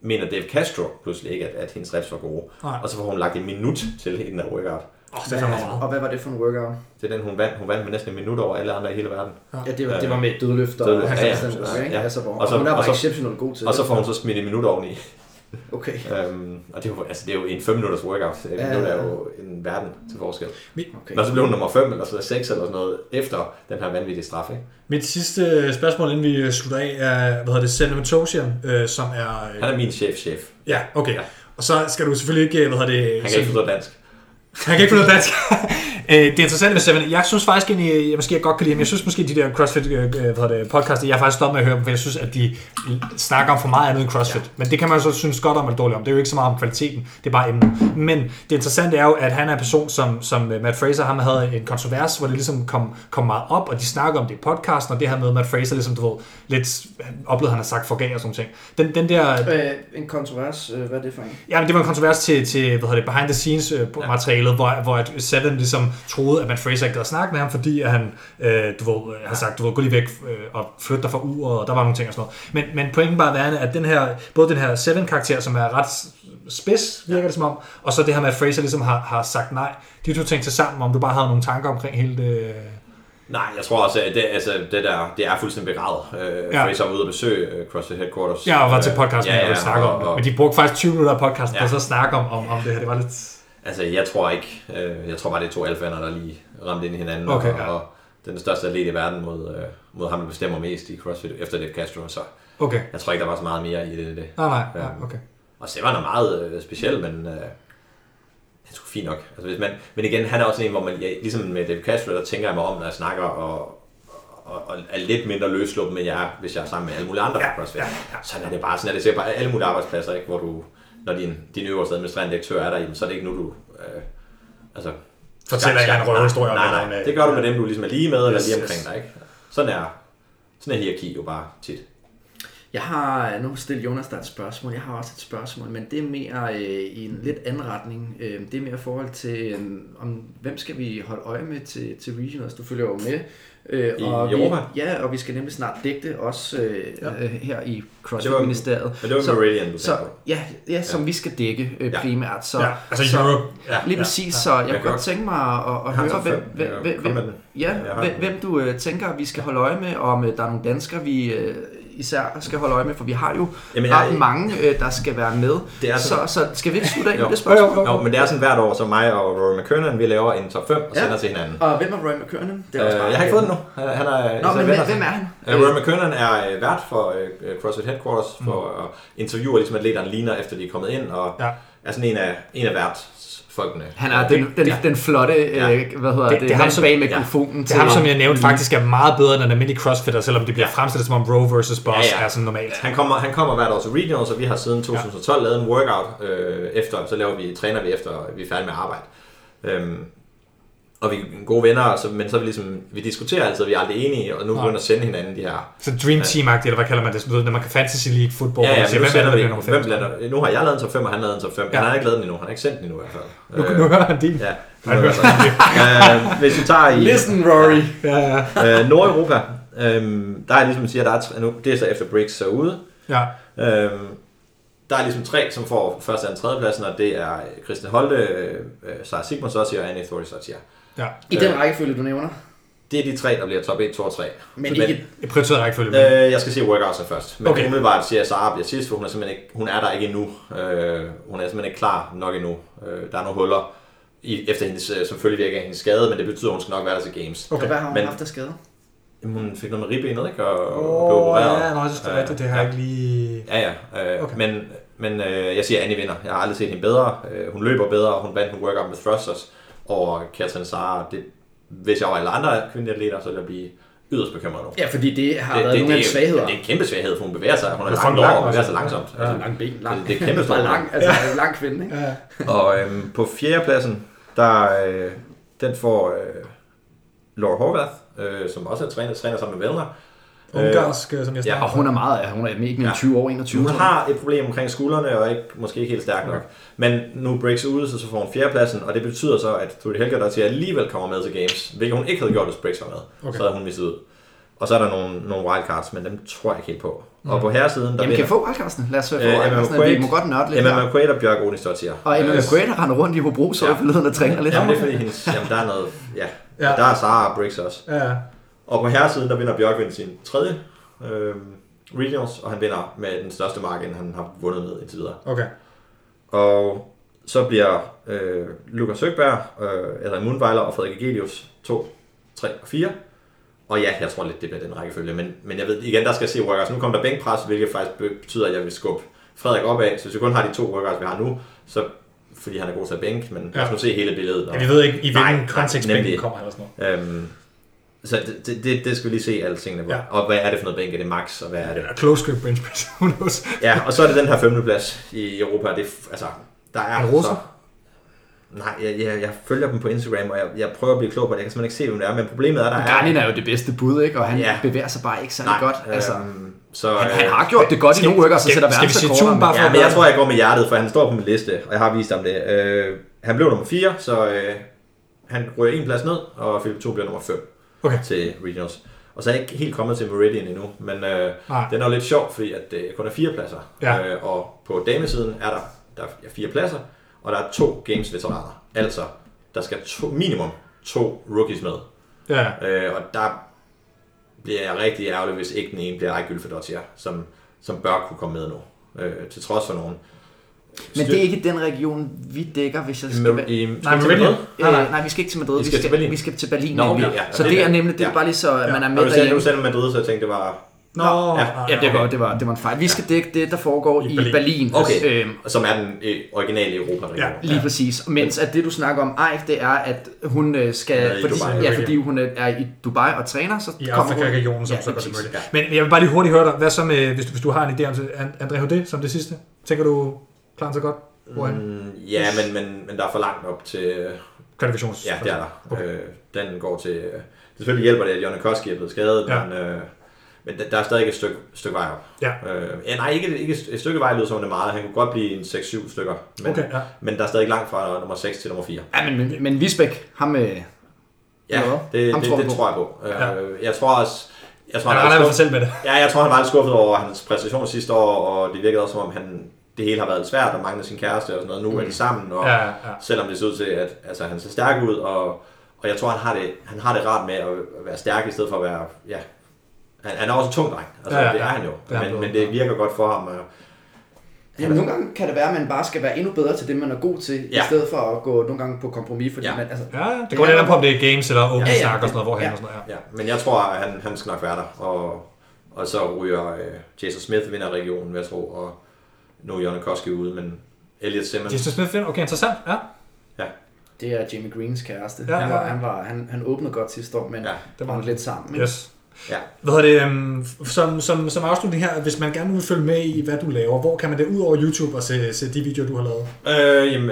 mener Dave Castro pludselig ikke, at, at hendes reps var gode. Nej. Og så får hun lagt en minut til i den her workout. Det er fandme meget. Og hvad var det for en workout? Det er den, hun vandt. Hun vandt med næsten en minut over alle andre i hele verden. Ja, det var, det var med dødløfter Dødløft, og ja, ja. Ja. Altså, hvor, Og og så- så, hun er og bare så- exceptionelt god til Og så det. får hun så smidt en minut oveni. Okay. Øhm, og det er, jo, altså, det er jo en 5 minutters workout. En Ja, ja, er ja. jo en verden til forskel. okay. Men så blev hun nummer 5 eller så 6 eller sådan noget efter den her vanvittige straf. Ikke? Mit sidste spørgsmål, inden vi slutter af, er, hvad hedder det, Selma Tosian, øh, som er... Øh, Han er min chef-chef. ja, okay. Ja. Og så skal du selvfølgelig ikke, hvad hedder det... Han kan ikke forstå dansk. Han kan ikke noget dansk. Øh, det er interessant med Seven. Jeg synes faktisk egentlig, jeg måske godt kan lide ham. Jeg synes måske, de der CrossFit øh, hvad hedder det, podcast, jeg er faktisk stoppet med at høre dem, for jeg synes, at de snakker om for meget andet end CrossFit. Ja. Men det kan man så synes godt om eller dårligt om. Det er jo ikke så meget om kvaliteten, det er bare emnet. Men det interessante er jo, at han er en person, som, som øh, Matt Fraser, ham havde en kontrovers, hvor det ligesom kom, kom meget op, og de snakker om det i podcasten, og det her med Matt Fraser, ligesom du ved, lidt oplevede, han har sagt forgav og sådan ting. Den, den der, Øh, en kontrovers, øh, hvad er det for en? Ja, men det var en kontrovers til, til hvad hedder det, behind the scenes øh, materialet, hvor, hvor at Seven ligesom troede, at Matt Fraser ikke gad snakke med ham, fordi at han, øh, du ved, øh, har sagt, du ved, gå lige væk øh, og flytte dig fra uret, og der var nogle ting og sådan noget. Men, men pointen bare værende, at den her, både den her Seven-karakter, som er ret spids, virker det som om, og så det her med, at Fraser ligesom har, har sagt nej, de to ting til sammen, om du bare havde nogle tanker omkring hele det... Nej, jeg tror også, at det, altså, det der, det er fuldstændig begravet. Øh, Ja. ja. Fraser var ude at besøge øh, CrossFit Headquarters. Jeg var til Øh, podcasten, ja, ja, og snakke om det, men de brugte faktisk 20 minutter af podcasten Ja. på så snakke om, om, om det her. Det var lidt... Altså, jeg tror ikke, øh, jeg tror bare, det er to alfaner, der lige ramte ind i hinanden. Okay, og, ja. og den største atlet i verden mod, øh, mod ham, der bestemmer mest i CrossFit efter det Castro. Så Okay. jeg tror ikke, der var så meget mere i det. det. Nej, nej, ja, Ja. okay. Og Sevan er meget øh, speciel, men øh, han er sgu fint nok. Altså, hvis man, men igen, han er også en, hvor man, ja, ligesom med David Castro, der tænker jeg mig om, når jeg snakker, og, og, og er lidt mindre løsluppen, end jeg er, hvis jeg er sammen med alle mulige andre Ja, CrossFit. ja, ja. Sådan er det bare. Sådan er det sikkert bare alle mulige arbejdspladser, ikke? hvor du, når din, din øverste administrerende direktør er der, jamen, så er det ikke nu, du... Øh, altså, Fortæller en eller anden røverhistorie om, Nej, nej, øh, det gør du med dem, du ligesom er lige med, eller Yes, lige yes. omkring dig. Ikke? Sådan er, sådan er hierarki jo bare tit. Jeg har, nu stille Jonas der et spørgsmål, jeg har også et spørgsmål, men det er mere øh, i en lidt anden retning. Øh, det er mere i forhold til, øh, om hvem skal vi holde øje med til, til Regionals? Du følger jo med. Øh, I og Europa? Vi, ja, og vi skal nemlig snart dække det også øh, Ja. øh, her i det var- CrossFit-ministeriet. Det var Så- Meridian, du Så, ja, ja, som ja. vi skal dække øh, Ja. primært. Så, ja, altså så, Europe. Ja, Lige ja, præcis, ja. så jeg Jeg kunne godt tænke mig at, at, høre, hvem, hvem, hvem, ja, hvem, hvem du øh, tænker, vi skal holde øje med, om øh, der er nogle danskere, vi øh, især skal holde øje med, for vi har jo Jamen, ret jeg- mange, øh, der skal være med. Det er så, sådan- så skal vi ikke slutte af med det spørgsmål? Jo, jo, jo. Jo, men det er sådan hvert år, så mig og Rory McKernan, vi laver en top 5 og Ja. sender til hinanden. Og hvem er Roy McKernan? Øh, jeg har ikke fået den nu. Han, er, Nå, så men venner hvem, hvem er han? Øh, Rory McKernan er øh, vært for øh, CrossFit Headquarters for Mm. at interviewe ligesom atleterne ligner, efter de er kommet ind, og Ja. er sådan en af, en af værtsfolkene. Han er den, den, Ja. den flotte, øh, Ja. hvad hedder Det- det, det er mand som- bag ja. mikrofonen Det er ham, som jeg nævnte, faktisk er meget bedre end en almindelig crossfitter, selvom det bliver Ja. fremstillet som om Row versus Boss Ja, ja. er sådan normalt. Han kommer, han kommer hvert år til Regionals, og vi har siden 2012 lavet en workout øh, efter, så laver vi, træner vi efter, vi er færdige med arbejde. Øhm, og vi er gode venner, så, men så er vi ligesom, vi diskuterer altid, og vi er aldrig enige, og nu begynder at sende hinanden de her Så Dream Team-agtigt, eller hvad kalder man det? Du ved, Når man kan Fantasy League football, Ja, ja, og siger, nu hvem er sender der, hvem 5? blander, nu har jeg lavet en top 5, og han lavet en top 5, men Ja. han har ikke lavet den endnu, han har ikke sendt den endnu i hvert fald. Nu, nu hører han din. Ja, Han hører øh, hvis vi tager i Listen, Rory. Ja, ja. øh, Nordeuropa, øh, der er ligesom siger, der er, nu, det er så efter Briggs så ude, ja. øh, der er ligesom tre, som får første, anden, tredje pladsen, og det er Christian Holte, øh, Sarah Sigmund Sotia og Annie Thordy Sotia. ja. I den rækkefølge, du nævner. Det er de tre, der bliver top 1, 2 og 3. Men Men- ikke... Jeg prioriterer rækkefølge med. Øh, jeg skal sige workoutsene først. Men Okay. umiddelbart siger Sara bliver sidst, for hun er simpelthen ikke, hun er der ikke endnu. Øh, hun er simpelthen ikke klar nok endnu. Øh, der er nogle huller i, efter hendes, øh, som følge af hendes skade, men det betyder, at hun skal nok være der til games. Okay. Hvad har hun Men- haft af skade? Jamen, hun fik noget med ribbenet, ikke? Og, og blev opereret. ja, nå, det er Øh, rigtigt, det har jeg ikke lige... Ja, ja. Øh, Okay. okay. Men, men øh, jeg siger, at Annie vinder. Jeg har aldrig set hende bedre. Øh, hun løber bedre, og hun vandt en workout med thrusters over Katrin Sara. Det, hvis jeg var alle andre kvindelige atleter, så ville jeg blive yderst bekymret nu. Ja, fordi det har det, været det, nogle af det, er- svagheder. Det er en kæmpe svaghed, for hun bevæger sig. Hun er er lang over og bevæger sig langsomt. Ja. Altså, lang ben, lang. Det- det er kæmpe stor. lang, altså en lang kvinde, ikke? Ja. Og øhm, på fjerdepladsen, der øh, den får øh, Laura Horvath, øh, som også er træner, træner sammen med Vellner. Ungarsk, øh, som jeg ja, snakker Og hun er meget, hun er ikke mere end Ja. 20 år, 21 Hun har et problem omkring skuldrene, og ikke, måske ikke helt stærk nok. Men nu breaks ud, så, så får hun fjerdepladsen, og det betyder så, at Trudy Helger der til alligevel kommer med til Games, hvilket hun ikke havde gjort, hvis Breaks var med. Okay. Så havde hun misset ud. Og så er der nogle, nogle wildcards, men dem tror jeg ikke helt på. Og på herresiden, der Jamen, kan vinder jeg få wildcardsene? Lad os få Øh, wildcardsene. Vi må godt nørde lidt Emma. McQuaid og Bjørk Onisdottir. Og Emma McQuaid der render rundt i Hobro, så Ja. jeg forleden og træner lidt. Jamen, det er fordi, hendes, jamen, der er noget... Ja, Ja. ja. der er Sara og Briggs også. Ja, Og på herresiden, der vinder Bjørk ved sin tredje øh, regionals, og han vinder med den største margin, han har vundet med indtil videre. okay. Og så bliver øh, Lukas Søgberg, øh, Adrian Mundweiler og Frederik Egelius 2, 3 og 4. Og ja, jeg tror lidt, det bliver den rækkefølge. Men, men jeg ved igen, der skal jeg se workouts. Nu kommer der bænkpres, hvilket faktisk be- betyder, at jeg vil skubbe Frederik opad. Så hvis vi kun har de to workouts, vi har nu, så fordi han er god til at bænke, men lad os Ja. nu se hele billedet. Ja, vi ved ikke, i hvilken kontekst bænken kommer eller sådan noget. Øhm, så det, det, det, skal vi lige se alle tingene på. Ja. Og hvad er det for noget bænk? Er det max, og hvad er det? Ja, close grip bench press, who knows. Ja, og så er det den her femteplads i Europa. Det, er altså, der er Er det så... Nej, jeg, jeg, jeg, følger dem på Instagram, og jeg, jeg prøver at blive klog på det. Jeg kan simpelthen ikke se, hvem det er, men problemet er, der er... Garnin er jo det bedste bud, ikke? Og han Ja. bevæger sig bare ikke særlig Nej, godt. Altså, øhm, så, han, øh, han har gjort det godt i skal- nogle workouts, og skal- sætter tune bare for- Ja, men jeg tror, jeg går med hjertet, for han står på min liste, og jeg har vist ham det. Øh, han blev nummer 4, så øh, han ryger en plads ned, og Philip 2 bliver nummer 5 Okay. til Regionals. Og så er jeg ikke helt kommet til Meridian endnu, men øh, Nej. den er jo lidt sjov, fordi at det kun er fire pladser. Ja. Øh, og på damesiden er der, der er fire pladser, og der er to games-veteraner. Altså, der skal to, minimum to rookies med. Ja, Øh, og der bliver jeg rigtig ærgerlig, hvis ikke den ene bliver Ejgylfe Dottier, som, som bør kunne komme med nu. Øh, til trods for nogen. Men det er ikke den region, vi dækker, hvis jeg skal. I, Nej, men Meridian. Øh, nej, vi skal ikke til Madrid. I skal vi, til Berlin. vi skal til Berlin. Nå, okay, ja. Så Det det er det. nemlig, det er Ja. bare lige så, at man er Og med du sagde, du derhjemme. sagde Madrid, så jeg tænkte, det var... Nå, ja. ja, Ja, det var, det var, det var en fejl. Vi skal dække det, der foregår I i Berlin. Berlin. Okay. Øhm, Som er den øh, originale Europa-region. Ja. Lige præcis. Mens at det, du snakker om Eif, det er, at hun øh, skal, i fordi, Dubai. ja, fordi hun er i Dubai og træner, så i kommer hun... Afrika-regionen, som Ja, så til præcis. Meridian. Men jeg vil bare lige hurtigt høre dig. Hvad så med, hvis du, hvis du har en idé om André Houdet som det sidste? Tænker du, klarer sig godt? Mm, ja, men, men, men der er for langt op til... øh, Kvalifikations. Ja, det er der. Okay. Øh, den går til... Øh, det selvfølgelig hjælper det, at Jonne Koski er blevet skadet, Ja. men, øh, men der, er stadig et stykke, stykke vej op. Ja. Øh, ja, nej, ikke, ikke et stykke vej lyder som det er meget. Han kunne godt blive en 6-7 stykker. Men, Okay, ja. men der er stadig langt fra nummer 6 til nummer 4. Ja, men, men, men Visbæk, ham med... Ja, det, Ham det, tror det, det tror jeg på. Ja. Øh, jeg tror også... Jeg tror, Han han, er hvert fald skuffet, selv med det. ja, jeg tror, han var lidt skuffet over hans præstation sidste år, og det virkede også som om, han, det hele har været svært, og manglede sin kæreste og sådan noget. Nu er de sammen, og Ja, ja. selvom det ser ud til, at altså, han ser stærk ud, og, og jeg tror, han har, det, han har det rart med at være stærk, i stedet for at være, ja, han, han er også en tung dreng, altså Ja, ja, det er han jo, han men, men det virker godt for ham. Og, Jamen, nogle gange kan det være, at man bare skal være endnu bedre til det, man er god til, ja. i stedet for at gå nogle gange på kompromis, fordi Ja. man, altså, Ja, det går lidt an på, om det er games eller åbne Ja, ja. snak og sådan noget, hvorhen Ja. og sådan noget. Ja. ja, men jeg tror, at han, han skal nok være der, og, og så ryger øh, Jason Smith vinder regionen, vil jeg tro, og nu er Jonne Koski ude, men Elliot Simmons, Jason Smith. Okay, interessant. Ja. det er Jamie Greens kæreste. Ja, Ja, han, ja, var, ja. han, var, han, han åbnede godt sidste år, men Ja, ja, det var han. lidt sammen. ikke? Yes. ja, Hvad hedder det, um, som, som, som afslutning her, hvis man gerne vil følge med i, hvad du laver, hvor kan man det ud over YouTube og se, se de videoer, du har lavet? Øh, jamen,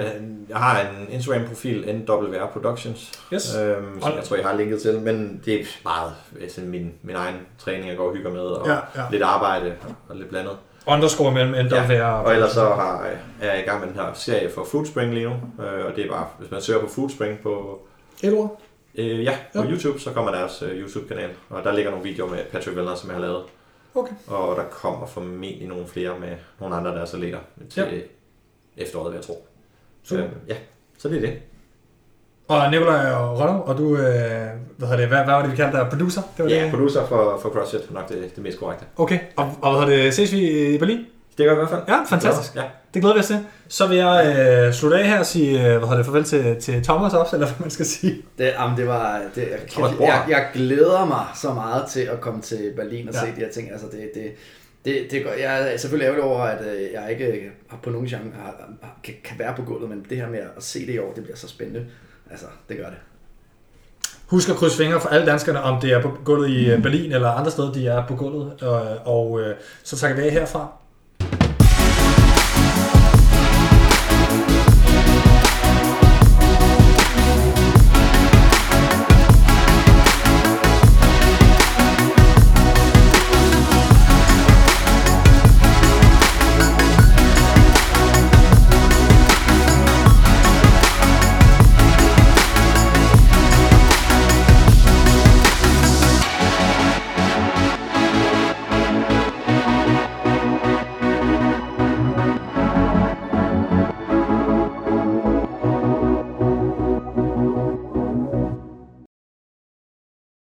jeg har en Instagram-profil, NWR Productions, Yes. øhm, som jeg tror, jeg har linket til, men det er meget altså, min, min egen træning, jeg går og hygger med, og Ja, ja, ja. ja. lidt arbejde og lidt blandet. Underscore mellem NWR Ja, og... og ellers så har, er jeg i gang med den her serie for Foodspring lige nu, øh, og det er bare, hvis man søger på Foodspring på, Et ord? øh, ja, på Ja. YouTube, så kommer deres øh, YouTube-kanal, og der ligger nogle videoer med Patrick Vellner, som jeg har lavet, Okay. og der kommer formentlig nogle flere med nogle andre, der er så ligger til Ja. ja. efteråret, vil jeg tro. Super. Øh, ja, så det er det. Og Nikolaj og Rollo, og du, øh, hvad, hedder det, hvad, hvad var det, vi kaldte dig? Producer? Det var Ja, det? producer for, for CrossFit, nok det, det mest korrekte. Okay, og, og hvad hedder det, ses vi i Berlin? Det gør jeg i hvert fald. Ja, fantastisk. Ja. Det glæder vi os til. Så vil jeg øh, slutte af her og sige, øh, hvad hedder det, farvel til, til Thomas også, eller hvad man skal sige. Det, jamen, det var, det, jeg, jeg, jeg, glæder mig så meget til at komme til Berlin og Ja. se de her ting. Altså, det, det, det, det, går- jeg er selvfølgelig ærgerlig over, at øh, jeg ikke har på nogen chance har, kan, kan være på gulvet, men det her med at se det i år, det bliver så spændende. Altså, det gør det. Husk at krydse fingre for alle danskerne, om det er på gulvet i mm. Berlin eller andre steder, de er på gulvet. Øh, og, og så takker vi af herfra.